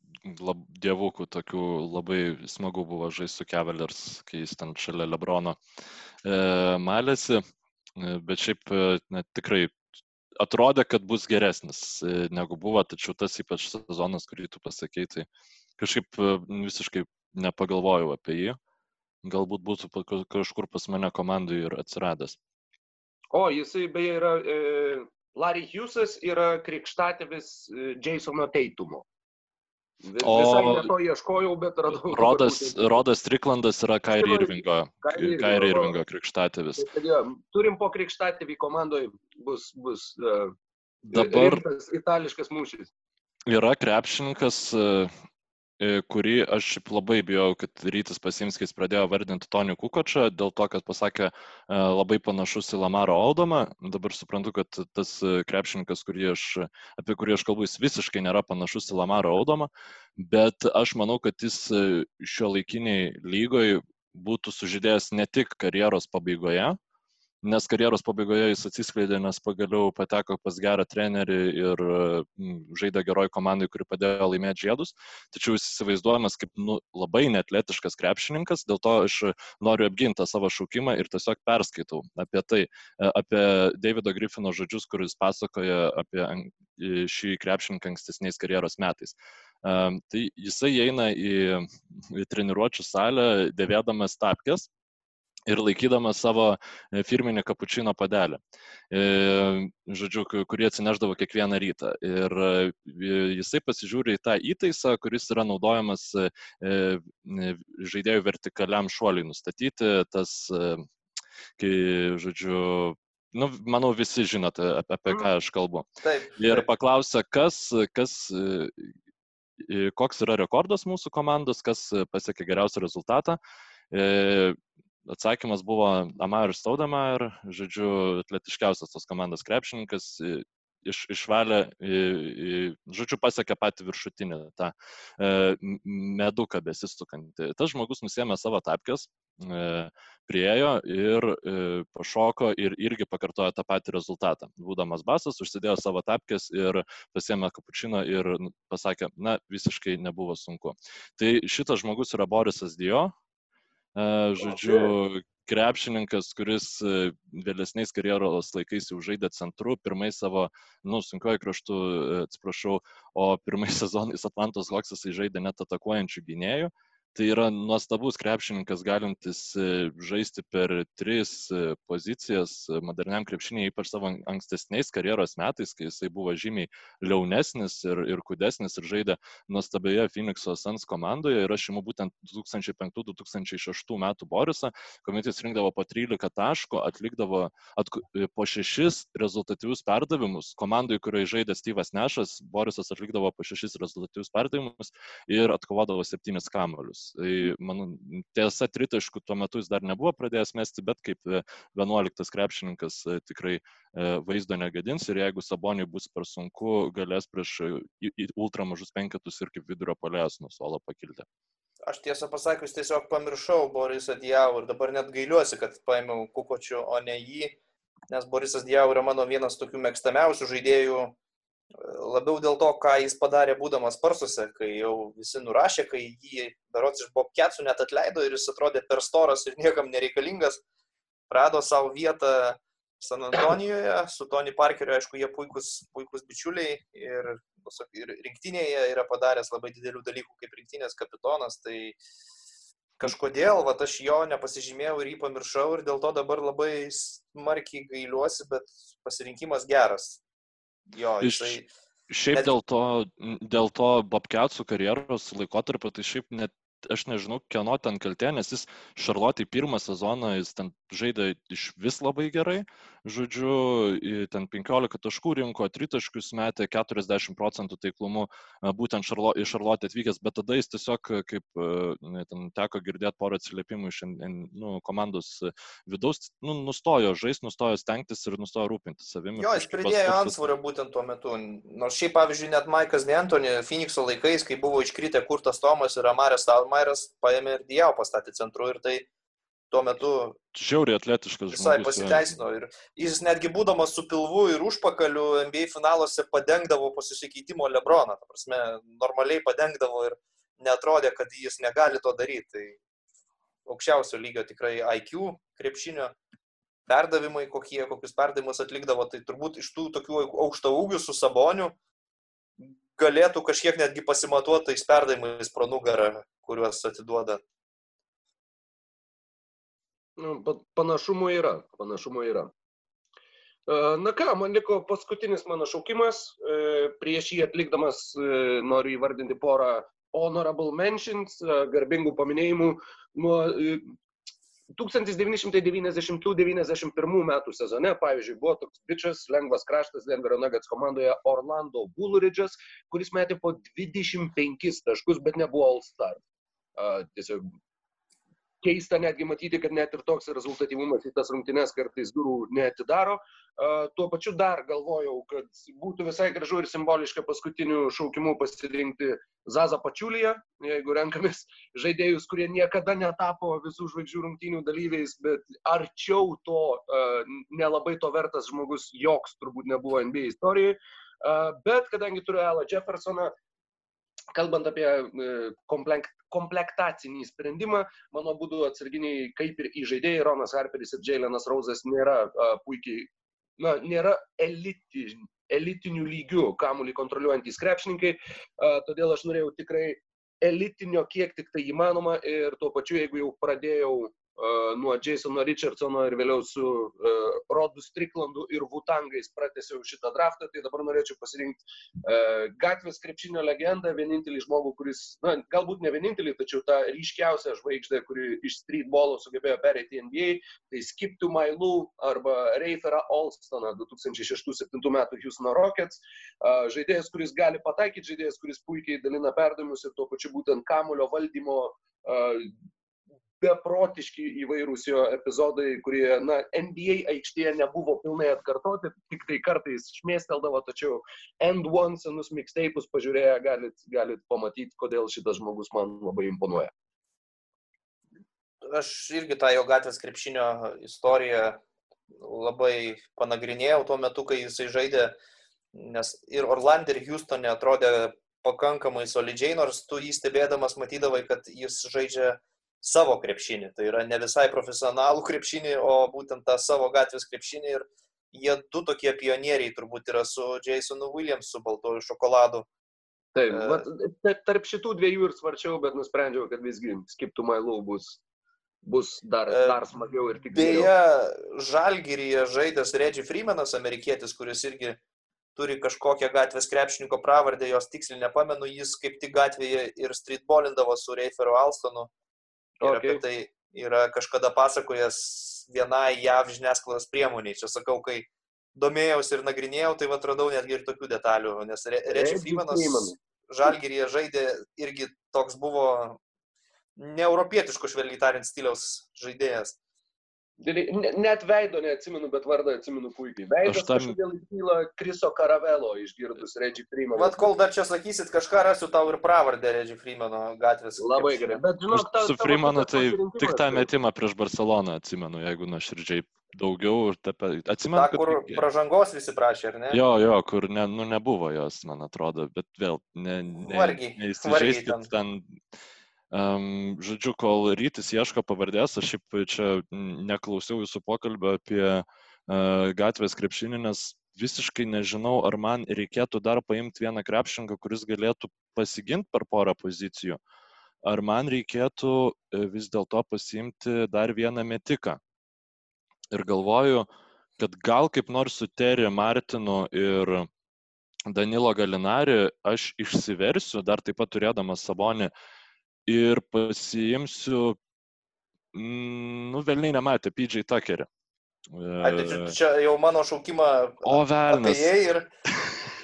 lab, dievukų tokių labai smagu buvo žaisti su Cavaliers, kai jis ten šalia Lebrono e, malėsi, e, bet šiaip e, na, tikrai atrodė, kad bus geresnis e, negu buvo, tačiau tas ypač sezonas, kurį tu pasakėjai, tai kažkaip visiškai nepagalvojau apie jį. Galbūt būtų kažkur pas mane komandai ir atsiradęs. O, jisai beje yra e, Larry Hughesas yra krikštatėvis e, Jasono Teitumo. Vis, o visai to ieškojau, bet radau. Rodas, Rodas Triklandas yra Kairi Irvingo, Kairi Irvingo krikštatėvis. Tai, turim po krikštatėvį komandoje, bus, bus uh, dabar itališkas mūšis. Yra krepšininkas, uh, kurį aš labai bijau, kad Rytis Pasimskis pradėjo vardinti Tonį Kukočą, dėl to, kad pasakė e, labai panašus į Lamaro Aldomą. Dabar suprantu, kad tas e, krepšininkas, kurį aš, apie kurį aš kalbu, jis visiškai nėra panašus į Lamaro Aldomą, bet aš manau, kad jis šio laikiniai lygoje būtų sužydėjęs ne tik karjeros pabaigoje, nes karjeros pabaigoje jis atsiskleidė, nes pagaliau pateko pas gerą trenerį ir žaidė geroj komandai, kuri padėjo laimėti žiedus. Tačiau jis įsivaizduojamas kaip nu, labai netletiškas krepšininkas, dėl to aš noriu apginti savo šaukimą ir tiesiog perskaitau apie tai, e, apie Davido Griffino žodžius, kuris pasakoja apie šį krepšininką ankstesniais karjeros metais. Um, tai jisai eina į, į treniruočio salę dėvėdamas tapkės ir laikydamas savo e, firminį kapučino padelį, e, žodžiu, kurį atsineždavo kiekvieną rytą. Ir e, jisai pasižiūri į tą įtaisą, kuris yra naudojamas žaidėjų vertikaliam šuoliui nustatyti, tas, kai, žodžiu, nu, manau, visi žinote, apie ką aš kalbu. Taip, taip. Ir paklausia, kas, kas, koks yra rekordas mūsų komandos, kas pasiekė geriausią rezultatą atsakymas buvo Amar Staudamer, žodžiu, atletiškiausias tos komandos krepšininkas, iš, išvalė, žodžiu, pasiekė patį viršutinį tą e, meduką besistukantį. Tas žmogus nusėmė savo tapkės, e, priejo ir e, pašoko ir irgi pakartojo tą patį rezultatą. Būdamas basas, užsidėjo savo tapkės ir pasėmė kapučino ir pasakė, na, visiškai nebuvo sunku. Tai šitas žmogus yra Borisas Dio, žodžiu, krepšininkas, kuris vėlesniais karjeros laikais jau žaidė centru, pirmai savo, nu, sunkiuoju kraštu, atsiprašau, o pirmais sezonais Atlantos Hoksas žaidė net atakuojančių gynėjų. Tai yra nuostabus krepšininkas, galintis e, žaisti per tris e, pozicijas moderniam krepšiniai, ypač savo ankstesniais karjeros metais, kai jisai buvo žymiai liaunesnis ir, ir kudesnis ir žaidė nuostabioje Phoenix'o Suns komandoje. Ir aš imu būtent 2005-2006 metų Borisą, kuomet jis rinkdavo po 13 taškų, atlikdavo atku, e, po 6 rezultatyvius perdavimus. Komandai, kurioje žaidė Steve'as Nešas, Borisas atlikdavo po 6 rezultatyvius perdavimus ir atkovodavo 7 kamolius metus. Tai, man, tiesa, tritaškų tuo metu jis dar nebuvo pradėjęs mesti, bet kaip 11 e, krepšininkas e, tikrai e, vaizdo negadins ir jeigu Saboniui bus per sunku, galės prieš ultramažus penketus ir kaip vidurio polės nuo suolo pakilti. Aš tiesą pasakius tiesiog pamiršau Borisą Dievų ir dabar net gailiuosi, kad paėmiau Kukočių, o ne jį, nes Borisas Dievų yra mano vienas tokių mėgstamiausių žaidėjų labiau dėl to, ką jis padarė būdamas Parsuose, kai jau visi nurašė, kai jį berots iš Bobketsų net atleido ir jis atrodė per storas ir niekam nereikalingas, rado savo vietą San Antonijoje, su Tony Parkeriu, aišku, jie puikus, puikus bičiuliai ir, ir rinktinėje yra padaręs labai didelių dalykų kaip rinktinės kapitonas, tai kažkodėl, va, aš jo nepasižymėjau ir jį pamiršau ir dėl to dabar labai smarkiai gailiuosi, bet pasirinkimas geras. Jo, jisai... Iš... Šiaip net... dėl to, dėl to Bobketsų karjeros laikotarpio, tai šiaip net aš nežinau, kieno ten kaltė, nes jis Šarlotai pirmą sezoną jis ten žaidė iš vis labai gerai, žodžiu, ten 15 taškų rinko, 3 taškus metė, 40 procentų taiklumu, būtent šarlo, iš Šarlotė atvykęs, bet tada jis tiesiog, kaip ne, ten teko girdėti porą atsiliepimų iš nu, komandos vidaus, nu, nustojo žaisti, nustojo stengtis ir nustojo rūpintis savimi. Jo, jis pridėjo ansvario būtent tuo metu. Nors šiaip, pavyzdžiui, net Maikas D'Antoni, Phoenixo laikais, kai buvo iškritę Kurtas Tomas ir Amarės Stalmairas, paėmė ir Diau pastatė centru ir tai tuo metu žiauriai atletiškas žmogus. Visai pasiteisino. Ir jis netgi būdamas su pilvu ir užpakaliu NBA finaluose padengdavo po susikeitimo Lebroną. Ta prasme, normaliai padengdavo ir netrodė, kad jis negali to daryti. Tai aukščiausio lygio tikrai IQ krepšinio perdavimai, kokie, kokius perdavimus atlikdavo, tai turbūt iš tų tokių aukšto ūgių su saboniu galėtų kažkiek netgi pasimatuoti tais perdavimais pro nugarą, kuriuos atiduoda Nu, panašumų yra, panašumų yra. E, na ką, man liko paskutinis mano šaukimas. E, prieš jį atlikdamas e, noriu įvardinti porą honorable mentions, garbingų paminėjimų nuo 1990-91 metų sezone, pavyzdžiui, buvo toks bičias, lengvas kraštas Denverio Nuggets komandoje Orlando Bullridge'as, kuris metė po 25 taškus, bet nebuvo All Star. Tiesiog keista netgi matyti, kad net ir toks rezultatyvumas į tas rungtynes kartais durų neatidaro. Tuo pačiu dar galvojau, kad būtų visai gražu ir simboliška paskutiniu šaukimu pasirinkti Zaza Pačiuliją, jeigu renkamės žaidėjus, kurie niekada netapo visų žvaigždžių rungtynių dalyviais, bet arčiau to nelabai to vertas žmogus joks turbūt nebuvo NBA istorijoje. Bet kadangi turiu Alą Jeffersoną, kalbant apie komplekt, komplektacinį sprendimą, mano būdu atsarginiai kaip ir įžaidėjai Ronas Harperis ir Jailenas Rauzas nėra a, puikiai, na, nėra eliti, elitinių lygių kamuolį kontroliuojantys krepšininkai, a, todėl aš norėjau tikrai elitinio kiek tik tai įmanoma ir tuo pačiu, jeigu jau pradėjau nuo Jasono Richardsono ir vėliau su uh, Rodu Stricklandu ir Vutangais pratęsiau šitą draftą, tai dabar norėčiau pasirinkti uh, gatvės krepšinio legendą, vienintelį žmogų, kuris, na, galbūt ne vienintelį, tačiau tą ryškiausią žvaigždę, kuri iš streetbolo sugebėjo perėti NBA, tai Skip to My Lou arba Reiferą Olstoną 2006-2007 metų Houston Rockets. Uh, žaidėjas, kuris gali pataikyti, žaidėjas, kuris puikiai dalina perdavimus ir tuo pačiu būtent kamulio valdymo beprotiški įvairūs jo epizodai, kurie, na, NBA aikštėje nebuvo pilnai atkartoti, tik tai kartais šmėsteldavo, tačiau End One senus mixtapus pažiūrėję galit, galit pamatyti, kodėl šitas žmogus man labai imponuoja. Aš irgi tą jo gatvės krepšinio istoriją labai panagrinėjau tuo metu, kai jisai žaidė, nes ir Orlandė, ir Houstonė atrodė pakankamai solidžiai, nors tu jį stebėdamas matydavai, kad jis žaidžia savo krepšinį. Tai yra ne visai profesionalų krepšinį, o būtent tą savo gatvės krepšinį. Ir jie du tokie pionieriai turbūt yra su Jasonu Williamsu, baltuoju šokoladu. Taip, uh, vat, tarp šitų dviejų ir svarčiau, bet nusprendžiau, kad visgi Skip to My Love bus, bus dar, uh, dar smagiau ir tik. Beje, Žalgiryje žaidęs Reggie Freemanas, amerikietis, kuris irgi turi kažkokią gatvės krepšininko pravardę, jos tiksliai nepamenu, jis kaip tik gatvėje ir streetbolindavo su Reiferu Alstonu. Ir okay. apie tai yra kažkada pasakojęs vienai JAV žiniasklaidos priemoniai. Čia sakau, kai domėjausi ir nagrinėjau, tai atradau netgi ir tokių detalių, nes Reči Freemanas Žalgiryje žaidė irgi toks buvo neeuropietiško švelniai tariant stiliaus žaidėjas. Net veido neatsimenu, bet vardą atsimenu puikiai. Veidas tam... kažkodėl kyla Kriso Karavelo išgirdus Reggie Freemaną. Vat kol dar čia sakysit, kažką rasiu tau ir pravardę Reggie Freemano gatvės. Labai gerai. Bet žinok, ta, su Freemanu tai tik tą metimą prieš Barceloną atsimenu, jeigu nuoširdžiai daugiau ir taip atsimenu. Ta, kur kad... pražangos visi prašė, ar ne? Jo, jo, kur ne, nu, nebuvo jos, man atrodo, bet vėl ne, ne, vargiai. Neįsižeiskit ten. ten Um, žodžiu, kol rytis ieško pavardės, aš šiaip čia neklausiau jūsų pokalbio apie gatvės krepšinį, nes visiškai nežinau, ar man reikėtų dar paimti vieną krepšininką, kuris galėtų pasiginti per porą pozicijų, ar man reikėtų e, vis dėlto pasiimti dar vieną metiką. Ir galvoju, kad gal kaip nors su Terry Martinu ir Danilo Galinari aš išsiversiu, dar taip pat turėdamas Sabonį ir pasiimsiu, mm, nu, velniai nematė, PJ Tuckerį. Ai, tai čia, čia jau mano šaukimą. O velnas. Ir,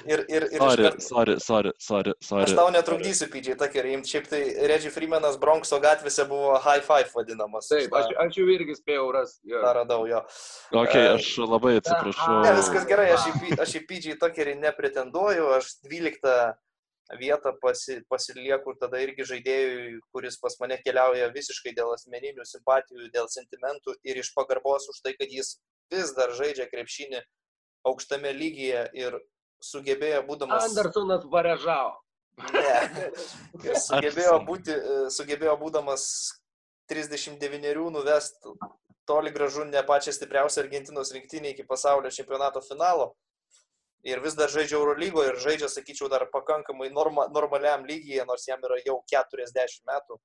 ir, ir, ir sorry, iškart... sorry, sorry, sorry, sorry. Aš tau netrukdysiu, PJ Tuckerį, imti šiaip tai Reggie Freemanas Bronxo gatvėse buvo high five vadinamas. Taip, aš, aš jau irgi spėjau rasti. Tą radau jo. Ok, uh, aš labai atsiprašau. Ne, viskas gerai, aš į, aš į PJ Tuckerį nepretenduoju, aš 12 vietą pasi, pasilieku ir tada irgi žaidėjui, kuris pas mane keliauja visiškai dėl asmeninių simpatijų, dėl sentimentų ir iš pagarbos už tai, kad jis vis dar žaidžia krepšinį aukštame lygyje ir sugebėjo būdamas... Andersonas Varežao. Ne. Ir sugebėjo, būti, sugebėjo būdamas 39 nuvest toli gražu ne pačią stipriausią Argentinos rinktinį iki pasaulio čempionato finalo ir vis dar žaidžia Eurolygoje ir žaidžia, sakyčiau, dar pakankamai norma, normaliam lygyje, nors jam yra jau 40 metų.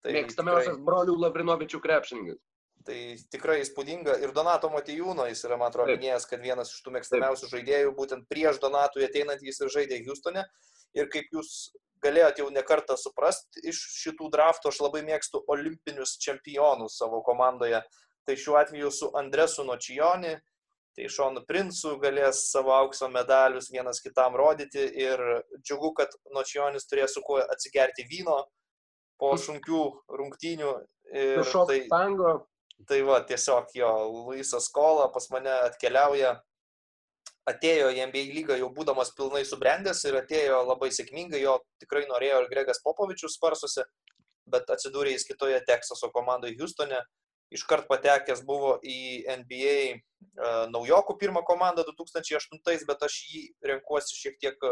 Tai Mėgstamiausias tikrai, brolių Lavrinovičių krepšininkas. Tai tikrai įspūdinga. Ir Donato Matijūno jis yra, man atrodo, minėjęs, kad vienas iš tų mėgstamiausių žaidėjų, būtent prieš Donatui ateinant jis ir žaidė Houstone. Ir kaip jūs galėjote jau nekartą suprasti, iš šitų draftų aš labai mėgstu olimpinius čempionus savo komandoje. Tai šiuo atveju su Andresu Nočioni, tai Šonu Princu galės savo aukso medalius vienas kitam rodyti ir džiugu, kad Nočionis turės su kuo atsigerti vyno po sunkių rungtynių. Ir tai, tango. tai va, tiesiog jo, Luisas Kola pas mane atkeliauja, atėjo į NBA lygą jau būdamas pilnai subrendęs ir atėjo labai sėkmingai, jo tikrai norėjo ir Gregas Popovičius sparsusi, bet atsidūrė jis kitoje Teksaso komandoje Houstone iškart patekęs buvo į NBA uh, naujokų pirmą komandą 2008, bet aš jį renkuosi šiek tiek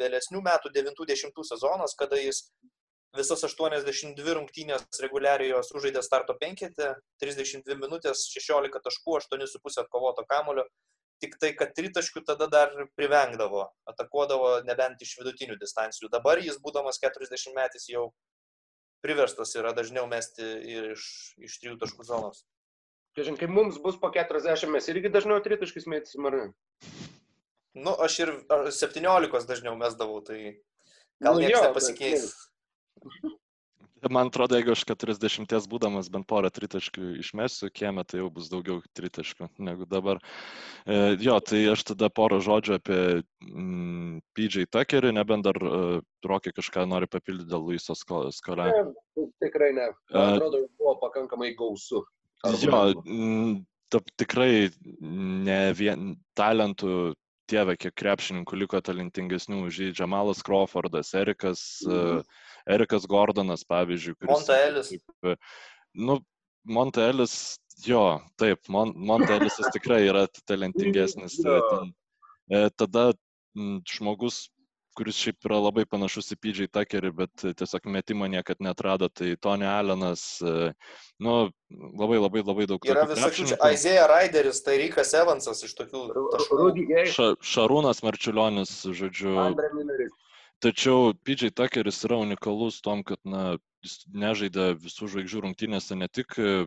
vėlesnių metų, 90 sezonas, kada jis visas 82 rungtynės reguliariojo sužaidė starto penketę, 32 minutės, 16 taškų, 8,5 atkovoto kamulio, tik tai, kad tritaškių tada dar privengdavo, atakuodavo nebent iš vidutinių distancijų. Dabar jis, būdamas 40 metais, jau priverstas yra dažniau mesti iš, iš trijų taškų zonos. Žinai, kai mums bus po 40, mes irgi dažniau tritaškis mėtysim, ar ne? Nu, aš ir 17 dažniau mesdavau, tai gal nu, niekas nepasikeis. Bet... Man atrodo, jeigu aš 40 būdamas bent porą tritaškių išmesiu, kiemė tai jau bus daugiau tritaškių negu dabar. E, jo, tai aš tada porą žodžių apie mm, PJ Tuckerį, nebent dar uh, Rokai kažką nori papildyti dėl Luiso skolę. Ne, tikrai ne. Man atrodo, buvo pakankamai gausu. Jo, mm, ta, tikrai ne vien talentų Dieve, kiek krepšininkų liko talentingesnių už jį. Džamalas Crawfordas, Erikas, uh, Erikas Gordonas, pavyzdžiui. Monteelis. Kaip, nu, Monteelis, jo, taip, Mon, Monteelis tikrai yra talentingesnis. Ten, e, tada žmogus kuris šiaip yra labai panašus į PJ Tuckerį, bet tiesiog metimo niekad netrado, tai Tony Allenas, e, nu, labai labai labai daug. Yra visokių, Aizėja Raideris, tai Rykas Evansas iš tokių. Ša, Šarūnas Marčiulionis, žodžiu. Tačiau PJ Tuckeris yra unikalus tom, kad na, jis nežaidė visų žvaigždžių rungtynėse ne tik e,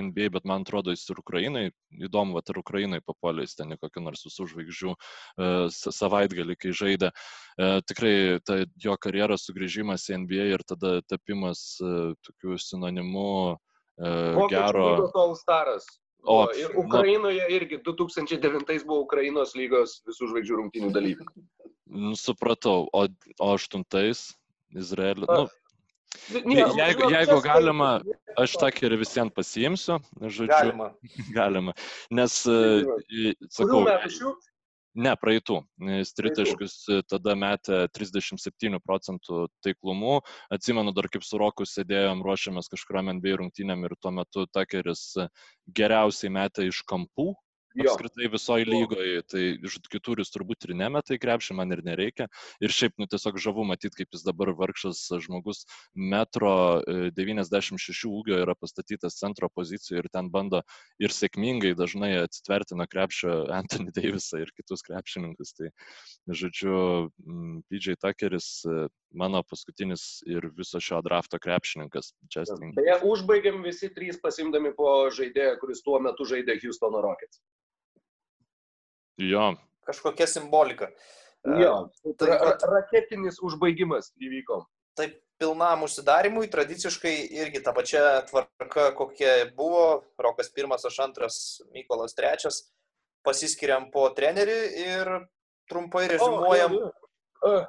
NBA, bet man atrodo jis ir Ukrainai. Įdomu, kad ir Ukrainai papuolė jis ten į kokį nors visų žvaigždžių uh, savaitgalį, kai žaidė. Uh, tikrai ta jo karjeros sugrįžimas į NBA ir tada tapimas tokiu sinonimu gero. Staras. O, ir Ukrainoje na, irgi 2009 buvo Ukrainos lygos visų žvaigždžių rungtynių dalyvis. Nu, supratau, o, o aštuntais Izraelio. Nu, jeigu, jeigu galima, aš tą ir visiems pasiimsiu, žodžiu. Galima. galima. Nes, sakau, ne, praeitų. Tritaškius tada metė 37 procentų taiklumu. Atsimenu, dar kaip su Roku sėdėjom, ruošiamės kažkuriam NBA rungtynėm ir tuo metu Takeris geriausiai metė iš kampų apskritai visoje lygoje, tai jis turbūt ir nemetai krepšį, man ir nereikia. Ir šiaip, nu, tiesiog žavu matyti, kaip jis dabar vargšas žmogus metro 96 e, ūgio yra pastatytas centro pozicijoje ir ten bando ir sėkmingai dažnai atsitverti nuo krepšio Anthony Davisą ir kitus krepšininkus. Tai, žodžiu, PJ Tuckeris e, mano paskutinis ir viso šio drafto krepšininkas. Beje, užbaigėm visi trys pasimdami po žaidėją, kuris tuo metu žaidė Houstono Rockets. Jo. Kažkokia simbolika. Jo, tai ra raketinis užbaigimas įvyko. Taip, pilnam užsidarimui tradiciškai irgi ta pačia tvarka, kokia buvo. Rokas pirmas, aš antras, Mykolas trečias. Pasiskiriam po trenerių ir trumpai rezumuojam. Oh, oh, oh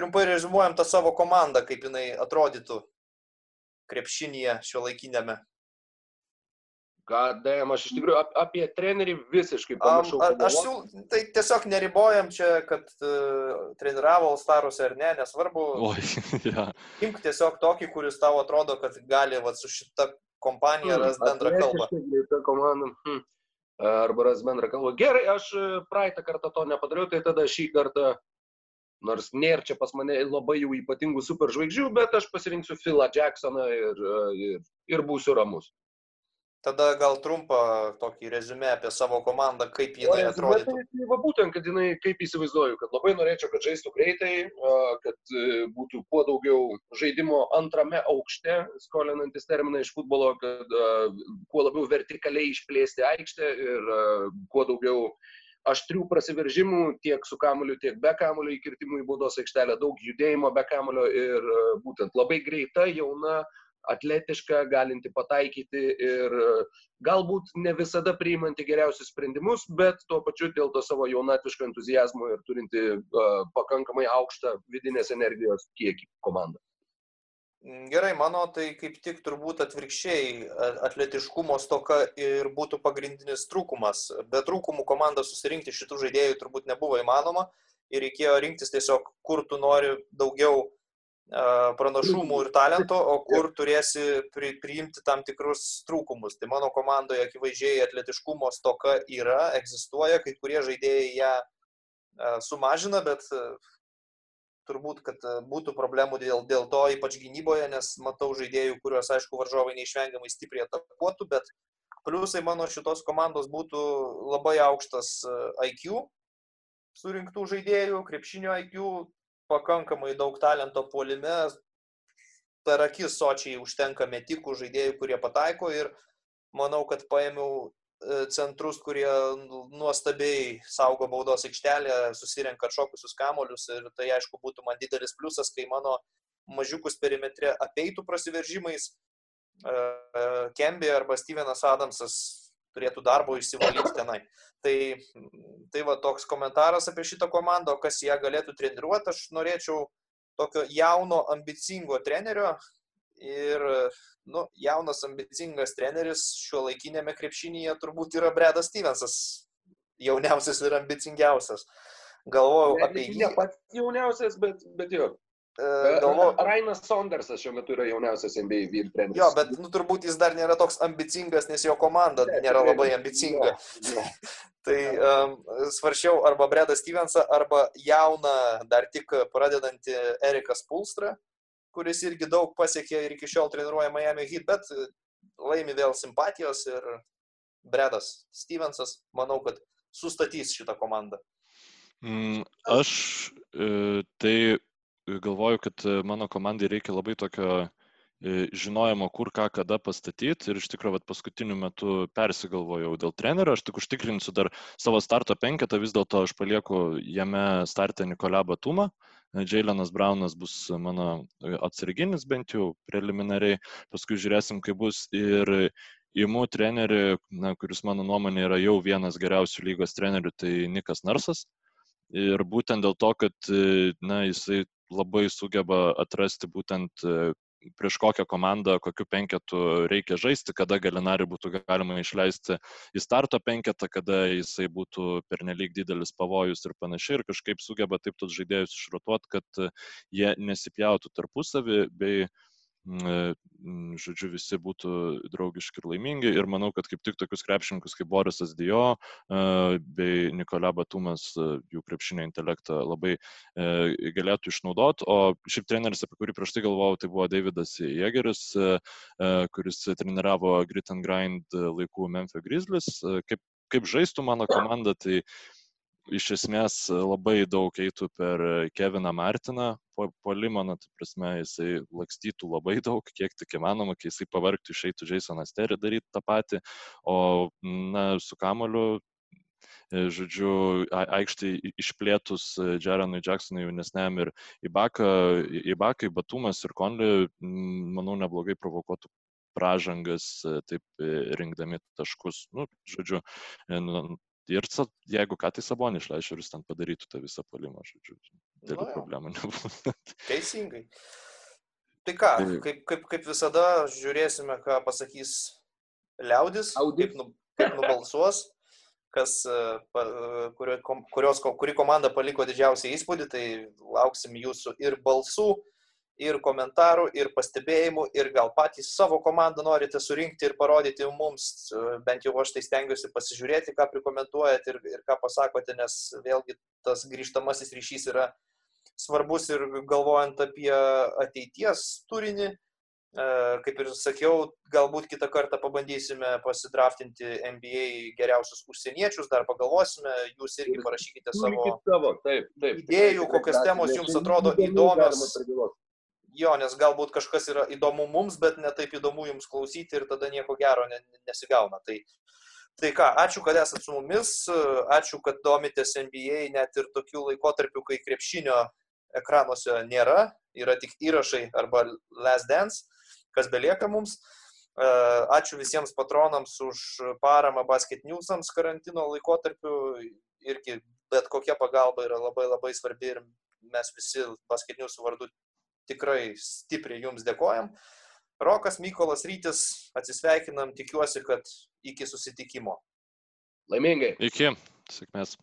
trumpai rezumuojam tą savo komandą, kaip jinai atrodytų krepšinėje šio laikinėme. Gadėjom, aš iš tikrųjų ap, apie trenerį visiškai pamiršau. Um, aš siūl, tai tiesiog neribojam čia, kad uh, treniravo Alstarus ar ne, nesvarbu. Oi, ja. Imk tiesiog tokį, kuris tavo atrodo, kad gali va, su šita kompanija hmm, ras bendrą kalbą. Komanda. Hmm. Arba ras bendrą kalbą. Gerai, aš e, praeitą kartą to nepadariau, tai tada šį kartą Nors nėra čia pas mane labai jau ypatingų superžvaigždžių, bet aš pasirinksiu Philą Jacksoną ir, ir, ir būsiu ramus. Tada gal trumpą tokį rezumę apie savo komandą, kaip jinai atrodo. Tai, va būtent, kad jinai, kaip įsivaizduoju, kad labai norėčiau, kad žaistų greitai, kad e, būtų kuo daugiau žaidimo antrame aukšte, skolinantis terminą iš futbolo, kad kuo labiau vertikaliai išplėsti aikštę ir kuo daugiau uh, aštrių prasiveržimų tiek su kamuoliu, tiek be kamuolio įkirtimų į baudos aikštelę, daug judėjimo be kamuolio ir būtent labai greita, jauna, atletiška, galinti pataikyti ir e, galbūt ne visada priimanti geriausius sprendimus, bet tuo pačiu dėl to savo jaunatviško entuzijazmo ir turinti uh, pakankamai aukštą vidinės energijos kiekį komandą. Mm, gerai, mano tai kaip tik turbūt atvirkščiai atletiškumo stoka ir būtų pagrindinis trūkumas. Be trūkumų komandą susirinkti šitų žaidėjų turbūt nebuvo įmanoma ir reikėjo rinktis tiesiog, kur tu nori daugiau pranašumų ir talento, o kur turėsi pri, priimti tam tikrus trūkumus. Tai mano komandoje akivaizdžiai atletiškumo stoka yra, egzistuoja, kai kurie žaidėjai ją sumažina, bet turbūt, kad būtų problemų dėl, dėl to, ypač gynyboje, nes matau žaidėjų, kuriuos, aišku, varžovai neišvengiamai stipriai atakuotų, bet pliusai mano šitos komandos būtų labai aukštas IQ surinktų žaidėjų, krepšinio IQ, pakankamai daug talento puolime, per akis sočiai užtenka metikų žaidėjų, kurie pataiko ir manau, kad paėmiau E, centrus, kurie nuostabiai saugo baudos aikštelę, susirenka atšokusius kamolius ir tai aišku būtų man didelis pliusas, kai mano mažiukus perimetre apeitų prasiveržimais. E, Kembi arba Stevenas Adamsas turėtų darbo išsivalyti tenai. Tai, tai va toks komentaras apie šitą komandą, kas ją galėtų treniruoti, aš norėčiau tokio jauno, ambicingo trenerio, Ir nu, jaunas, ambicingas treneris šiuo laikinėme krepšinėje turbūt yra Bredas Stevensas, jauniausias ir ambicingiausias. Galvojau ne, apie jį. Ne pats jauniausias, bet, bet jo. E, galvoju. Rainas Saundersas šiuo metu yra jauniausias NBA vyr treneris. Jo, bet nu, turbūt jis dar nėra toks ambicingas, nes jo komanda ne, nėra labai ambicinga. Jo, jo. tai um, svaršiau arba Bredą Stevensą, arba jauną, dar tik pradedantį Eriką Spulstrą, kuris irgi daug pasiekė ir iki šiol treniruoja Miami Heat, bet e, laimi vėl simpatijos ir Bredas Stevensas, manau, kad sustatys šitą komandą. Mm, aš e, tai galvoju, kad e, mano komandai reikia labai tokio žinojimo, kur ką kada pastatyti ir iš tikrųjų paskutiniu metu persigalvojau dėl trenerio, aš tik užtikrinsiu dar savo starto penketą, vis dėlto aš palieku jame startę Nikolę Batumą, Džiailenas Braunas bus mano atsarginis bent jau preliminariai, paskui žiūrėsim, kaip bus. Ir įimu trenerį, na, kuris mano nuomonė yra jau vienas geriausių lygos trenerių, tai Nikas Narsas. Ir būtent dėl to, kad na, jisai labai sugeba atrasti būtent prieš kokią komandą, kokiu penketu reikia žaisti, kada Galinari būtų galima išleisti į starto penketą, kada jisai būtų pernelyg didelis pavojus ir panašiai ir kažkaip sugeba taip tos žaidėjus išrotuoti, kad jie nesipjautų tarpusavį bei žodžiu, visi būtų draugiški ir laimingi. Ir manau, kad kaip tik tokius krepšininkus kaip Borisas Dio bei Nikola Batumas jų krepšinio intelektą labai galėtų išnaudoti. O šiaip treneris, apie kurį prieš tai galvojau, tai buvo Davidas Jėgeris, kuris treniravo Grit and Grind laikų Memphis Grizzlies. Kaip, kaip žaistų mano komanda, tai iš esmės labai daug eitų per Keviną Martiną, polimą, na, tai prasme, jisai lakstytų labai daug, kiek tik įmanoma, kai jisai pavargtų, išeitų Jasonas Terry daryti tą patį, o, na, su kamoliu e, žodžiu, aikštį išplėtus Jaronui Jacksonui jaunesniam ir Ibakai, Batumas ir Konli, manau, neblogai provokuotų pražangas, e, taip e, rinkdami taškus. Nu, žodžiu, Ir jeigu ką, tai Sabonį išleičiau ir jis ten padarytų tą visą palimą, žodžiu. Dėlių no, problemų nebūtų. Teisingai. Tai ką, tai... kaip, kaip, kaip visada, žiūrėsime, ką pasakys liaudis, kaip, nu, kaip nubalsuos, kas, e, kurios, kuri komanda paliko didžiausią įspūdį, tai lauksim jūsų ir balsų, ir komentarų, ir pastebėjimų, ir gal patys savo komandą norite surinkti ir parodyti mums, bent jau aš tai stengiuosi pasižiūrėti, ką prikomentuojat ir, ir ką pasakote, nes vėlgi tas grįžtamasis ryšys yra svarbus ir galvojant apie ateities turinį. E, kaip ir sakiau, galbūt kitą kartą pabandysime pasidraftinti NBA geriausius užsieniečius, dar pagalvosime, jūs irgi parašykite savo, savo taip, taip, idėjų, kokios temos jums atrodo įdomios jo, nes galbūt kažkas yra įdomu mums, bet netaip įdomu jums klausyti ir tada nieko gero nesigauna. Tai, tai ką, ačiū, kad esate su mumis, ačiū, kad domitės NBA net ir tokiu laikotarpiu, kai krepšinio ekranuose nėra, yra tik įrašai arba last dance, kas belieka mums. Ačiū visiems patronams už paramą basket newsams karantino laikotarpiu. Irgi bet kokia pagalba yra labai labai svarbi ir mes visi basket news vardu tikrai stipriai jums dėkojam. Rokas Mykolas Rytis, atsisveikinam, tikiuosi, kad iki susitikimo. Laimingai. Iki, sėkmės.